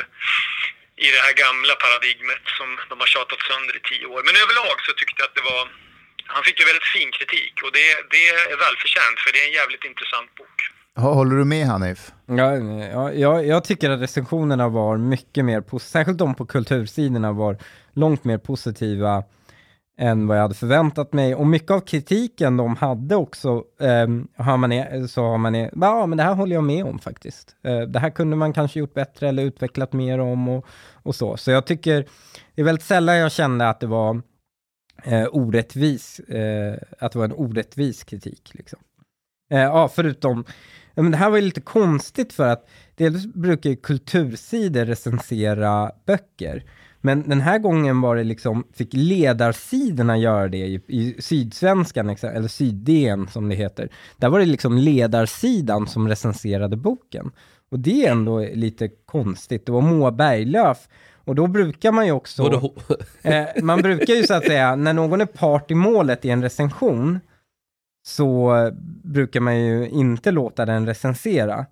i det här gamla paradigmet som de har tjatat sönder i tio år. Men överlag så tyckte jag att det var... Han fick ju väldigt fin kritik och det, det är välförtjänt för det är en jävligt intressant bok. Håller du med Hanif? Ja, ja, jag, jag tycker att recensionerna var mycket mer, särskilt de på kultursidorna var långt mer positiva än vad jag hade förväntat mig. Och mycket av kritiken de hade också, eh, har man, är- så har man, är- ja men det här håller jag med om faktiskt. Eh, det här kunde man kanske gjort bättre eller utvecklat mer om och, och så. Så jag tycker, det är väldigt sällan jag kände att det var eh, orättvis, eh, att det var en orättvis kritik liksom. Eh, ja, förutom Ja, men det här var ju lite konstigt för att dels brukar ju kultursidor recensera böcker. Men den här gången var det liksom, fick ledarsidorna göra det i, i Sydsvenskan, eller Syd-DN som det heter. Där var det liksom ledarsidan som recenserade boken. Och det är ändå lite konstigt. Det var Moa Berglöf. Och då brukar man ju också... Eh, man brukar ju så att säga, när någon är part i målet i en recension, så brukar man ju inte låta den recensera.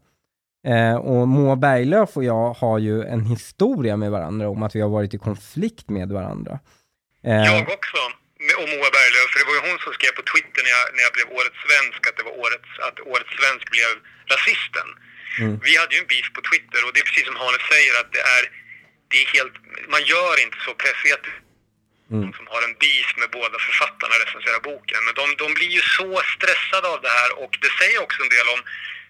Eh, och Moa Berglöf och jag har ju en historia med varandra om att vi har varit i konflikt med varandra. Eh, Jag också. Och Moa Berglöf, för det var ju hon som skrev på Twitter när jag, när jag blev Årets Svensk att, det var årets, att Årets Svensk blev rasisten. Mm. Vi hade ju en beef på Twitter och det är precis som Hannes säger att det är, det är helt, man gör inte så pressetiskt Mm. som har en beef med båda författarna recenserar boken. Men de, de blir ju så stressade av det här och det säger också en del om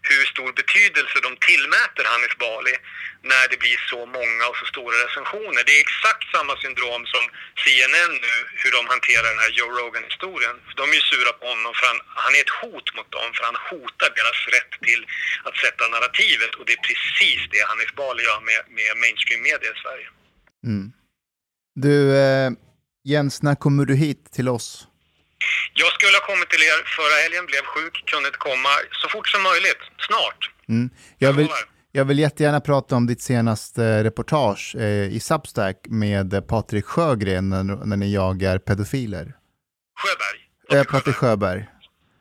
hur stor betydelse de tillmäter Hanif Bali när det blir så många och så stora recensioner. Det är exakt samma syndrom som CNN nu, hur de hanterar den här Joe Rogan-historien. De är ju sura på honom för han, han är ett hot mot dem för han hotar deras rätt till att sätta narrativet och det är precis det Hanif Bali gör med, med mainstream-media i Sverige. Mm. Du, eh, Jens, när kommer du hit till oss? Jag skulle ha kommit till er förra helgen, blev sjuk, kunde inte komma. Så fort som möjligt, snart. Mm. Jag, vill, jag vill jättegärna prata om ditt senaste reportage eh, i Substack med eh, Patrik Sjögren när, när ni jagar pedofiler. Sjöberg. Eh, Patrik Sjöberg.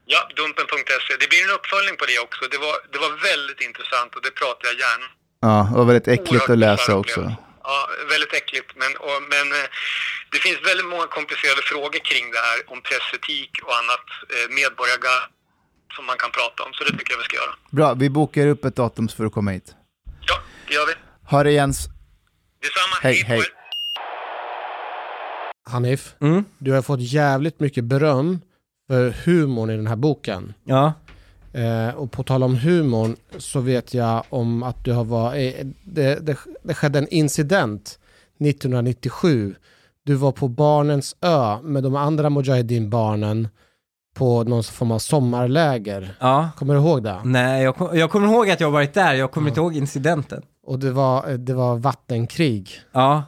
Ja, Dumpen.se. Det blir en uppföljning på det också. Det var, det var väldigt intressant och det pratar jag gärna Ja, det var väldigt äckligt Oerhört att läsa också. Ja, väldigt äckligt. Men, och, men eh, det finns väldigt många komplicerade frågor kring det här om pressetik och annat eh, som man kan prata om. Så det tycker jag vi ska göra. Bra, vi bokar upp ett datum för att komma hit. Ja, det gör vi. Ha det Jens. Detsamma. Hej, hej. er. Hanif, Mm. du har fått jävligt mycket beröm för humorn i den här boken. Ja. Eh, och på tal om humorn så vet jag om att du har varit, eh, det, det, det skedde en incident 1997. Du var på Barnens ö med de andra Mujahedin-barnen på någon form av sommarläger. Ja. Kommer du ihåg det? Nej, jag, kom, jag kommer ihåg att jag varit där, jag kommer Ja. inte ihåg incidenten. Och det var, eh, det var vattenkrig. Ja.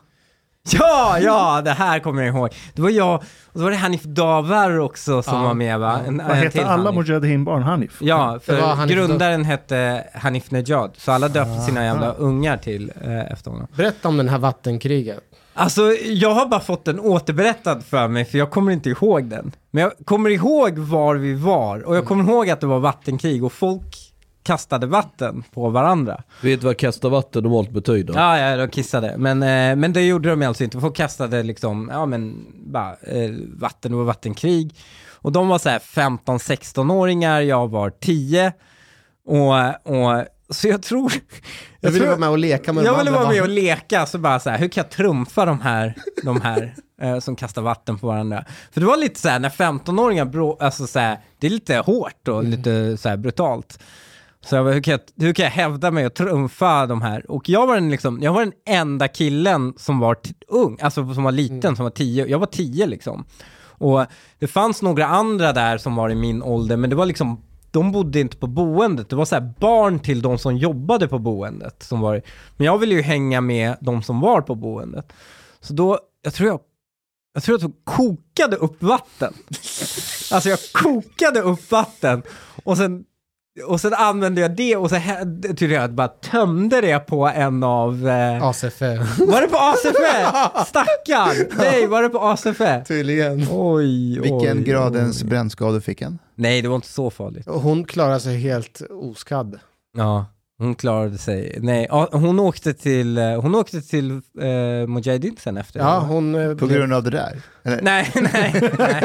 Ja, ja, det här kommer jag ihåg. Det var jag, och så var det Hanif Davar också som Ja. var med va? En, Vad till alla. Mujahedin-barn? Hanif? Ja, för Hanif grundaren hette Hanif Nejad, så alla döpte sina Ah. jävla ungar till eh, efter honom. Berätta om den här vattenkriget. Alltså, jag har bara fått den återberättad för mig, för jag kommer inte ihåg den. Men jag kommer ihåg var vi var, och jag kommer ihåg att det var vattenkrig, och folk kastade vatten på varandra. Vet du vad kasta vatten normalt betyder? Ja, ja, de kissade. Men, eh, men det gjorde de alltså inte. Folk kastade liksom, ja men, bara eh, vatten och vattenkrig. Och de var så här 15-16-åringar, jag var 10. Och, och så jag tror... Jag ville tror- vara med och leka med jag ville vara med och leka, så bara så här, hur kan jag trumfa de här, de här eh, som kastar vatten på varandra? För det var lite så här, när 15-åringar, bro, alltså så här, det är lite hårt och lite så här brutalt. Så jag bara, hur kan jag, hur kan jag hävda mig och trumfa de här? Och jag var den, liksom, jag var den enda killen som var ung, alltså som var liten, som var tio. Jag var tio liksom. Och det fanns några andra där som var i min ålder, men det var liksom, de bodde inte på boendet. Det var så här barn till de som jobbade på boendet. Som var, men jag ville ju hänga med de som var på boendet. Så då, jag tror jag, jag tror jag kokade upp vatten. Alltså jag kokade upp vatten och sen och sen använde jag det och så tyckte jag att bara tömde det på en av... Eh, ACFE. Var det på ACFE? Stackarn! Nej, var det på ACFE? Tydligen. Oj, Vilken oj, gradens oj. brännskador fick han? Nej, det var inte så farligt. Och Hon klarar sig helt oskadd. Ja, hon klarade sig. Nej, ja, hon åkte till, eh, hon åkte till eh, Mujahedin sen efter. Ja, hon... eh, På blev- grund av det där? Eller? Nej, nej, nej.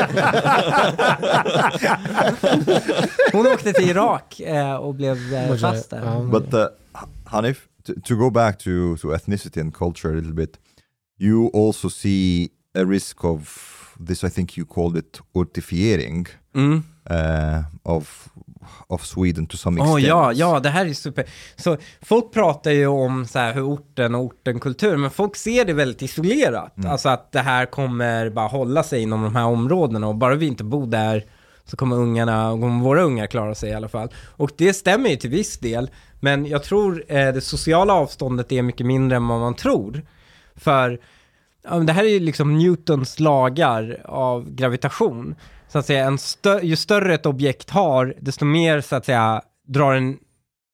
Hon åkte till Irak eh, och blev eh, fast där. ja. But uh, Hanif, to, to go back to, to ethnicity and culture a little bit, you also see a risk of this. I think you called it urtifiering Mm. uh, of of Sweden to some extent. ja, ja, det här är super. Så folk pratar ju om så här hur orten och ortenkultur, men folk ser det väldigt isolerat. Alltså att det här kommer bara hålla sig inom de här områdena och bara vi inte bor där så kommer ungarna, kommer våra ungar klara sig i alla fall. Och det stämmer ju till viss del, men jag tror eh, det sociala avståndet är mycket mindre än vad man tror. För ja, det här är ju liksom Newtons lagar av gravitation. Så att säga, en stö- ju större ett objekt har, desto mer så att säga drar den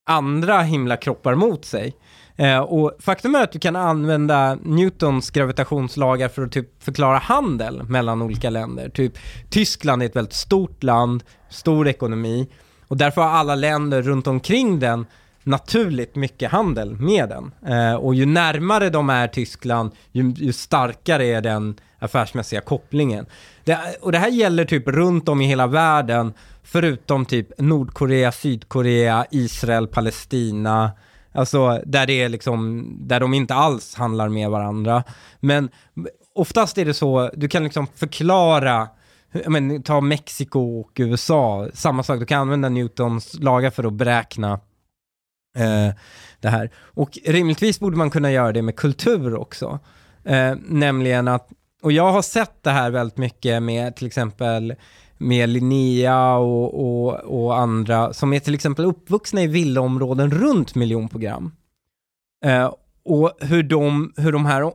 andra himlakroppar mot sig. Eh, och faktum är att du kan använda Newtons gravitationslagar för att typ förklara handel mellan olika länder. Typ Tyskland är ett väldigt stort land, stor ekonomi och därför har alla länder runt omkring den naturligt mycket handel med den. Eh, och ju närmare de är Tyskland, ju, ju starkare är den affärsmässiga kopplingen. Det, och det här gäller typ runt om i hela världen, förutom typ Nordkorea, Sydkorea, Israel, Palestina, Alltså där det är liksom, där de inte alls handlar med varandra. Men oftast är det så, du kan liksom förklara, jag men, ta Mexiko och USA, samma sak, du kan använda Newtons lagar för att beräkna eh, det här. Och rimligtvis borde man kunna göra det med kultur också. Eh, nämligen att, och jag har sett det här väldigt mycket med till exempel med Linnea och, och, och andra som är till exempel uppvuxna i villaområden runt miljonprogram. Eh, och hur de, hur de här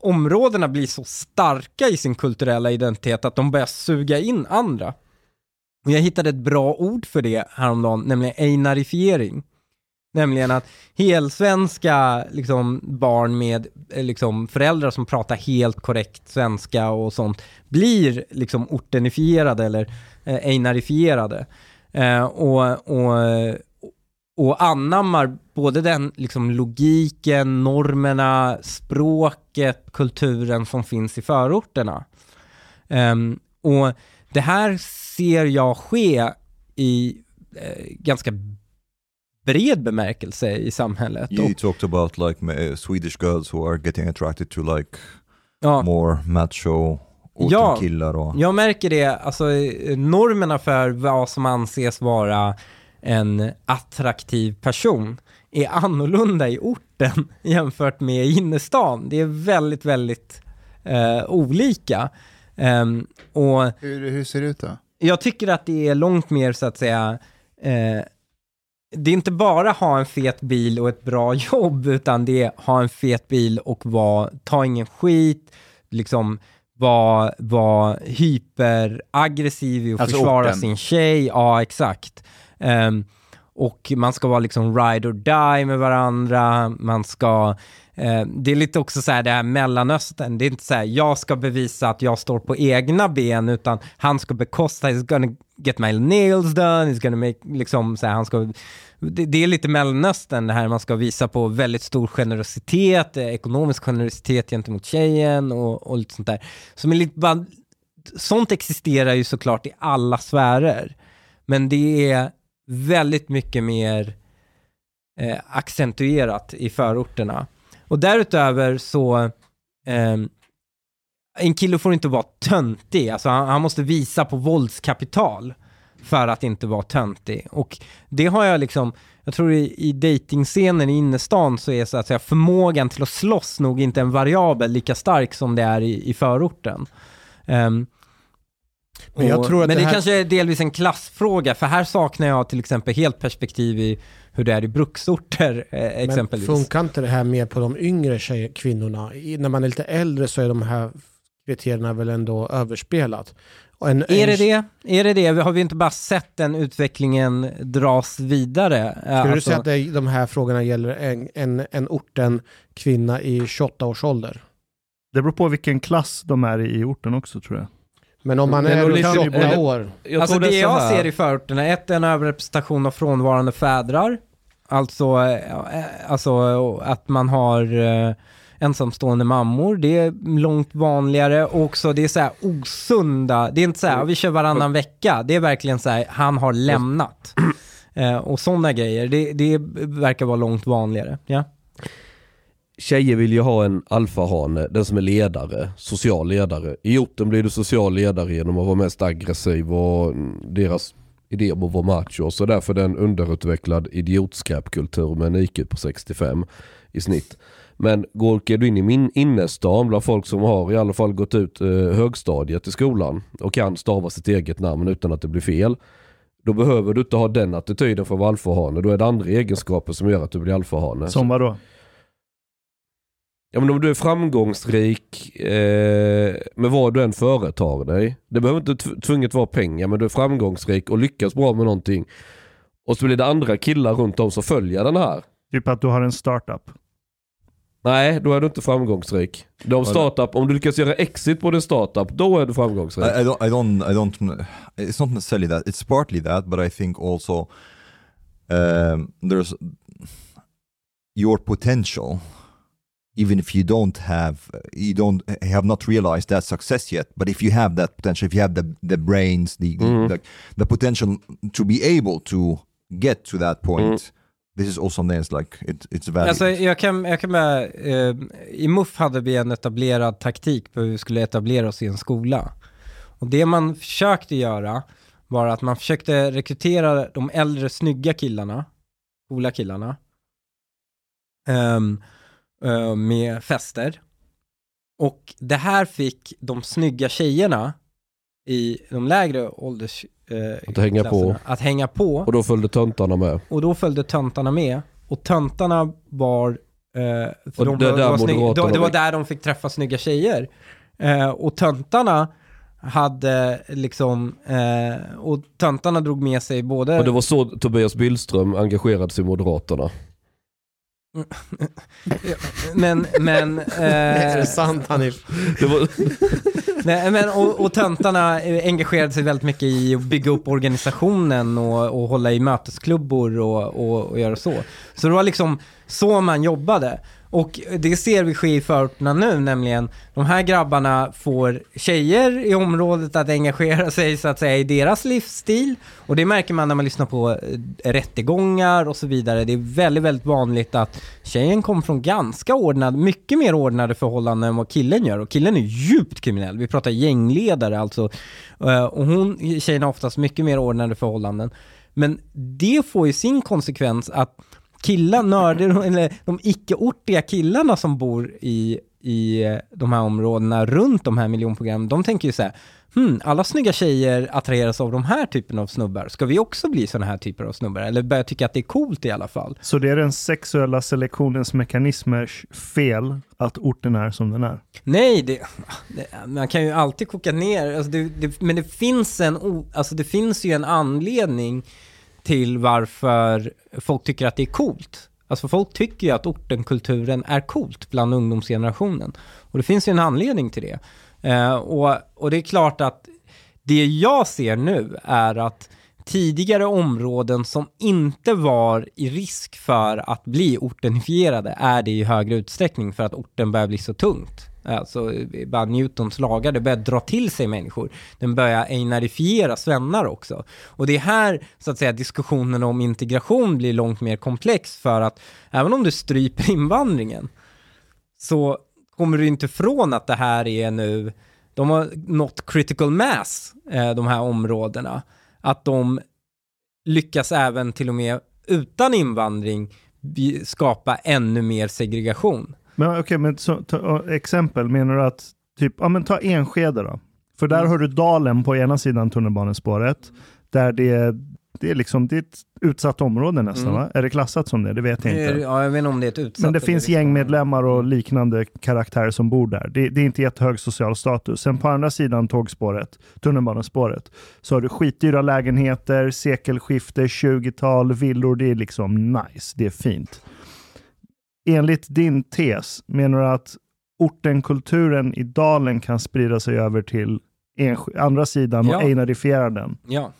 områdena blir så starka i sin kulturella identitet att de börjar suga in andra. Och jag hittade ett bra ord för det häromdagen, nämligen einarifiering. Nämligen att helsvenska liksom, barn med eh, liksom, föräldrar som pratar helt korrekt svenska och sånt blir liksom ortenifierade eller eh, einarifierade. Eh, och, och, och anammar både den liksom, logiken, normerna, språket, kulturen som finns i förorterna. Eh, och det här ser jag ske i eh, ganska bred bemärkelse i samhället. You Och, talked about like uh, Swedish girls who are getting attracted to like ja, more macho Ja. killar och... Jag märker det, alltså normerna för vad som anses vara en attraktiv person är annorlunda i orten jämfört med innerstan. Det är väldigt, väldigt eh, olika. Ehm, och Hur, hur ser det ut då? jag tycker att det är långt mer så att säga, eh, det är inte bara ha en fet bil och ett bra jobb, utan det är ha en fet bil och vara, ta ingen skit, liksom vara var hyperaggressiv i att Alltså försvara orten. sin tjej, ja exakt. Ehm, och man ska vara liksom ride or die med varandra, man ska Eh, det är lite också så här det här mellanöstern, det är inte så här jag ska bevisa att jag står på egna ben utan han ska bekosta, he's gonna get my nails done, he's gonna make, liksom så här, han ska, det, det är lite mellanöstern det här man ska visa på väldigt stor generositet, eh, ekonomisk generositet gentemot tjejen och, och lite sånt där. Som är lite bara, sånt existerar ju såklart i alla sfärer, men det är väldigt mycket mer eh, accentuerat i förorterna. Och därutöver så, ehm, en kille får inte vara töntig, alltså han, han måste visa på våldskapital för att inte vara töntig. Och det har jag liksom, jag tror i, i dejtingscenen i innerstan så är så att säga förmågan till att slåss nog inte en variabel lika stark som det är i, i förorten. Ehm, Men jag och- tror att men det det, här- kanske är delvis en klassfråga, för här saknar jag till exempel helt perspektiv i hur det är i bruksorter eh, exempelvis. Men funkar inte det här mer på de yngre tjej, kvinnorna? I, när man är lite äldre så är de här kriterierna väl ändå överspelat. Och en, Är det en, det? Är det det? Har vi inte bara sett den utvecklingen dras vidare? Skulle Alltså, du säga att det, de här frågorna gäller en, en, en orten kvinna i 28 års ålder? Det beror på vilken klass de är i i orten också tror jag. Men om man Men är runt lite- 28 eller- år, Jag alltså det är så jag här- ser i förorterna, ett är en överrepresentation av frånvarande fädrar. Alltså, eh, alltså att man har eh, ensamstående mammor, det är långt vanligare. Och också det är så här osunda, det är inte så här, vi kör varannan vecka. Det är verkligen så här, han har lämnat. Eh, och sådana grejer, det, det verkar vara långt vanligare. Ja. Tjejer vill ju ha en alfahane, den som är ledare, social ledare. I orten blir du social ledare genom att vara mest aggressiv och deras idé om att vara macho. Så därför är en underutvecklad idiotskräpkultur med en IQ på 65 i snitt. Men går åker du in i min innerstan bland folk som har i alla fall gått ut eh, högstadiet i skolan och kan stava sitt eget namn utan att det blir fel. Då behöver du inte ha den attityden för att vara alfahane. Då är det andra egenskaper som gör att du blir alfahane. Som vadå? Ja men om du är framgångsrik eh, med vad du än företar dig. Det behöver inte tv- tvunget vara pengar men du är framgångsrik och lyckas bra med någonting. Och så blir det andra killar runt om som följer den här. Typ att du har en startup. Nej, då är du inte framgångsrik. De startup, om du lyckas göra exit på din startup, då är du framgångsrik. I, I don't, I don't, I don't. It's not necessarily that. It's partly that, but I think also um, there's your potential. Even if you don't have, you don't have not realized that success yet. But if you have that potential, if you have the the brains, the Mm. the, the potential to be able to get to that point, Mm. this is also something that's like it, it's valid. Alltså jag kan, jag kan bara, eh, i MUF hade vi en etablerad taktik på hur vi skulle etablera oss i en skola. Och det man försökte göra var att man försökte rekrytera de äldre snygga killarna, coola killarna, eh, med fester. Och det här fick de snygga tjejerna i de lägre ålders eh, Att hänga på. att hänga på. Och då följde töntarna med. Och då följde töntarna med. Och töntarna var... Eh, Och de det var, där var snygg, Moderaterna då, det var- där de fick träffa snygga tjejer. Eh, och töntarna hade liksom... Eh, och töntarna drog med sig både... Och det var så Tobias Billström engagerade sig i Moderaterna. Men... men är det eh, sant Hanif? Var, Nej, men, och, och töntarna eh, engagerade sig väldigt mycket i att bygga upp organisationen och, och hålla i mötesklubbor och, och, och göra så. Så det var liksom så man jobbade. Och det ser vi ske i förorterna nu, nämligen de här grabbarna får tjejer i området att engagera sig så att säga i deras livsstil. Och det märker man när man lyssnar på eh, rättegångar och så vidare. Det är väldigt, väldigt vanligt att tjejen kommer från ganska ordnade, mycket mer ordnade förhållanden än vad killen gör. Och killen är djupt kriminell. Vi pratar gängledare alltså. Eh, och hon, tjejen har oftast mycket mer ordnade förhållanden. Men det får ju sin konsekvens att killar, nördar, eller de icke-ortiga killarna som bor i, i de här områdena runt de här miljonprogrammen, de tänker ju så här, hmm, alla snygga tjejer attraheras av de här typen av snubbar. Ska vi också bli sådana här typer av snubbar? Eller börja tycka att det är coolt i alla fall? Så det är den sexuella selektionens mekanismers fel att orten är som den är? Nej, det, det, man kan ju alltid koka ner, alltså det, men det finns, en, alltså det finns ju en anledning till varför folk tycker att det är coolt. Alltså folk tycker ju att ortenkulturen är coolt bland ungdomsgenerationen. Och det finns ju en anledning till det. Eh, och, och det är klart att det jag ser nu är att tidigare områden som inte var i risk för att bli ortenifierade är det i högre utsträckning för att orten börjar bli så tungt. Alltså bara Newtons lagar, det börjar dra till sig människor. Den börjar einarifiera svennar också. Och det är här, så att säga, diskussionen om integration blir långt mer komplex för att även om du stryper invandringen så kommer du inte ifrån att det här är nu, de har nått critical mass, eh, de här områdena. Att de lyckas även till och med utan invandring skapa ännu mer segregation. Men okej, men så, ta, exempel, menar du att, typ, ja men ta Enskede då. För där Mm. har du Dalen på ena sidan tunnelbanespåret, där det är, det är liksom, det är ett utsatt område nästan Mm. va? Är det klassat som det? Det vet jag inte. Ja, jag vet inte om det är ett utsatt... Men det finns liksom- gängmedlemmar och liknande karaktärer som bor där. Det, det är inte jättehög social status. Sen på andra sidan tågspåret, tunnelbanespåret, så har du skitdyra lägenheter, sekelskifte, 20-tal, villor. Det är liksom nice, det är fint. Enligt din tes, menar du att ortenkulturen i dalen kan sprida sig över till andra sidan Ja. och einarifiera den? Ja.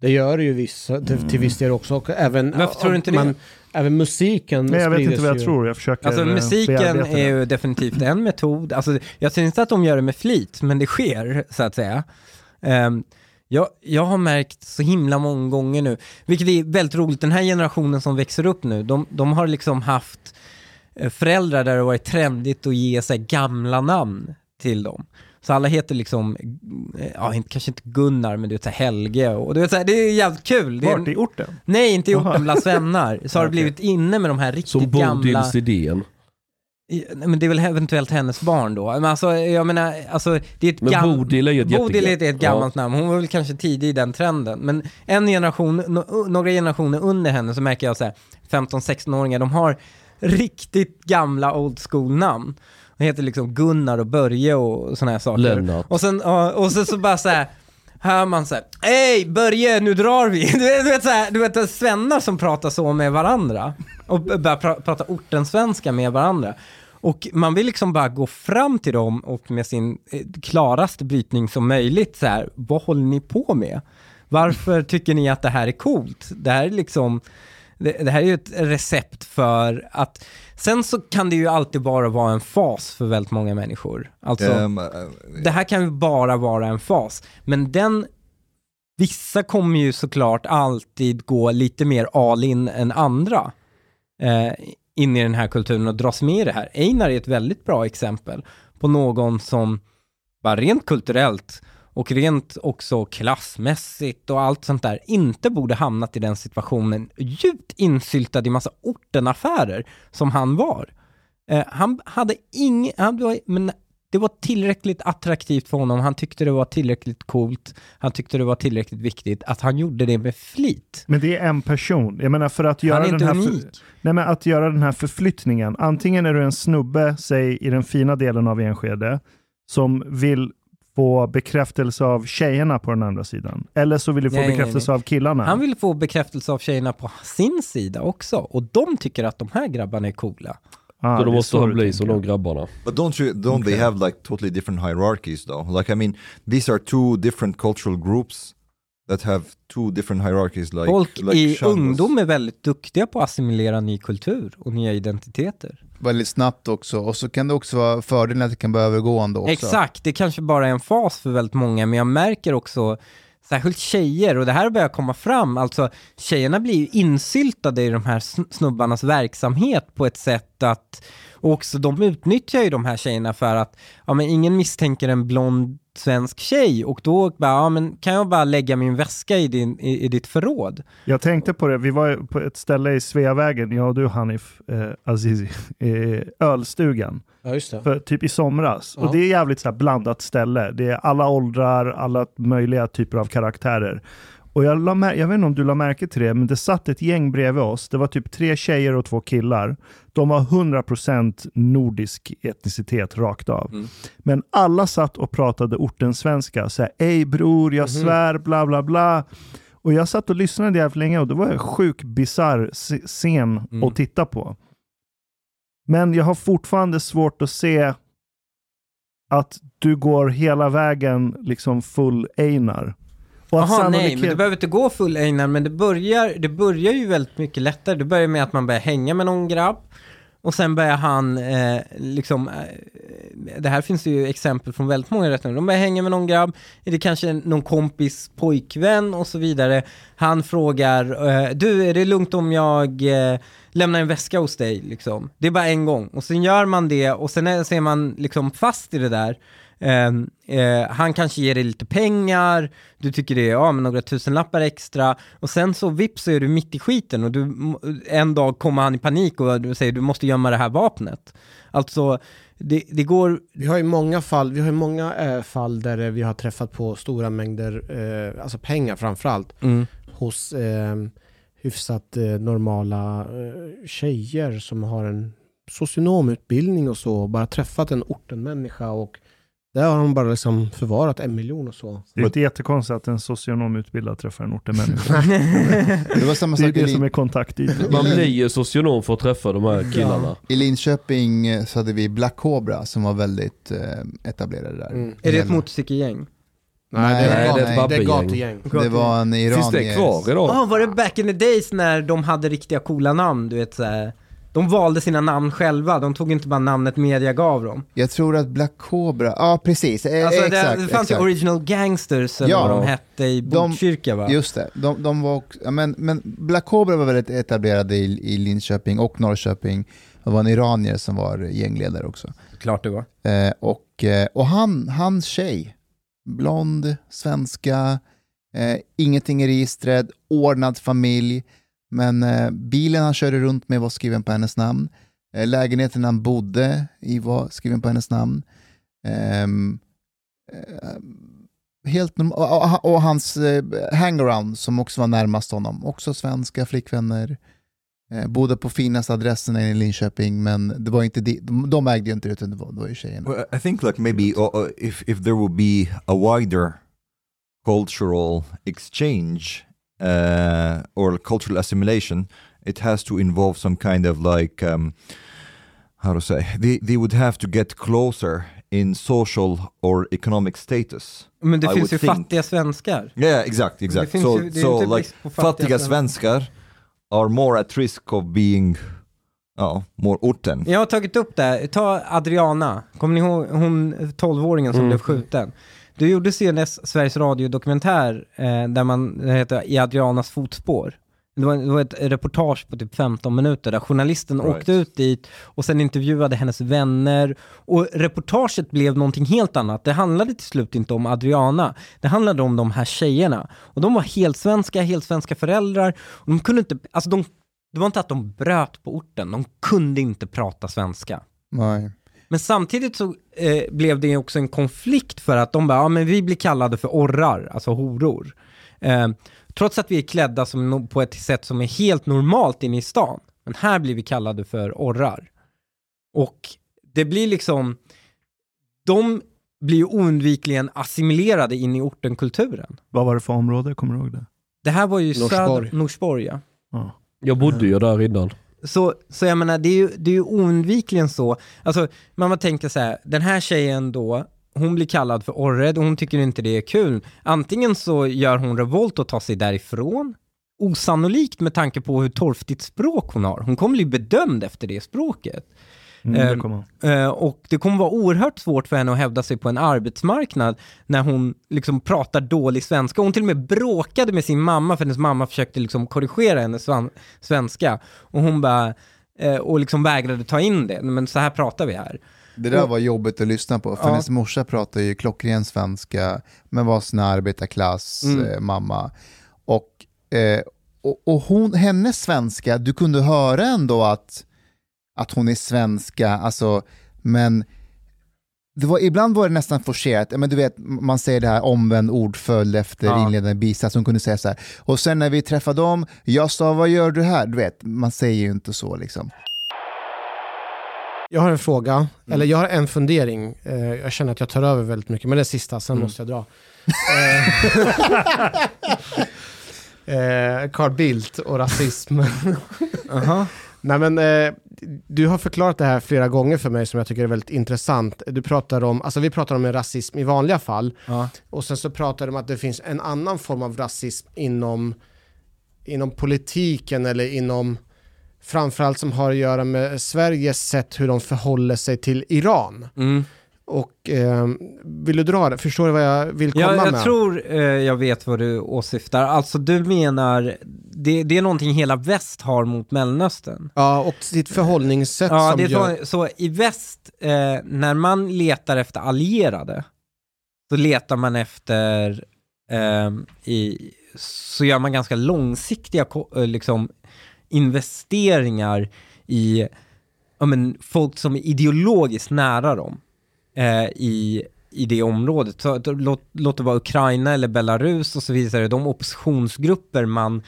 Det gör det ju vissa, till, till viss del också. Och även, Varför tror du inte det? Även musiken Nej, jag vet inte vad jag ju. tror. Jag försöker Alltså eh, musiken är ju definitivt en metod. Alltså, jag säger inte att de gör det med flit, men det sker, så att säga. Ehm, jag, jag har märkt så himla många gånger nu, vilket är väldigt roligt, den här generationen som växer upp nu, de, de har liksom haft eh, föräldrar där det varit trendigt att ge sig gamla namn till dem. Så alla heter liksom, eh, ja inte, kanske inte Gunnar, men du vet så här Helge och du vet så här, det är jävligt kul. Det är, Vart i orten? nej, inte i orten bland svennar. Så har det blivit inne med de här riktigt Som gamla... Bodils idén. Men det är väl eventuellt hennes barn då. Men alltså, jag menar, alltså, det är ett Men gam- Bodil är ju ett Bodil är ett gammalt namn. Hon var väl kanske tidig i den trenden. Men en generation, no, några generationer under henne så märker jag så här, 15-16-åringar, de har riktigt gamla old school-namn. De heter liksom Gunnar och Börje och sådana här saker. Lennart. Och sen, ja, och så, så bara så här, hör man så här, Hej Börje, nu drar vi! Du vet, du vet, så här, du vet svennar som pratar så med varandra. Och börjar pra, prata ortensvenska med varandra. Och man vill liksom bara gå fram till dem och med sin eh, klaraste brytning som möjligt så här, vad håller ni på med? Varför tycker ni att det här är coolt? Det här är liksom, det, det här är ju ett recept för att, sen så kan det ju alltid bara vara en fas för väldigt många människor. Alltså, Um, uh, det här kan ju bara vara en fas, men den Vissa kommer ju såklart alltid gå lite mer all in än andra eh, in i den här kulturen och dras med i det här. Einar är ett väldigt bra exempel på någon som bara rent kulturellt och rent också klassmässigt och allt sånt där inte borde hamnat i den situationen djupt insyltad i massa ortenaffärer som han var. Eh, han hade ingen, han var, men det var tillräckligt attraktivt för honom, han tyckte det var tillräckligt coolt, han tyckte det var tillräckligt viktigt att han gjorde det med flit. Men det är en person. Jag menar för att göra, den här för, nej, men att göra den här förflyttningen. Antingen är du en snubbe, säg i den fina delen av Enskede, som vill få bekräftelse av tjejerna på den andra sidan. Eller så vill du få Nej, nej, bekräftelse av killarna. Han vill få bekräftelse av tjejerna på sin sida också och de tycker att de här grabbarna är coola. Ah, så är måste så ha du bli som de grabbarna. But don't you don't they Okay. have like totally different hierarchies though? Like I mean, these are two different cultural groups that have two different hierarchies. Like Folk like i was- ungdom är väldigt duktiga på att assimilera ny kultur och nya identiteter. Väldigt snabbt också. Och så kan det också vara fördelen att det kan vara övergående också. Exakt, det kanske bara är en fas för väldigt många, men jag märker också Särskilt tjejer, och det här börjar komma fram, alltså tjejerna blir ju insyltade i de här snubbarnas verksamhet på ett sätt att, och också de utnyttjar ju de här tjejerna för att, ja men ingen misstänker en blond svensk tjej och då bara, ja men kan jag bara lägga min väska i, din, i, i ditt förråd? Jag tänkte på det, vi var på ett ställe i Sveavägen, jag och du Hanif eh, Azizi, eh, ölstugan, Ja, just det. för, typ i somras. Ja. Och det är jävligt så här blandat ställe. Det är alla åldrar, alla möjliga typer av karaktärer. Och jag, la jag vet inte om du la märke till det, men det satt ett gäng bredvid oss. Det var typ tre tjejer och två killar. De var 100% nordisk etnicitet rakt av. Mm. Men alla satt och pratade ortensvenska. Så här, ej bror, jag svär, bla bla bla. Och jag satt och lyssnade jävligt länge och det var en sjuk bisarr se- scen Mm. att titta på. Men jag har fortfarande svårt att se att du går hela vägen liksom full Einar. Jaha, nej, men du behöver inte gå full Einar, men det börjar, det börjar ju väldigt mycket lättare. Det börjar med att man börjar hänga med någon grabb, och sen börjar han, eh, liksom, eh, det här finns det ju exempel från väldigt många rätter. De börjar hänga med någon grabb, är det kanske någon kompis pojkvän och så vidare. Han frågar, eh, du är det lugnt om jag eh, lämnar en väska hos dig? Liksom. Det är bara en gång. Och sen gör man det och sen är, så är man liksom fast i det där. Eh, eh, han kanske ger dig lite pengar, du tycker det är ja, men några tusenlappar extra och sen så vips så är du mitt i skiten och du, en dag kommer han i panik och du säger du måste gömma det här vapnet. Alltså, det, det går, Vi har ju många fall, vi har många eh, fall där eh, vi har träffat på stora mängder, eh, alltså pengar framförallt, hos eh, hyfsat eh, normala eh, tjejer som har en socionomutbildning och så, bara träffat en ortenmänniska och där har de bara liksom förvarat en miljon och så. Det är inte jättekonstigt att en socionomutbildad träffar en ortenmänniska. Det var samma det är sak i, det som Lin- är kontaktytan. Man blir ju socionom för att träffa de här killarna. i Linköping så hade vi Black Cobra som var väldigt eh, etablerade där. Mm. är det ett motorcykelgäng? Nej, det Nej, är, det är ett det är babbegäng. gatugäng. Det var en iranier. Finns det kvar idag? Ja, var det back in the days när de hade riktiga coola namn, du vet såhär. De valde sina namn själva, de tog inte bara namnet media gav dem. Jag tror att Black Cobra, ja precis, eh, Alltså exakt. det, det fanns exakt. ju Original Gangsters eller Ja. vad de hette i De- Botkyrka va? Just det, de, de var också, ja, men, men Black Cobra var väldigt etablerade i, i Linköping och Norrköping. Det var en iranier som var gängledare också. Klart det var. Eh, och eh, och han, hans tjej, blond, svenska, eh, ingenting i registret, ordnad familj, men eh, bilen han körde runt med var skriven på hennes namn. Eh, lägenheten han bodde i var skriven på hennes namn. Ehm, eh, helt norm- och, och, och hans eh, hangaround som också var närmast honom, också svenska flickvänner. Eh, bodde på finaste adressen i Linköping, men det var inte de, de, de ägde ju inte det, utan det var, det var ju tjejerna. Well, I think like maybe uh, uh, if if there will be a wider cultural exchange uh, or cultural assimilation, it has to involve some kind of like um, how to say they they would have to get closer in social or economic status. Men det I finns ju would think. fattiga svenskar. Yeah, exact, exact. finns So ju- so like fattiga fattiga svenskar. are more at risk of being oh, more orten. Jag har tagit upp det, ta Adriana, kommer ni ihåg hon 12-åringen som Mm. blev skjuten? Det gjordes ju en S- Sveriges Radio-dokumentär eh, där man, heter I Adrianas fotspår. Det var, det var ett reportage på typ 15 minuter där journalisten Right. åkte ut dit och sen intervjuade hennes vänner. Och reportaget blev någonting helt annat. Det handlade till slut inte om Adriana. Det handlade om de här tjejerna. Och de var helt svenska, helt svenska föräldrar. Och de kunde inte, alltså de, det var inte att de bröt på orten, de kunde inte prata svenska. Nej. Men samtidigt så eh, blev det också en konflikt för att de bara, ja men vi blir kallade för orrar, alltså horor. Eh, trots att vi är klädda som, på ett sätt som är helt normalt inne i stan. Men här blir vi kallade för orrar. Och det blir liksom, de blir ju oundvikligen assimilerade in i ortenkulturen. Vad var det för område? Kommer du ihåg det? Det här var ju Norsborg. söder, Norsborg ja. Ja. Jag bodde ju där innan så, så jag menar, det är ju, det är ju oundvikligen så, alltså man tänker så här, den här tjejen då, hon blir kallad för orred och hon tycker inte det är kul. Antingen så gör hon revolt och tar sig därifrån, osannolikt med tanke på hur torftigt språk hon har. Hon kommer bli bedömd efter det språket. Mm, det Ehm, kommer. Eh, och det kommer vara oerhört svårt för henne att hävda sig på en arbetsmarknad när hon liksom pratar dålig svenska. Hon till och med bråkade med sin mamma för hennes mamma försökte liksom korrigera hennes svenska. Och hon bara, eh, och liksom vägrade ta in det. Men så här pratar vi här. Det där var jobbigt att lyssna på, för Ja. hennes morsa pratar ju klockren svenska, men var sån här arbetarklass, Mm. eh, mamma. Och, eh, och, och hon, hennes svenska, du kunde höra ändå att, att hon är svenska, alltså, men var, ibland var det nästan forcerat, men du vet, man säger det här omvänd ordföljd efter Ja. inledande bisats, hon kunde säga så här, och sen när vi träffade dem, jag sa vad gör du här? Du vet, man säger ju inte så liksom. Jag har en fråga, eller jag har en fundering. Eh, jag känner att jag tar över väldigt mycket, men det är sista, sen måste jag dra. Eh, eh, Carl Bildt och rasism. Aha. Nej men, eh, du har förklarat det här flera gånger för mig som jag tycker är väldigt intressant. Du pratar om, alltså vi pratar om en rasism i vanliga fall, Ja. och sen så pratar du om att det finns en annan form av rasism inom, inom politiken eller inom framförallt som har att göra med Sveriges sätt hur de förhåller sig till Iran. Mm. Och eh, vill du dra det? Förstår du vad jag vill komma Jag, jag med? tror eh, jag vet vad du åsyftar. Alltså du menar, det, det är någonting hela väst har mot Mellanöstern. Ja, och sitt förhållningssätt Ja, som det är gör... så, så i väst, eh, när man letar efter allierade, så letar man efter, eh, i, så gör man ganska långsiktiga eh, liksom, investeringar i ja, men, folk som är ideologiskt nära dem eh, i, i det området. Så, låt, låt det vara Ukraina eller Belarus och så vidare, de oppositionsgrupper man,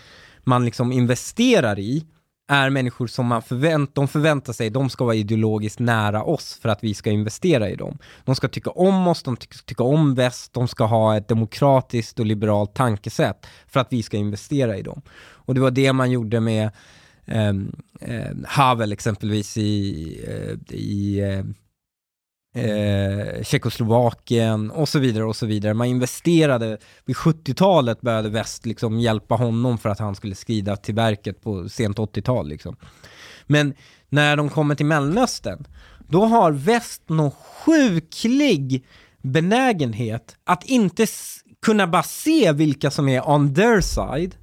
man liksom investerar i, är människor som man förvänt, de förväntar sig, de ska vara ideologiskt nära oss för att vi ska investera i dem. De ska tycka om oss, de ska tycka om väst, de ska ha ett demokratiskt och liberalt tankesätt för att vi ska investera i dem. Och det var det man gjorde med eh, Havel exempelvis i, eh, i eh, eh, Tjeckoslovakien och så vidare och så vidare. Man investerade, vid 70-talet började väst liksom hjälpa honom för att han skulle skrida till verket på sent 80-tal liksom. Men när de kommer till Mellanöstern, då har väst någon sjuklig benägenhet att inte kunna bara se vilka som är on their side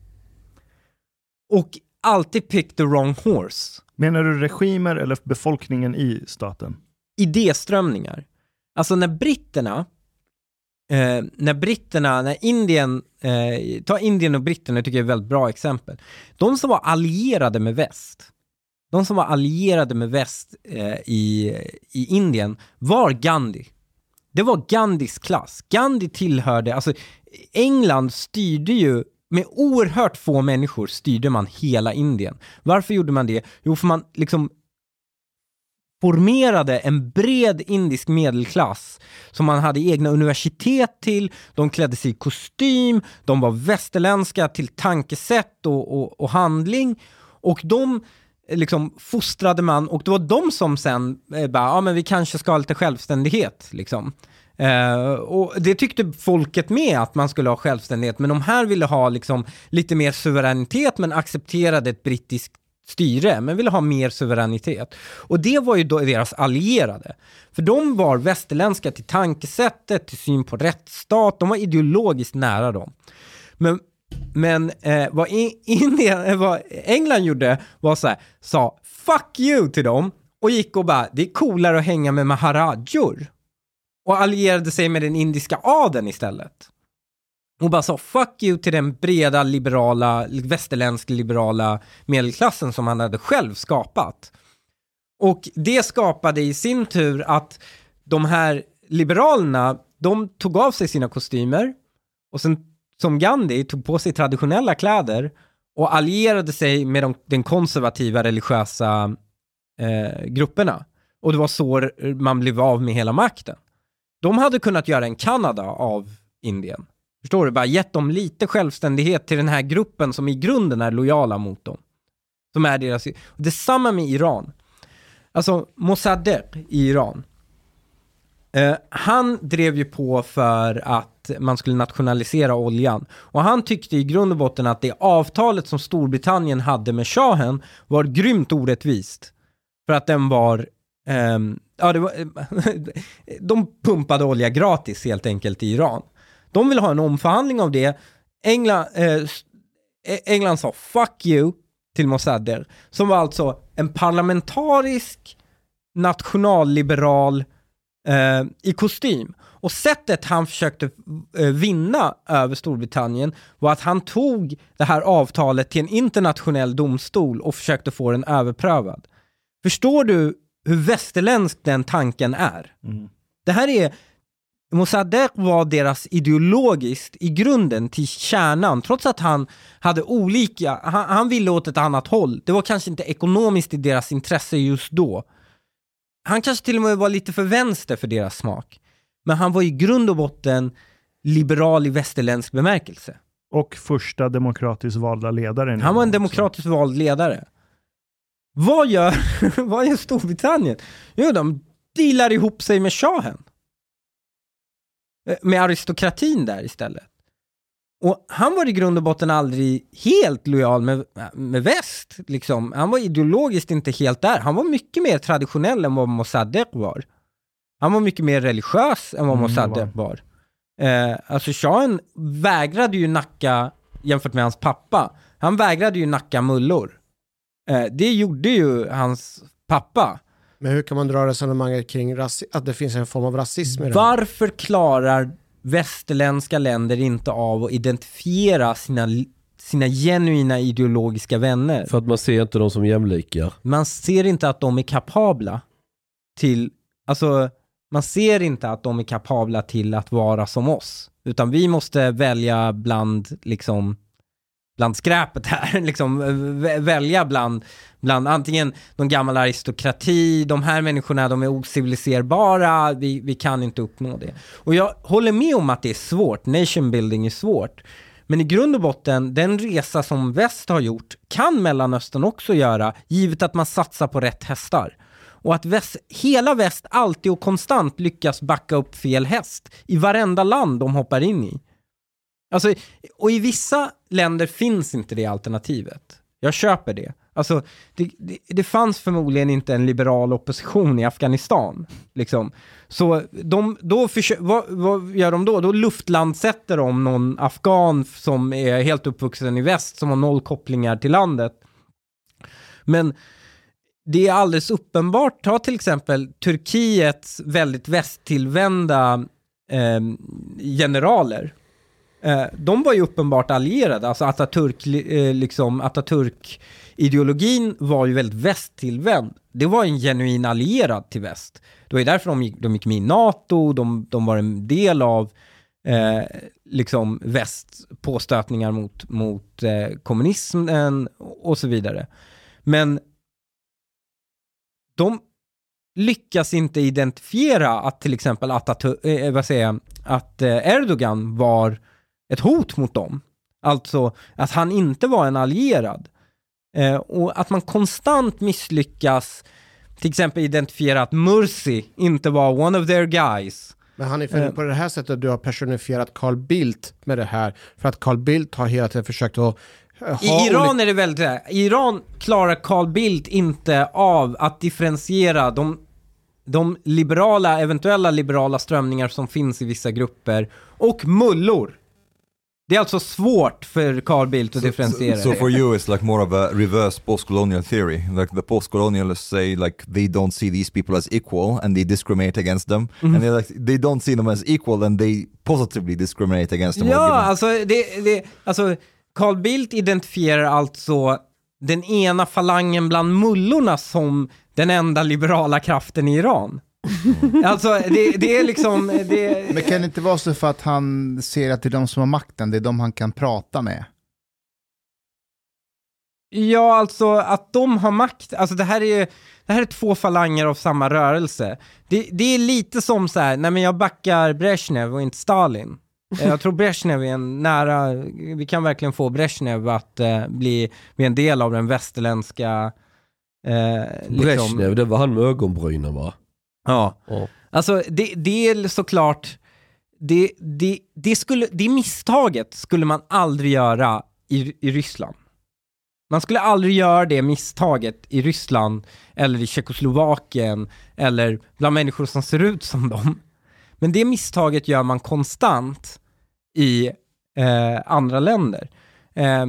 och alltid pick the wrong horse. Menar du regimer eller befolkningen i staten? Idéströmningar. Alltså när britterna, eh, när britterna, när Indien, eh, ta Indien och britterna tycker jag är ett väldigt bra exempel. De som var allierade med väst, de som var allierade med väst eh, i, i Indien var Gandhi. Det var Gandhis klass. Gandhi tillhörde, alltså England styrde ju med oerhört få människor styrde man hela Indien. Varför gjorde man det? Jo, för man liksom formerade en bred indisk medelklass som man hade egna universitet till, de klädde sig i kostym, de var västerländska till tankesätt och, och, och handling och de liksom fostrade man och det var de som sen eh, bara, ja men vi kanske ska ha lite självständighet liksom. Eh, och det tyckte folket med att man skulle ha självständighet, men de här ville ha liksom lite mer suveränitet men accepterade ett brittiskt styre, men ville ha mer suveränitet. Och det var ju då deras allierade. För de var västerländska till tankesättet, till syn på rättsstat, de var ideologiskt nära dem. Men, men eh, vad, Indien, eh, vad England gjorde var så här, sa fuck you till dem och gick och bara, det är coolare att hänga med maharajor. Och allierade sig med den indiska adeln istället. Och bara sa fuck you till den breda liberala, västerländsk liberala medelklassen som han hade själv skapat. Och det skapade i sin tur att de här liberalerna, de tog av sig sina kostymer och sen som Gandhi tog på sig traditionella kläder och allierade sig med de, den konservativa religiösa eh, grupperna. Och det var så man blev av med hela makten. De hade kunnat göra en Kanada av Indien. Förstår du? Bara gett dem lite självständighet till den här gruppen som i grunden är lojala mot dem. som är deras... Detsamma med Iran. Alltså Mossadegh i Iran. Eh, han drev ju på för att man skulle nationalisera oljan. Och han tyckte i grund och botten att det avtalet som Storbritannien hade med shahen var grymt orättvist. För att den var... ehm, ja, det var de pumpade olja gratis helt enkelt i Iran. De vill ha en omförhandling av det. England, eh, E- England sa 'fuck you' till Mossadegh, som var alltså en parlamentarisk nationalliberal eh, i kostym. Och sättet han försökte eh, vinna över Storbritannien var att han tog det här avtalet till en internationell domstol och försökte få den överprövad. Förstår du hur västerländsk den tanken är? Det här är Mossadegh var deras ideologiskt i grunden till kärnan, trots att han hade olika, han, han ville åt ett annat håll. Det var kanske inte ekonomiskt i deras intresse just då. Han kanske till och med var lite för vänster för deras smak. Men han var i grund och botten liberal i västerländsk bemärkelse. Och första demokratiskt valda ledaren. Han var en Iran också. demokratiskt vald ledare. Vad gör, vad gör Storbritannien? Jo, de dealar ihop sig med shahen. Eh, Med aristokratin där istället. Och han var i grund och botten aldrig helt lojal med, med väst. Liksom. Han var ideologiskt inte helt där. Han var mycket mer traditionell än vad Mossadegh var. Han var mycket mer religiös än vad Mm, Mossadegh var. Eh, alltså shahen vägrade ju nacka, jämfört med hans pappa, han vägrade ju nacka mullor. Eh, det gjorde ju hans pappa. Men hur kan man dra resonemanget kring att det finns en form av rasism i det? här? Varför klarar västerländska länder inte av att identifiera sina, sina genuina ideologiska vänner? För att man ser inte dem som jämlikar. Man ser inte att de är kapabla till, alltså man ser inte att de är kapabla till att vara som oss. Utan vi måste välja bland, liksom, bland skräpet här, liksom välja bland, bland antingen någon gammal aristokrati, de här människorna de är ociviliserbara, vi, vi kan inte uppnå det. Och jag håller med om att det är svårt, nation building är svårt. Men i grund och botten, den resa som väst har gjort kan Mellanöstern också göra, givet att man satsar på rätt hästar. Och att väst, hela väst alltid och konstant lyckas backa upp fel häst i varenda land de hoppar in i. Alltså, och i vissa länder finns inte det alternativet. Jag köper det. Alltså, det, det, det fanns förmodligen inte en liberal opposition i Afghanistan. Liksom. Så de, då försö- vad, vad gör de då? Då luftlandsätter de någon afghan som är helt uppvuxen i väst, som har noll kopplingar till landet. Men det är alldeles uppenbart, ta till exempel Turkiets väldigt västtillvända eh, generaler. Eh, de var ju uppenbart allierade, alltså Atatürk, eh, liksom Atatürk-ideologin var ju väldigt västtillvänd. Det var en genuin allierad till väst. Det var ju därför de gick, de gick med i NATO, de, de var en del av eh, liksom västs påstötningar mot, mot eh, kommunismen och så vidare. Men de lyckas inte identifiera att till exempel Atatürk, eh, vad säger jag, att eh, Erdogan var ett hot mot dem. Alltså att han inte var en allierad. Eh, och att man konstant misslyckas till exempel identifiera att Mursi inte var one of their guys. Men han är Eh. på det här sättet du har personifierat Carl Bildt med det här. För att Carl Bildt har hela tiden försökt att ha I Iran är det väldigt här. I Iran klarar Carl Bildt inte av att differentiera de, de liberala, eventuella liberala strömningar som finns i vissa grupper och mullor. Det är alltså svårt för Carl Bildt att differentiera So, so for you, it's like more of a reverse post-colonial theory. Like the post-colonialists say, like they don't see these people as equal and they discriminate against them, and they're like they don't see them as equal and they positively discriminate against them. Ja, alltså, det, det, alltså Carl Bildt identifierar alltså den ena falangen bland mullorna som den enda liberala kraften i Iran. Alltså det, det är liksom, det, Men kan det inte vara så för att han ser att det är de som har makten, det är de han kan prata med? Ja, alltså att de har makt, alltså det här är det här är två falanger av samma rörelse. Det, det är lite som så här, nej men jag backar Brezhnev och inte Stalin. Eh, Jag tror Brezhnev är en nära, vi kan verkligen få Brezhnev att eh, bli, bli en del av den västerländska... Eh, Brezhnev, det var han med ögonbrynen va? Ja. Ja. Alltså det, det är såklart, det, det, det, skulle, det misstaget skulle man aldrig göra i, i Ryssland. Man skulle aldrig göra det misstaget i Ryssland eller i Tjeckoslovakien eller bland människor som ser ut som dem. Men det misstaget gör man konstant i eh, andra länder. Eh,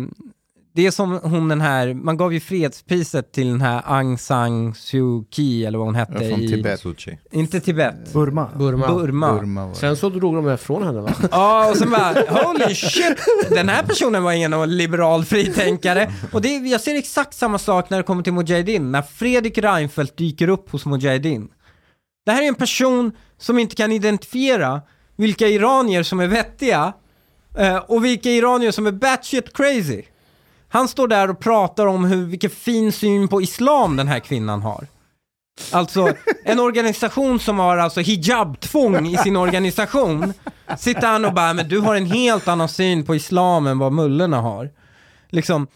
det är som hon den här, man gav ju fredspriset till den här Aung San Suu Kyi eller vad hon hette Från i... Tibet. Suchi. Inte Tibet. Burma. Burma. Burma. Burma. Sen så drog de ifrån henne va? Ja, och sen bara, holy shit, den här personen var ingen liberal fritänkare. Och det, jag ser exakt samma sak när det kommer till Mujahedin, när Fredrik Reinfeldt dyker upp hos Mujahedin. Det här är en person som inte kan identifiera vilka iranier som är vettiga eh, och vilka iranier som är batshit crazy. Han står där och pratar om hur, vilken fin syn på islam den här kvinnan har. Alltså, en organisation som har alltså hijab-tvång i sin organisation, sitter han och bara, men du har en helt annan syn på islam än vad mullorna har. Liksom,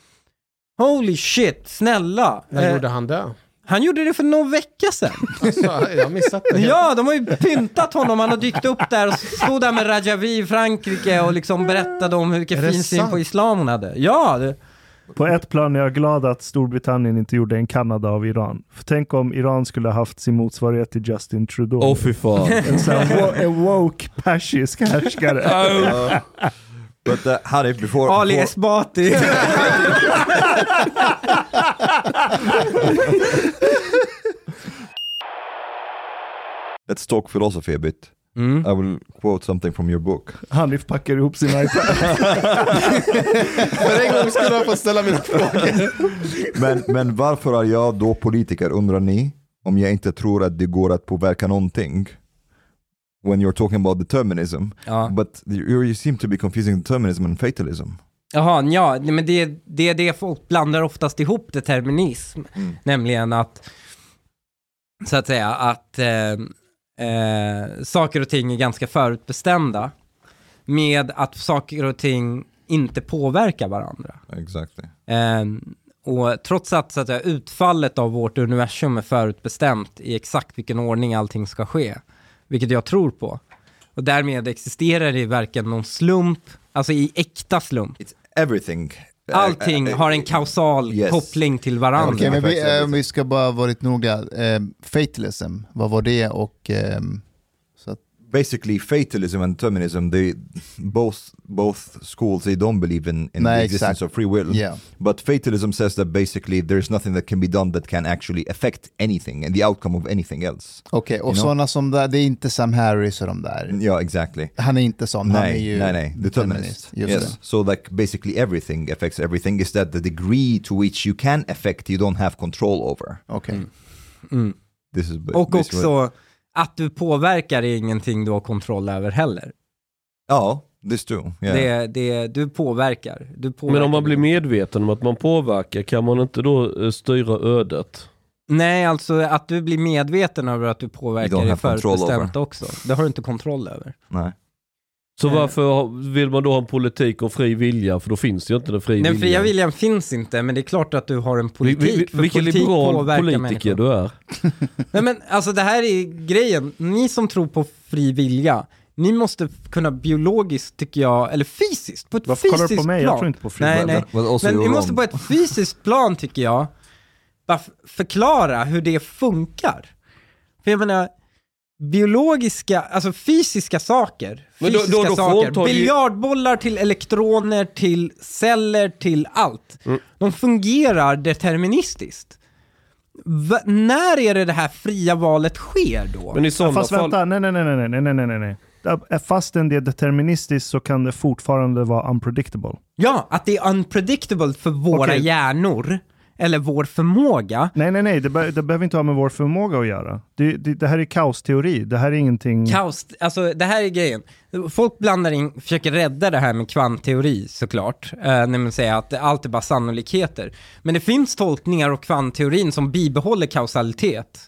holy shit, snälla. När Eh, gjorde han det? han gjorde det för någon vecka sedan. Alltså, jag har missat det. Ja, de har ju pyntat honom. Han har dykt upp där och stod där med Rajavi i Frankrike och liksom berättade om vilken Är det fin syn på islam hon hade. Ja, det, På ett plan är jag glad att Storbritannien inte gjorde en Kanada av Iran. För tänk om Iran skulle ha haft sin motsvarighet till Justin Trudeau. Åh fy fan. En sån en woke persisk härskare. But uh, Hanif, before, Ali before Esbati. let's talk philosophy a bit. Mm. I will quote something from your book. Hanif packar ihop sin iPad. För en gång skulle jag få ställa mina frågor. Men, men varför är jag då politiker undrar ni? Om jag inte tror att det går att påverka någonting. When you're talking about determinism. Ja. But you, you seem to be confusing determinism and fatalism. Jaha, ja, men det, det är det folk blandar oftast ihop determinism. Mm. Nämligen att, så att säga, att eh, eh, saker och ting är ganska förutbestämda. Med att saker och ting inte påverkar varandra. Exactly. Eh, och trots att, så att säga, utfallet av vårt universum är förutbestämt i exakt vilken ordning allting ska ske, vilket jag tror på. Och därmed existerar det varken någon slump, alltså i äkta slump. It's everything. Allting Uh, uh, har en kausal yes. koppling till varandra. Okej, men vi, eh, om vi ska bara vara lite noga. Eh, fatalism, vad var det och... att, Basically, fatalism and determinism, they both both schools they don't believe in, in Nej, the existence exakt. of free will. yeah. But fatalism says that basically there's nothing that can be done that can actually affect anything and the outcome of anything else. Okej, och You know? sådana som där, det är inte Sam Harris och de där. Yeah, exactly. Han är inte sån, han är ju nej, nej. Determinist. Just yes. det. So like basically everything affects everything is that the degree to which you can affect you don't have control over. Okej. Mm. This is ba- Och basically what- också att du påverkar är ingenting du har kontroll över heller. Ja, this too. Yeah. Det, det, du påverkar. Du påverkar Men om man blir medveten om att man påverkar, kan man inte då eh, styra ödet? Nej, alltså att du blir medveten över att du påverkar är förutbestämt också. Det har du inte kontroll över. Nej. Så Eh. varför vill man då ha en politik om fri vilja? För då finns det ju inte den fri Den viljan. fria viljan finns inte, men det är klart att du har en Vi- politik. vi- för Vilken politik liberal politiker människor. du är. Nej men alltså det här är grejen, ni som tror på fri vilja, ni måste kunna biologiskt tycker jag, eller fysiskt, på ett Varför kollar fysiskt du på mig? plan. Jag tror inte på fri Nej, vilja. nej. Men you're vi måste på ett fysiskt plan tycker jag, bara förklara hur det funkar. För jag menar, biologiska, alltså fysiska saker. Men då, då, då saker. Tar Biljardbollar till elektroner, till celler, till allt. Mm. De fungerar deterministiskt. V när är det det här fria valet sker då? Men ja, Fast fall... vänta, nej, nej, nej, nej, nej, nej, nej. Fastän det är deterministiskt så kan det fortfarande vara unpredictable. Ja, att det är unpredictable för våra okay. hjärnor eller vår förmåga. Nej nej nej, det, be- det behöver inte ha med vår förmåga att göra. Det, det, det här är kaosteori, det här är ingenting... Kaos, alltså det här är grejen. Folk blandar in, försöker rädda det här med kvantteori såklart. Eh, när man säger att allt är bara sannolikheter. Men det finns tolkningar av kvantteorin som bibehåller kausalitet.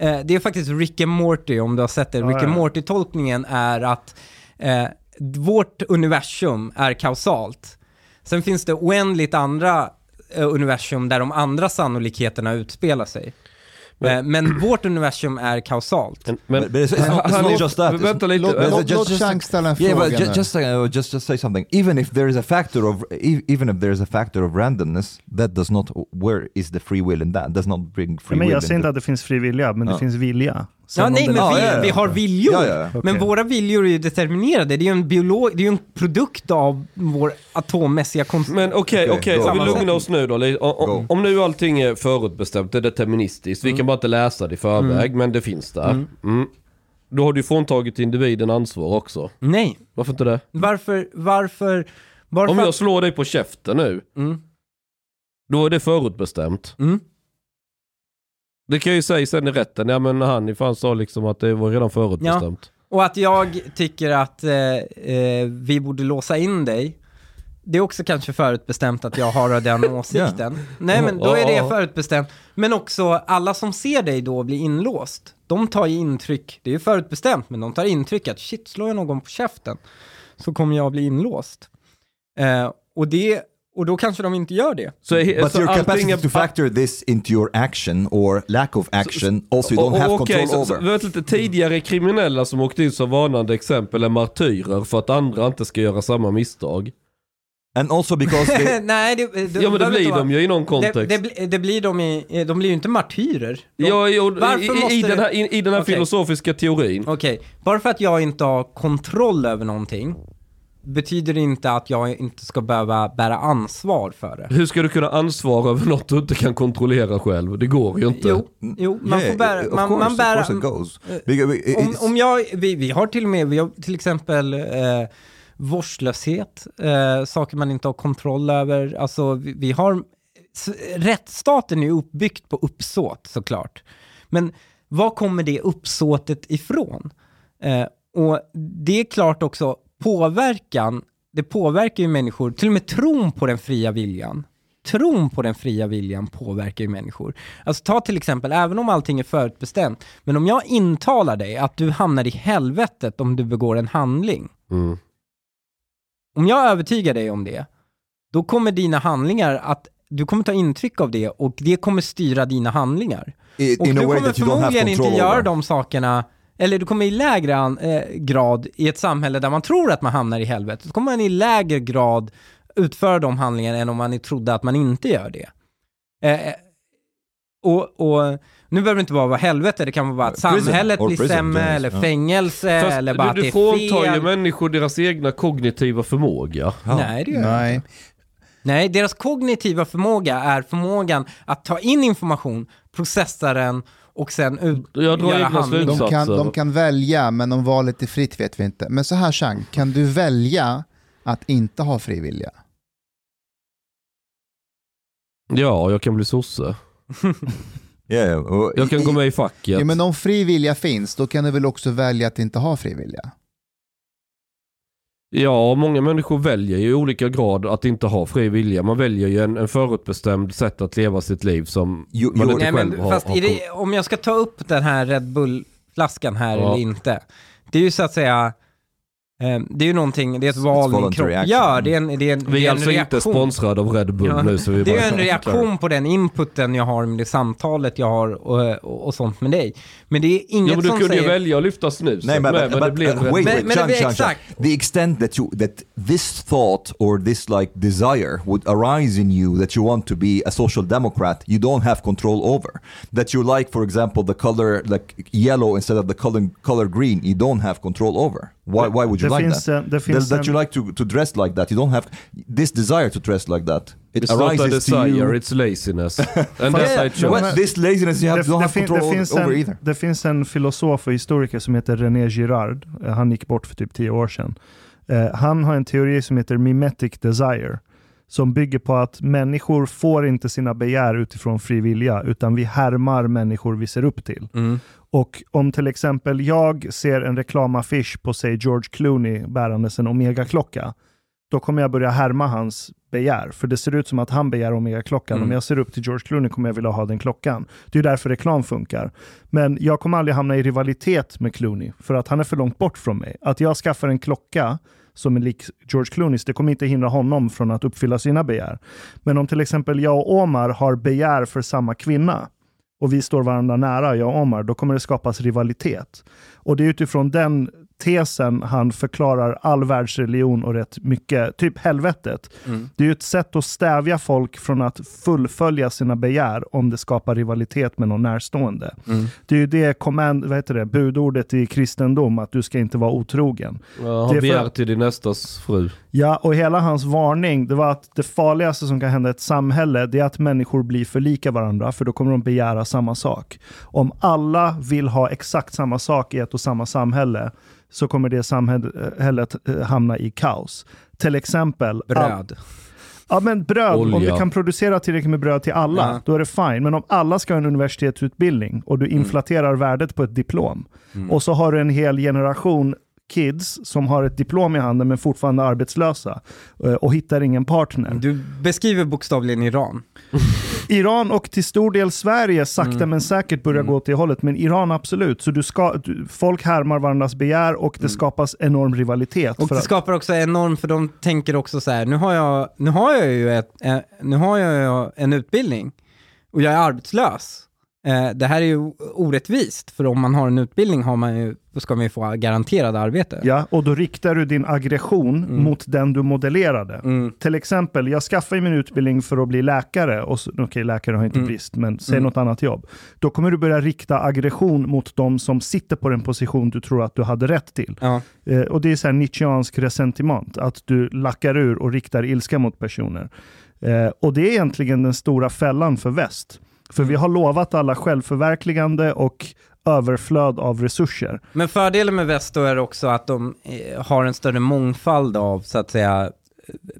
Eh, det är faktiskt Rick and Morty, om du har sett det. Ja, Rick and ja. Morty-tolkningen är att eh, vårt universum är kausalt. Sen finns det oändligt andra universum där de andra sannolikheterna utspelar sig. Eh, men vårt universum är kausalt. Men, men But it's, it's not, it's han not är- just that. Vänta lite. Låt, Chang ställa en Yeah, fråga but ju- nu. just, uh, just just say something. Even if there is a factor of e- even if there is a factor of randomness, that does not. Where is the free will in that? Does not bring free Men will. jag säger inte att det finns fri vilja, men det Ja. finns vilja. Sen Ja, nej, men vi, ja, ja. vi har viljor. Ja, ja, ja. Men våra viljor är ju determinerade. Det är ju en, biolog, det är ju en produkt av vår atommässiga konst... Men okej, Okej, okej, ska vi lugna Sammansättning. oss nu då? Om, om, nu allting är förutbestämt, det är deterministiskt, vi kan bara inte läsa det i förväg, men det finns där. Mm. Då har du fråntagit individen ansvar också. Nej. Varför inte det? Varför, varför, varför... Om jag slår dig på käften nu, Mm. då är det förutbestämt. Mm. Det kan ju säga sen i rätten, ja men han i fan sa liksom att det var redan förutbestämt. Och att jag tycker att eh, eh, vi borde låsa in dig, det är också kanske förutbestämt att jag har den åsikten. Nej men då är det Ja. förutbestämt. Men också alla som ser dig då bli inlåst, de tar ju intryck, det är ju förutbestämt, men de tar intryck att shit, slår jag någon på käften så kommer jag bli inlåst. Eh, och, det, och då kanske de inte gör det. Så, är- But så your capacity to factor this into your action or lack of action also you don't have och control okej, så, så, over. vet lite, tidigare kriminella som åkte in som varnande exempel är martyrer för att andra inte ska göra samma misstag. And also because they, Nej, det, det, Ja men det blir de ju i någon det, kontext. det, bli- det blir de i, de blir ju inte martyrer. De, Ja, jo, Varför i, måste i, den det- här, i, i den här Okej. filosofiska teorin. Okej, bara för att jag inte har kontroll över någonting betyder det inte att jag inte ska behöva bära ansvar för det. Hur ska du kunna ansvara över något du inte kan kontrollera själv? Det går ju inte. Jo, jo man yeah, får bära, man, course, man bär, it goes. eh, om, om jag, vi, vi har till och med, vi har till exempel eh, vårdslöshet, eh, saker man inte har kontroll över, alltså vi, vi har, rättsstaten är ju uppbyggt på uppsåt såklart. Men var kommer det uppsåtet ifrån? Eh, och det är klart också, påverkan, det påverkar ju människor, till och med tron på den fria viljan. Tron på den fria viljan påverkar ju människor. Alltså ta till exempel, även om allting är förutbestämt, men om jag intalar dig att du hamnar i helvetet om du begår en handling. Mm. Om jag övertygar dig om det, då kommer dina handlingar att, du kommer ta intryck av det och det kommer styra dina handlingar. i- Och du kommer förmodligen inte göra de sakerna, eller du kommer i lägre an, eh, grad i ett samhälle där man tror att man hamnar i helvetet, så kommer man i lägre grad utföra de handlingarna än om man trodde att man inte gör det. Eh, eh, och, och nu behöver det inte bara vara helvete, det kan vara att samhället blir sämre, eller ja. fängelse, Fast eller bara du, du att det är fråntar ju fel. människor deras egna kognitiva förmåga. Ja. Nej, det gör Nej. inte. Nej, deras kognitiva förmåga är förmågan att ta in information, processa den och sen ut, Jag drar göra handling. De kan, de kan välja, men om valet är fritt vet vi inte. Men så här Chang, kan du välja att inte ha fri vilja? Ja, jag kan bli sosse. Yeah, och Jag kan i- gå med i facket. Ja, men om fri vilja finns, då kan du väl också välja att inte ha fri vilja? Ja, många människor väljer ju i olika grad att inte ha fri vilja. Man väljer ju en, en förutbestämd sätt att leva sitt liv som You- man you- inte Nej, själv men har, fast har det, om jag ska ta upp den här Red Bull-flaskan här Ja. eller inte. Det är ju så att säga, det är ju någonting, det är ett val min kropp voluntary action. gör. Det är en, det är en, det Vi är alltså inte reaktion. sponsrade av Red Bull Ja, nu så vi Det är ju en reaktion på den inputen jag har med det samtalet jag har och, och, och sånt med dig. Men det är inget Ja men du som kunde ju säger... välja att lyfta snus Nej, men, med, but, men det blev uh, wait, wait, Men- men Chang, Chang. exakt. The extent that you that this thought or this like desire would arise in you that you want to be a social democrat, you don't have control over. That you like, for example, the color like yellow instead of the color color green, you don't have control over. Why? Why would you Det like finns that? en- det finns that, that you like to, to dress like that, you don't have this desire to dress like that. It It's not a desire, you. it's laziness. And that's I Ja, chose. Well, this laziness you have, Det, don't have control det, finns over en, either. det finns en filosof och historiker som heter René Girard. Eh, Han gick bort för typ tio år sedan. Eh, han har en teori som heter mimetic desire. Som bygger på att människor får inte sina begär utifrån fri vilja, utan vi härmar människor vi ser upp till. Mm. Och om till exempel jag ser en reklamaffisch på, säg George Clooney bärandes en Omega-klocka, då kommer jag börja härma hans begär. För det ser ut som att han begär Omega-klockan. Mm. Om jag ser upp till George Clooney kommer jag vilja ha den klockan. Det är därför reklam funkar. Men jag kommer aldrig hamna i rivalitet med Clooney, för att han är för långt bort från mig. Att jag skaffar en klocka som är lik George Clooneys, det kommer inte hindra honom från att uppfylla sina begär. Men om till exempel jag och Omar har begär för samma kvinna, och vi står varandra nära, jag och Omar, då kommer det skapas rivalitet. Och det är utifrån den tesen han förklarar all världsreligion och rätt mycket, typ helvetet. Mm. Det är ju ett sätt att stävja folk från att fullfölja sina begär om det skapar rivalitet med någon närstående. Mm. Det är ju det, command, vad heter det budordet i kristendom, att du ska inte vara otrogen. Ja, för- begär till din nästas fru. Ja, och hela hans varning, det var att det farligaste som kan hända i ett samhälle, det är att människor blir för lika varandra, för då kommer de begära samma sak. Om alla vill ha exakt samma sak i ett och samma samhälle, så kommer det samhället eh, hamna i kaos. Till exempel... Bröd. Ja men bröd, om Olja. du kan producera tillräckligt med bröd till alla, Ja. då är det fine. Men om alla ska ha en universitetsutbildning och du Mm. inflaterar värdet på ett diplom, och så har du en hel generation kids som har ett diplom i handen men fortfarande är arbetslösa eh, och hittar ingen partner. Du beskriver bokstavligen Iran. Iran och till stor del Sverige sakta Mm. men säkert börjar gå åt det hållet, men Iran absolut. Så du ska, du, folk härmar varandras begär och det skapas enorm rivalitet. Och det att- skapar också enormt, för de tänker också så här, nu har jag, nu har jag ju ett, eh, nu har jag en utbildning och jag är arbetslös. Eh, det här är ju orättvist, för om man har en utbildning har man ju, då ska man ju få garanterad arbete. Ja, och då riktar du din aggression mot den du modellerade. Mm. Till exempel, jag skaffar ju min utbildning för att bli läkare. Okej, läkare har inte Mm. brist, men säg Mm. något annat jobb. Då kommer du börja rikta aggression mot de som sitter på den position du tror att du hade rätt till. Ja. Eh, och det är så här Nietzscheansk resentiment, att du lackar ur och riktar ilska mot personer. Eh, och det är egentligen den stora fällan för väst. För vi har lovat alla självförverkligande och överflöd av resurser. Men fördelen med väst då är också att de eh, har en större mångfald av, så att säga,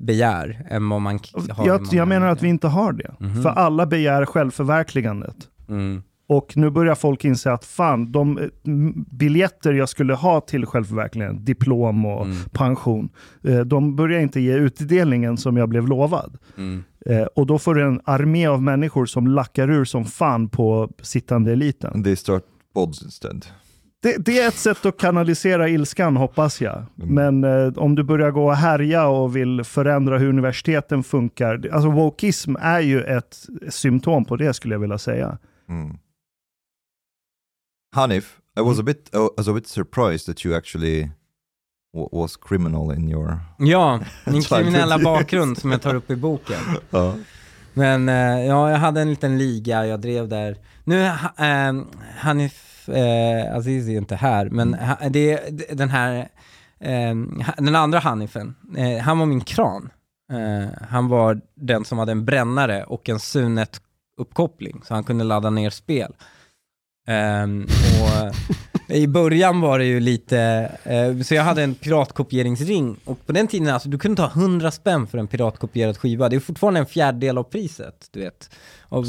begär än vad man har Jag, jag menar att vi inte har det. Mhm. För alla begär självförverkligandet. Mm. Och nu börjar folk inse att fan, de eh, biljetter jag skulle ha till självförverkligande, diplom och Mm. pension, eh, de börjar inte ge utdelningen som jag blev lovad. Mm. Eh, och då får du en armé av människor som lackar ur som fan på sittande eliten. They start pods instead. Det, det är ett sätt att kanalisera ilskan hoppas jag. Men eh, om du börjar gå och härja och vill förändra hur universiteten funkar. Alltså wokism är ju ett symptom på det skulle jag vilja säga. Mm. Hanif, I was a bit, I was a bit surprised that you actually was criminal in your. Ja, min kriminella bakgrund som jag tar upp i boken. Uh, Men eh, ja, jag hade en liten liga, jag drev där. Nu ehm, Hanif eh, Aziz är inte här, men ha, det är den här, ha- den andra Hanifen, eh, han var min kran. Eh, han var den som hade en brännare och en Sunet-uppkoppling, så han kunde ladda ner spel. Ehm, och i början var det ju lite, eh, så jag hade en piratkopieringsring och på den tiden, alltså du kunde ta 100 spänn för en piratkopierad skiva. Det är fortfarande en fjärdedel av priset, du vet.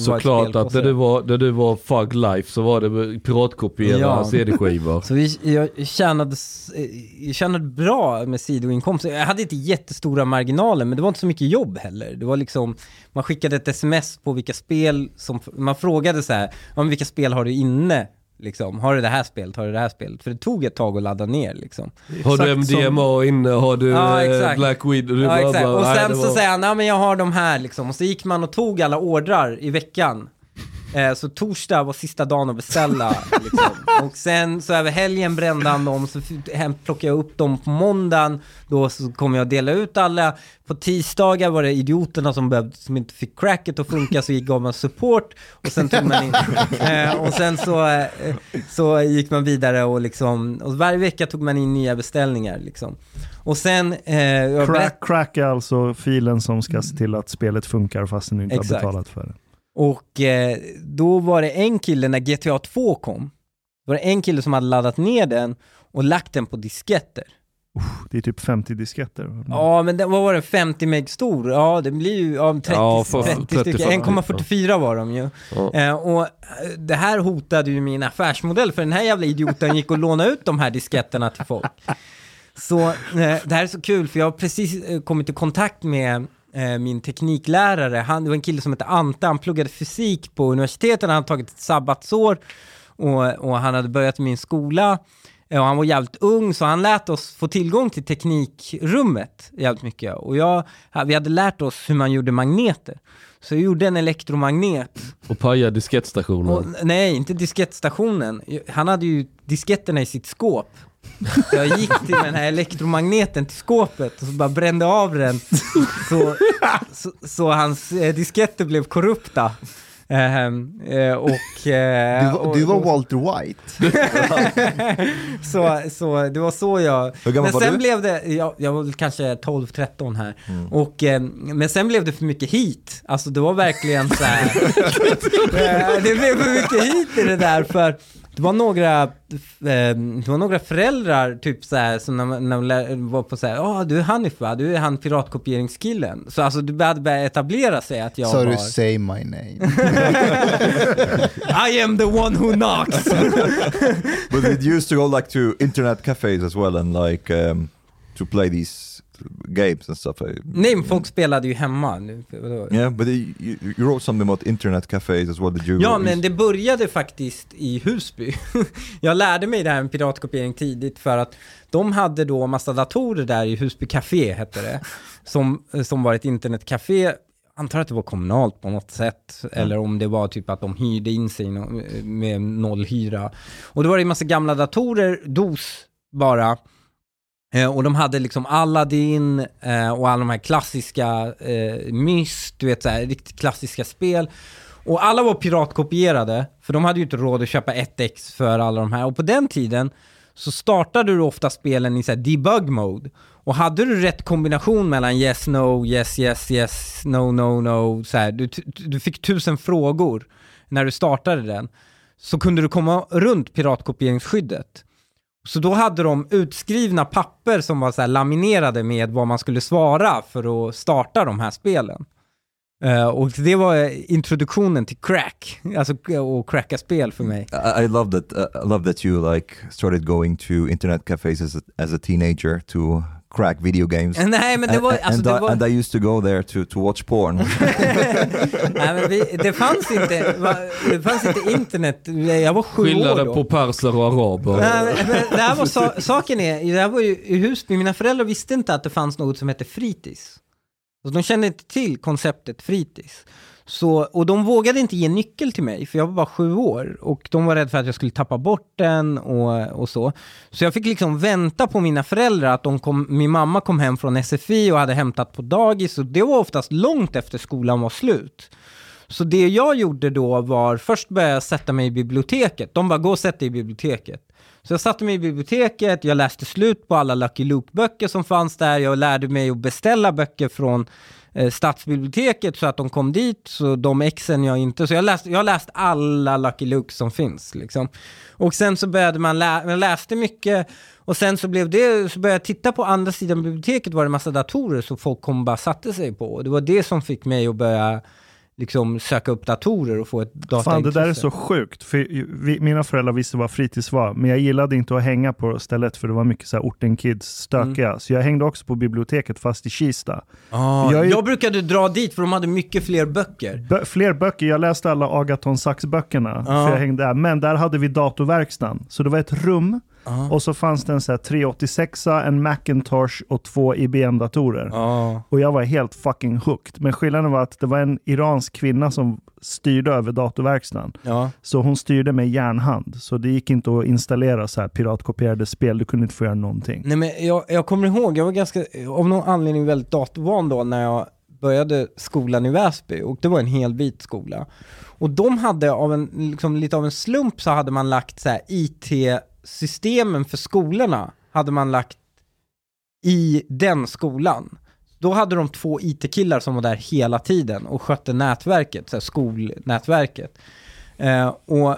Såklart att när du var, när du var Fug Life så var det piratkopiera Ja. CD-skivor. Så vi, jag, tjänade, eh, jag tjänade bra med sidoinkomster. Jag hade inte jättestora marginaler, men det var inte så mycket jobb heller. Det var liksom, man skickade ett sms på vilka spel som, man frågade så här, om vilka spel har du inne? Liksom, har du det här spelet, har du det här spelet? För det tog ett tag att ladda ner liksom. Har du Exakt som- MDMA inne? Har du Ja, eh. Black Widow? Ja, exakt. Och nej, sen så säger han, ja men jag har de här liksom. Och så gick man och tog alla ordrar i veckan. Eh, så torsdag var sista dagen att beställa. liksom. Och sen så över helgen brände han dem, så plockade jag upp dem på måndagen. Då så kom jag dela ut alla. På tisdagar var det idioterna som, behövde, som inte fick cracket att funka, så gick gav man support. Och sen tog man in, eh, och sen så, eh, så gick man vidare och liksom, och varje vecka tog man in nya beställningar liksom. Och sen, eh, Crack, crack är alltså filen som ska se till att spelet funkar fastän du inte Exakt. har betalat för det. Och eh, då var det en kille, när GTA 2 kom, var det en kille som hade laddat ner den och lagt den på disketter. Det är typ 50 disketter. Ja, men den, vad var det, 50 meg stor? Ja, det blir ju ja, 30, Ja, för- 30 stycken. 30, 1,44 var de ju. Ja. Eh, och eh, det här hotade ju min affärsmodell, för den här jävla idioten gick och lånade ut de här disketterna till folk. Så eh, det här är så kul, för jag har precis eh, kommit i kontakt med min tekniklärare, han, det var en kille som hette Ante, han pluggade fysik på universitetet, han hade tagit ett sabbatsår och, och han hade börjat i min skola. Eh, Och han var jävligt ung, så han lät oss få tillgång till teknikrummet jävligt mycket. Och jag, vi hade lärt oss hur man gjorde magneter. Så jag gjorde en elektromagnet. Och paja diskettstationen. Och, nej, inte diskettstationen. Han hade ju disketterna i sitt skåp. Jag gick till den här elektromagneten till skåpet och så bara brände av den. Så, så, så hans eh, disketter blev korrupta. Ehm, eh, och, eh, Du, var- du var och- Walter White. så, så det var så jag... Hur gammal men var sen du? blev det, jag, jag var kanske 12-13 här. Mm. Och, eh, men sen blev det för mycket hit. Alltså det var verkligen så här. Eh, det blev för mycket hit i det där för det var några, eh, det var några föräldrar typ så här, som när, man- när de lär- var på så här, ja du är Hanif va? Du är han piratkoppieringskillen. Så alltså det hade börjat etablera sig att jag Sa var, du say my name? I am the one who knocks. But it used to go like to internet cafes as well and like um, to play these games and stuff. I- Nej men folk spelade ju hemma. Yeah, but you, you wrote something about internet cafes as well. Did you? Ja, men det började faktiskt i Husby. Jag lärde mig det här med piratkopiering tidigt för att de hade då massa datorer där i Husby Café, hette det, som, som var ett internetcafé. Antar att det var kommunalt på något sätt, eller om det var typ att de hyrde in sig med nollhyra. Och då var det en massa gamla datorer, DOS bara, Eh, och de hade liksom Aladdin eh, och alla de här klassiska eh, Myst, du vet så här, riktigt klassiska spel. Och alla var piratkopierade, för de hade ju inte råd att köpa 1x för alla de här. Och på den tiden så startade du ofta spelen i så här debug mode. Och hade du rätt kombination mellan yes, no, yes, yes, yes, no, no, no, så här, du, du fick tusen frågor när du startade den, så kunde du komma runt piratkopieringsskyddet. Så då hade de utskrivna papper som var så här laminerade med vad man skulle svara för att starta de här spelen. Uh, och det var introduktionen till crack, alltså att cracka spel för mig. I, I love that. Uh, I love that you like started going to internet cafes as a, as a teenager to crack video games. Nej men det var, and, alltså and, det I, var... and I used to go there to, to watch porn. Nej, men vi, det fanns inte, det fanns inte internet, jag var sju år Skillnaden då. på perser och araber. Nej, men, men det här var sa, saken är, det här var ju i Husby, mina föräldrar visste inte att det fanns något som hette fritids. Så de kände inte till konceptet fritids. Så, och de vågade inte ge nyckel till mig, för jag var bara sju år. Och de var rädda för att jag skulle tappa bort den och, och så. Så jag fick liksom vänta på mina föräldrar, att de kom, min mamma kom hem från SFI och hade hämtat på dagis. Och det var oftast långt efter skolan var slut. Så det jag gjorde då var, först började jag sätta mig i biblioteket. De bara, gå och sätt dig i biblioteket. Så jag satte mig i biblioteket, jag läste slut på alla Lucky Luke-böcker som fanns där, jag lärde mig att beställa böcker från Eh, stadsbiblioteket så att de kom dit, så de exen jag inte, så jag läste, jag har läst alla Lucky Luke som finns liksom. Och sen så började man lä jag läste mycket och sen så blev det, så började jag titta på andra sidan biblioteket var det massa datorer så folk kom och bara satte sig på. Och det var det som fick mig att börja liksom söka upp datorer och få ett dataintresse. Fan, det där är så sjukt. För vi, mina föräldrar visste vad fritids var, men jag gillade inte att hänga på stället för det var mycket så här ortenkids stökiga. Mm. Så jag hängde också på biblioteket fast i Kista. Ah, Jag jag, brukade dra dit för de hade mycket fler böcker. Bö- fler böcker, jag läste alla Agaton Sachs-böckerna. Ja. För jag hängde där. Men där hade vi datorverkstan. Så det var ett rum Ja. och så fanns det en så här 386, en Macintosh och två IBM-datorer. Ja. Och jag var helt fucking hooked. Men skillnaden var att det var en iransk kvinna som styrde över datorverkstan. Ja. Så hon styrde med järnhand. Så det gick inte att installera så här piratkopierade spel. Du kunde inte få göra någonting. Nej men jag, jag kommer ihåg, jag var ganska, av någon anledning väldigt datorvan då när jag började skolan i Väsby och det var en hel vit skola. Och de hade av en, liksom lite av en slump så hade man lagt så här IT-systemen för skolorna hade man lagt i den skolan. Då hade de två IT-killar som var där hela tiden och skötte nätverket, så skolnätverket. Eh, och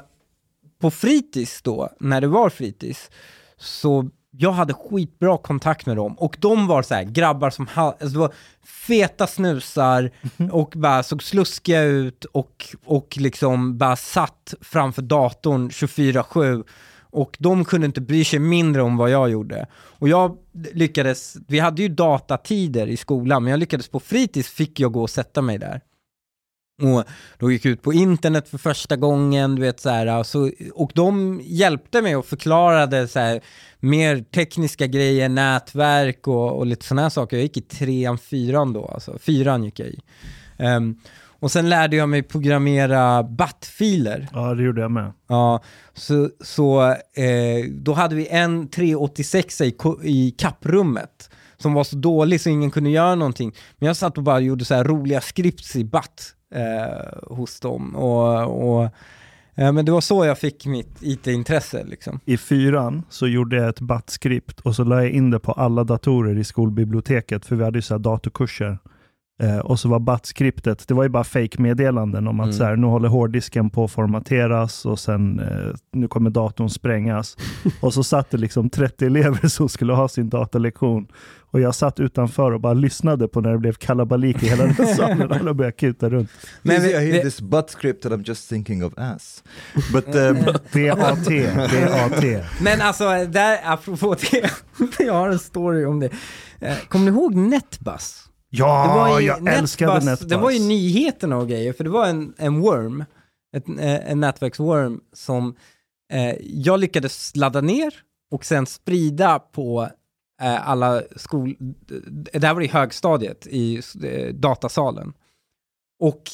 på fritids då, när det var fritids, så jag hade skitbra kontakt med dem och de var så här grabbar som alltså det var feta snusar och bara såg sluskiga ut och, och liksom bara satt framför datorn 24-7 och de kunde inte bry sig mindre om vad jag gjorde. Och jag lyckades, vi hade ju datatider i skolan, men jag lyckades på fritids fick jag gå och sätta mig där. Och då gick jag ut på internet för första gången, du vet så här, alltså, och de hjälpte mig och förklarade så här, mer tekniska grejer, nätverk och, och lite sådana här saker. Jag gick i trean, fyran då, alltså fyran gick jag i. Um, och sen lärde jag mig programmera BAT-filer. Ja, det gjorde jag med. Ja, så, så eh, då hade vi en 386 i, i kapprummet som var så dålig så ingen kunde göra någonting. Men jag satt och bara gjorde så här roliga skripts i BAT eh, hos dem. Och, och, eh, men det var så jag fick mitt IT-intresse liksom. I fyran så gjorde jag ett BAT-skript och så la jag in det på alla datorer i skolbiblioteket, för vi hade ju så här datorkurser. Eh, och så var BAT-skriptet, det var ju bara fake-meddelanden om att Mm. så här, nu håller hårddisken på att formateras och sen eh, nu kommer datorn sprängas. och så satt det liksom 30 elever som skulle ha sin datalektion. Och jag satt utanför och bara lyssnade på när det blev kalabalik i hela den salen. Alla började kuta runt. Men vi- I hear this butt script and I'm just thinking of ass. But um, BAT, BAT. Men alltså, där, apropå det, jag har en story om det. Eh, Kommer ni ihåg Netbus? Ja, jag älskade Netbus. Det var ju nyheterna och grejer, för det var en, en worm, ett, eh, en nätverksworm som eh, jag lyckades ladda ner och sen sprida på eh, alla skol... Det här var i högstadiet, i eh, datasalen. Och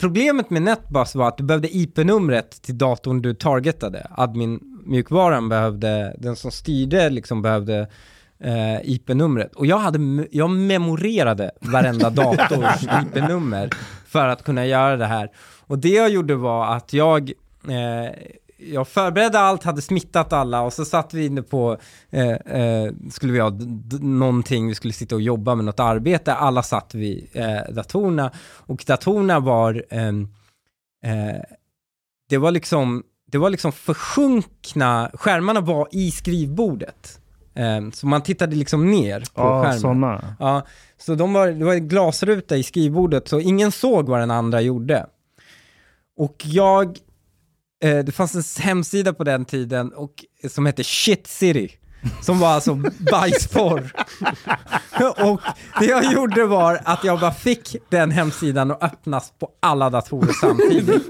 problemet med Netbus var att du behövde IP-numret till datorn du targetade. Admin-mjukvaran behövde, den som styrde liksom behövde eh, IP-numret. Och jag, hade, jag memorerade varenda dators IP-nummer för att kunna göra det här. Och det jag gjorde var att jag, eh, jag förberedde allt, hade smittat alla och så satt vi inne på, eh, eh, skulle vi ha någonting, vi skulle sitta och jobba med något arbete, alla satt vid eh, datorerna och datorerna var, ehm, eh, det var liksom, det var liksom försjunkna, skärmarna var i skrivbordet. Ehm, så man tittade liksom ner på Ja, skärmen. sådana. Ja, så de var, det var en glasruta i skrivbordet så ingen såg vad den andra gjorde. Och jag, eh, det fanns en hemsida på den tiden och, som hette Shit City. Som var alltså bajsporr. och det jag gjorde var att jag bara fick den hemsidan att öppnas på alla datorer samtidigt.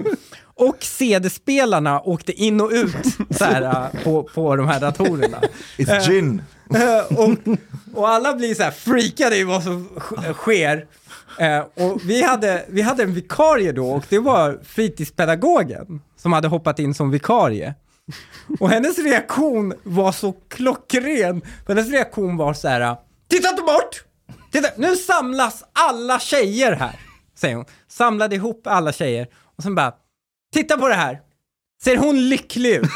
Och CD-spelarna åkte in och ut så här, på, på de här datorerna. it's gin. Eh, och, och alla blir så här freakade i vad som sk- sker. Eh, och vi hade, vi hade en vikarie då och det var fritidspedagogen som hade hoppat in som vikarie. Och hennes reaktion var så klockren. Hennes reaktion var så här, titta inte bort! Titta, nu samlas alla tjejer här, säger hon. Samlade ihop alla tjejer och sen bara, titta på det här. Ser hon lycklig ut?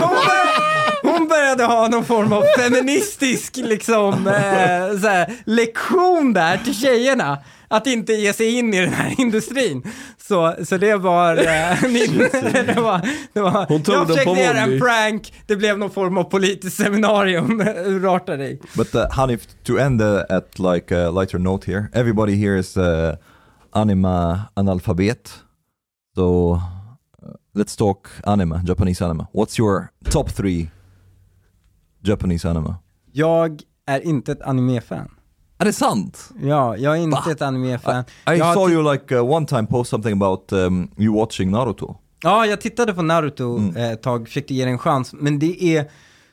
Hon började, hon började ha någon form av feministisk liksom, eh, här, lektion där till tjejerna. Att inte ge sig in i den här industrin. Så, så det var... Eh, min, det var, det var Hon tog jag försökte göra en prank, det blev någon form av politiskt seminarium. Urartade i. But uh, Hanif, to end uh, at like a lighter note here, everybody here is uh, anima analphabet. So uh, let's talk anime, Japanese anime. What's your top three Japanese anime? Jag är inte ett anime-fan. Är det sant? Ja, jag är inte Va? ett anime-fan. I har saw you like uh, one time post something about um, you watching Naruto. Ja, jag tittade på Naruto Mm. eh, ett tag, försökte ge det en chans, men det är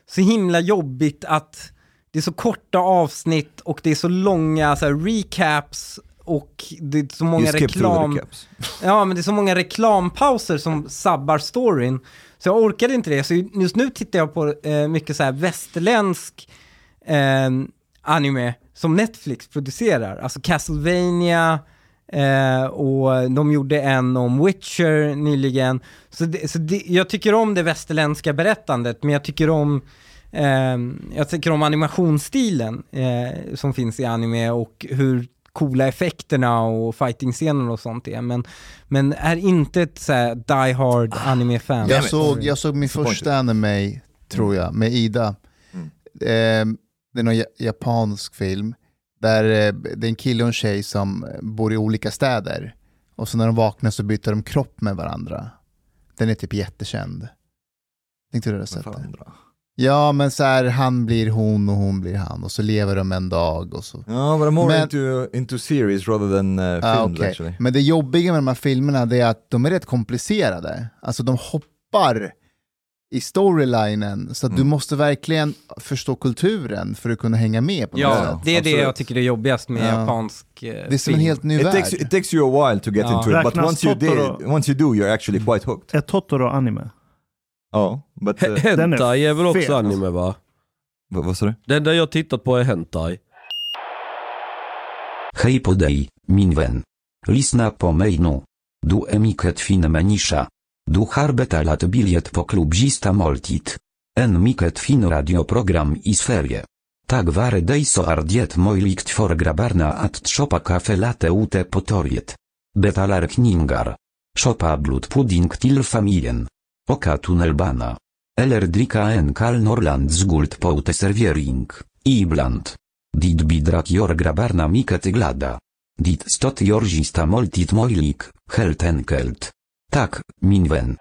så himla jobbigt att det är så korta avsnitt och det är så långa så här, recaps och det är så många reklam... Ja, men det är så många reklampauser som sabbar storyn. Så jag orkade inte det. Så just nu tittar jag på eh, mycket så här västerländsk eh, anime som Netflix producerar. Alltså Castlevania eh, och de gjorde en om Witcher nyligen. Så, det, så det, jag tycker om det västerländska berättandet, men jag tycker om eh, jag tycker om animationsstilen eh, som finns i anime och hur coola effekterna och fighting-scener och sånt är. Men, men är inte ett så här die hard anime-fan. Jag såg, jag såg min första anime, tror jag, med Ida. Mm. Eh, det är någon ja- japansk film där eh, det är en kille och en tjej som bor i olika städer. Och så när de vaknar så byter de kropp med varandra. Den är typ jättekänd. Tänkte du ha sett det? Ja, men så här, han blir hon och hon blir han och så lever de en dag och så. No, but I'm more Men- into, into series rather than uh, Ah, films okej. actually. Men det jobbiga med de här filmerna det är att de är rätt komplicerade. Alltså de hoppar i storylinen så att du Mm. måste verkligen förstå kulturen för att kunna hänga med på Ja, sätt. det är det absolut. jag tycker är jobbigast med Ja. japansk eh, Det är som en film. helt ny It värld. takes, it takes you a while to get Ja. into it, but once you, did, Totoro- once you do you're actually quite hooked. Ett Totoro-anime. Oh, but... Uh, Den är Hentai är väl också fet. anime va? vad, vad sa du? Det enda jag tittat på är Hentai. Hej podej, min vän. Lisna po mejnu. Du emiket fin menisza. Du harbeta lat biliet po klubzista moltit. En miket fin radioprogram i sferie. Tak ware dejso ardiet mojlikt for grabarna at tropa kafe late ute potoriet. Betalar kningar. Shopa blut pudding til familien. Oka tunnelbana. Ellerdrika en Kal Norlands guld servering, Ibland. Dit bidrak jor grabarna miket glada. Dit stot jorzista moltit moilik, helt enkelt. Tak, minwen.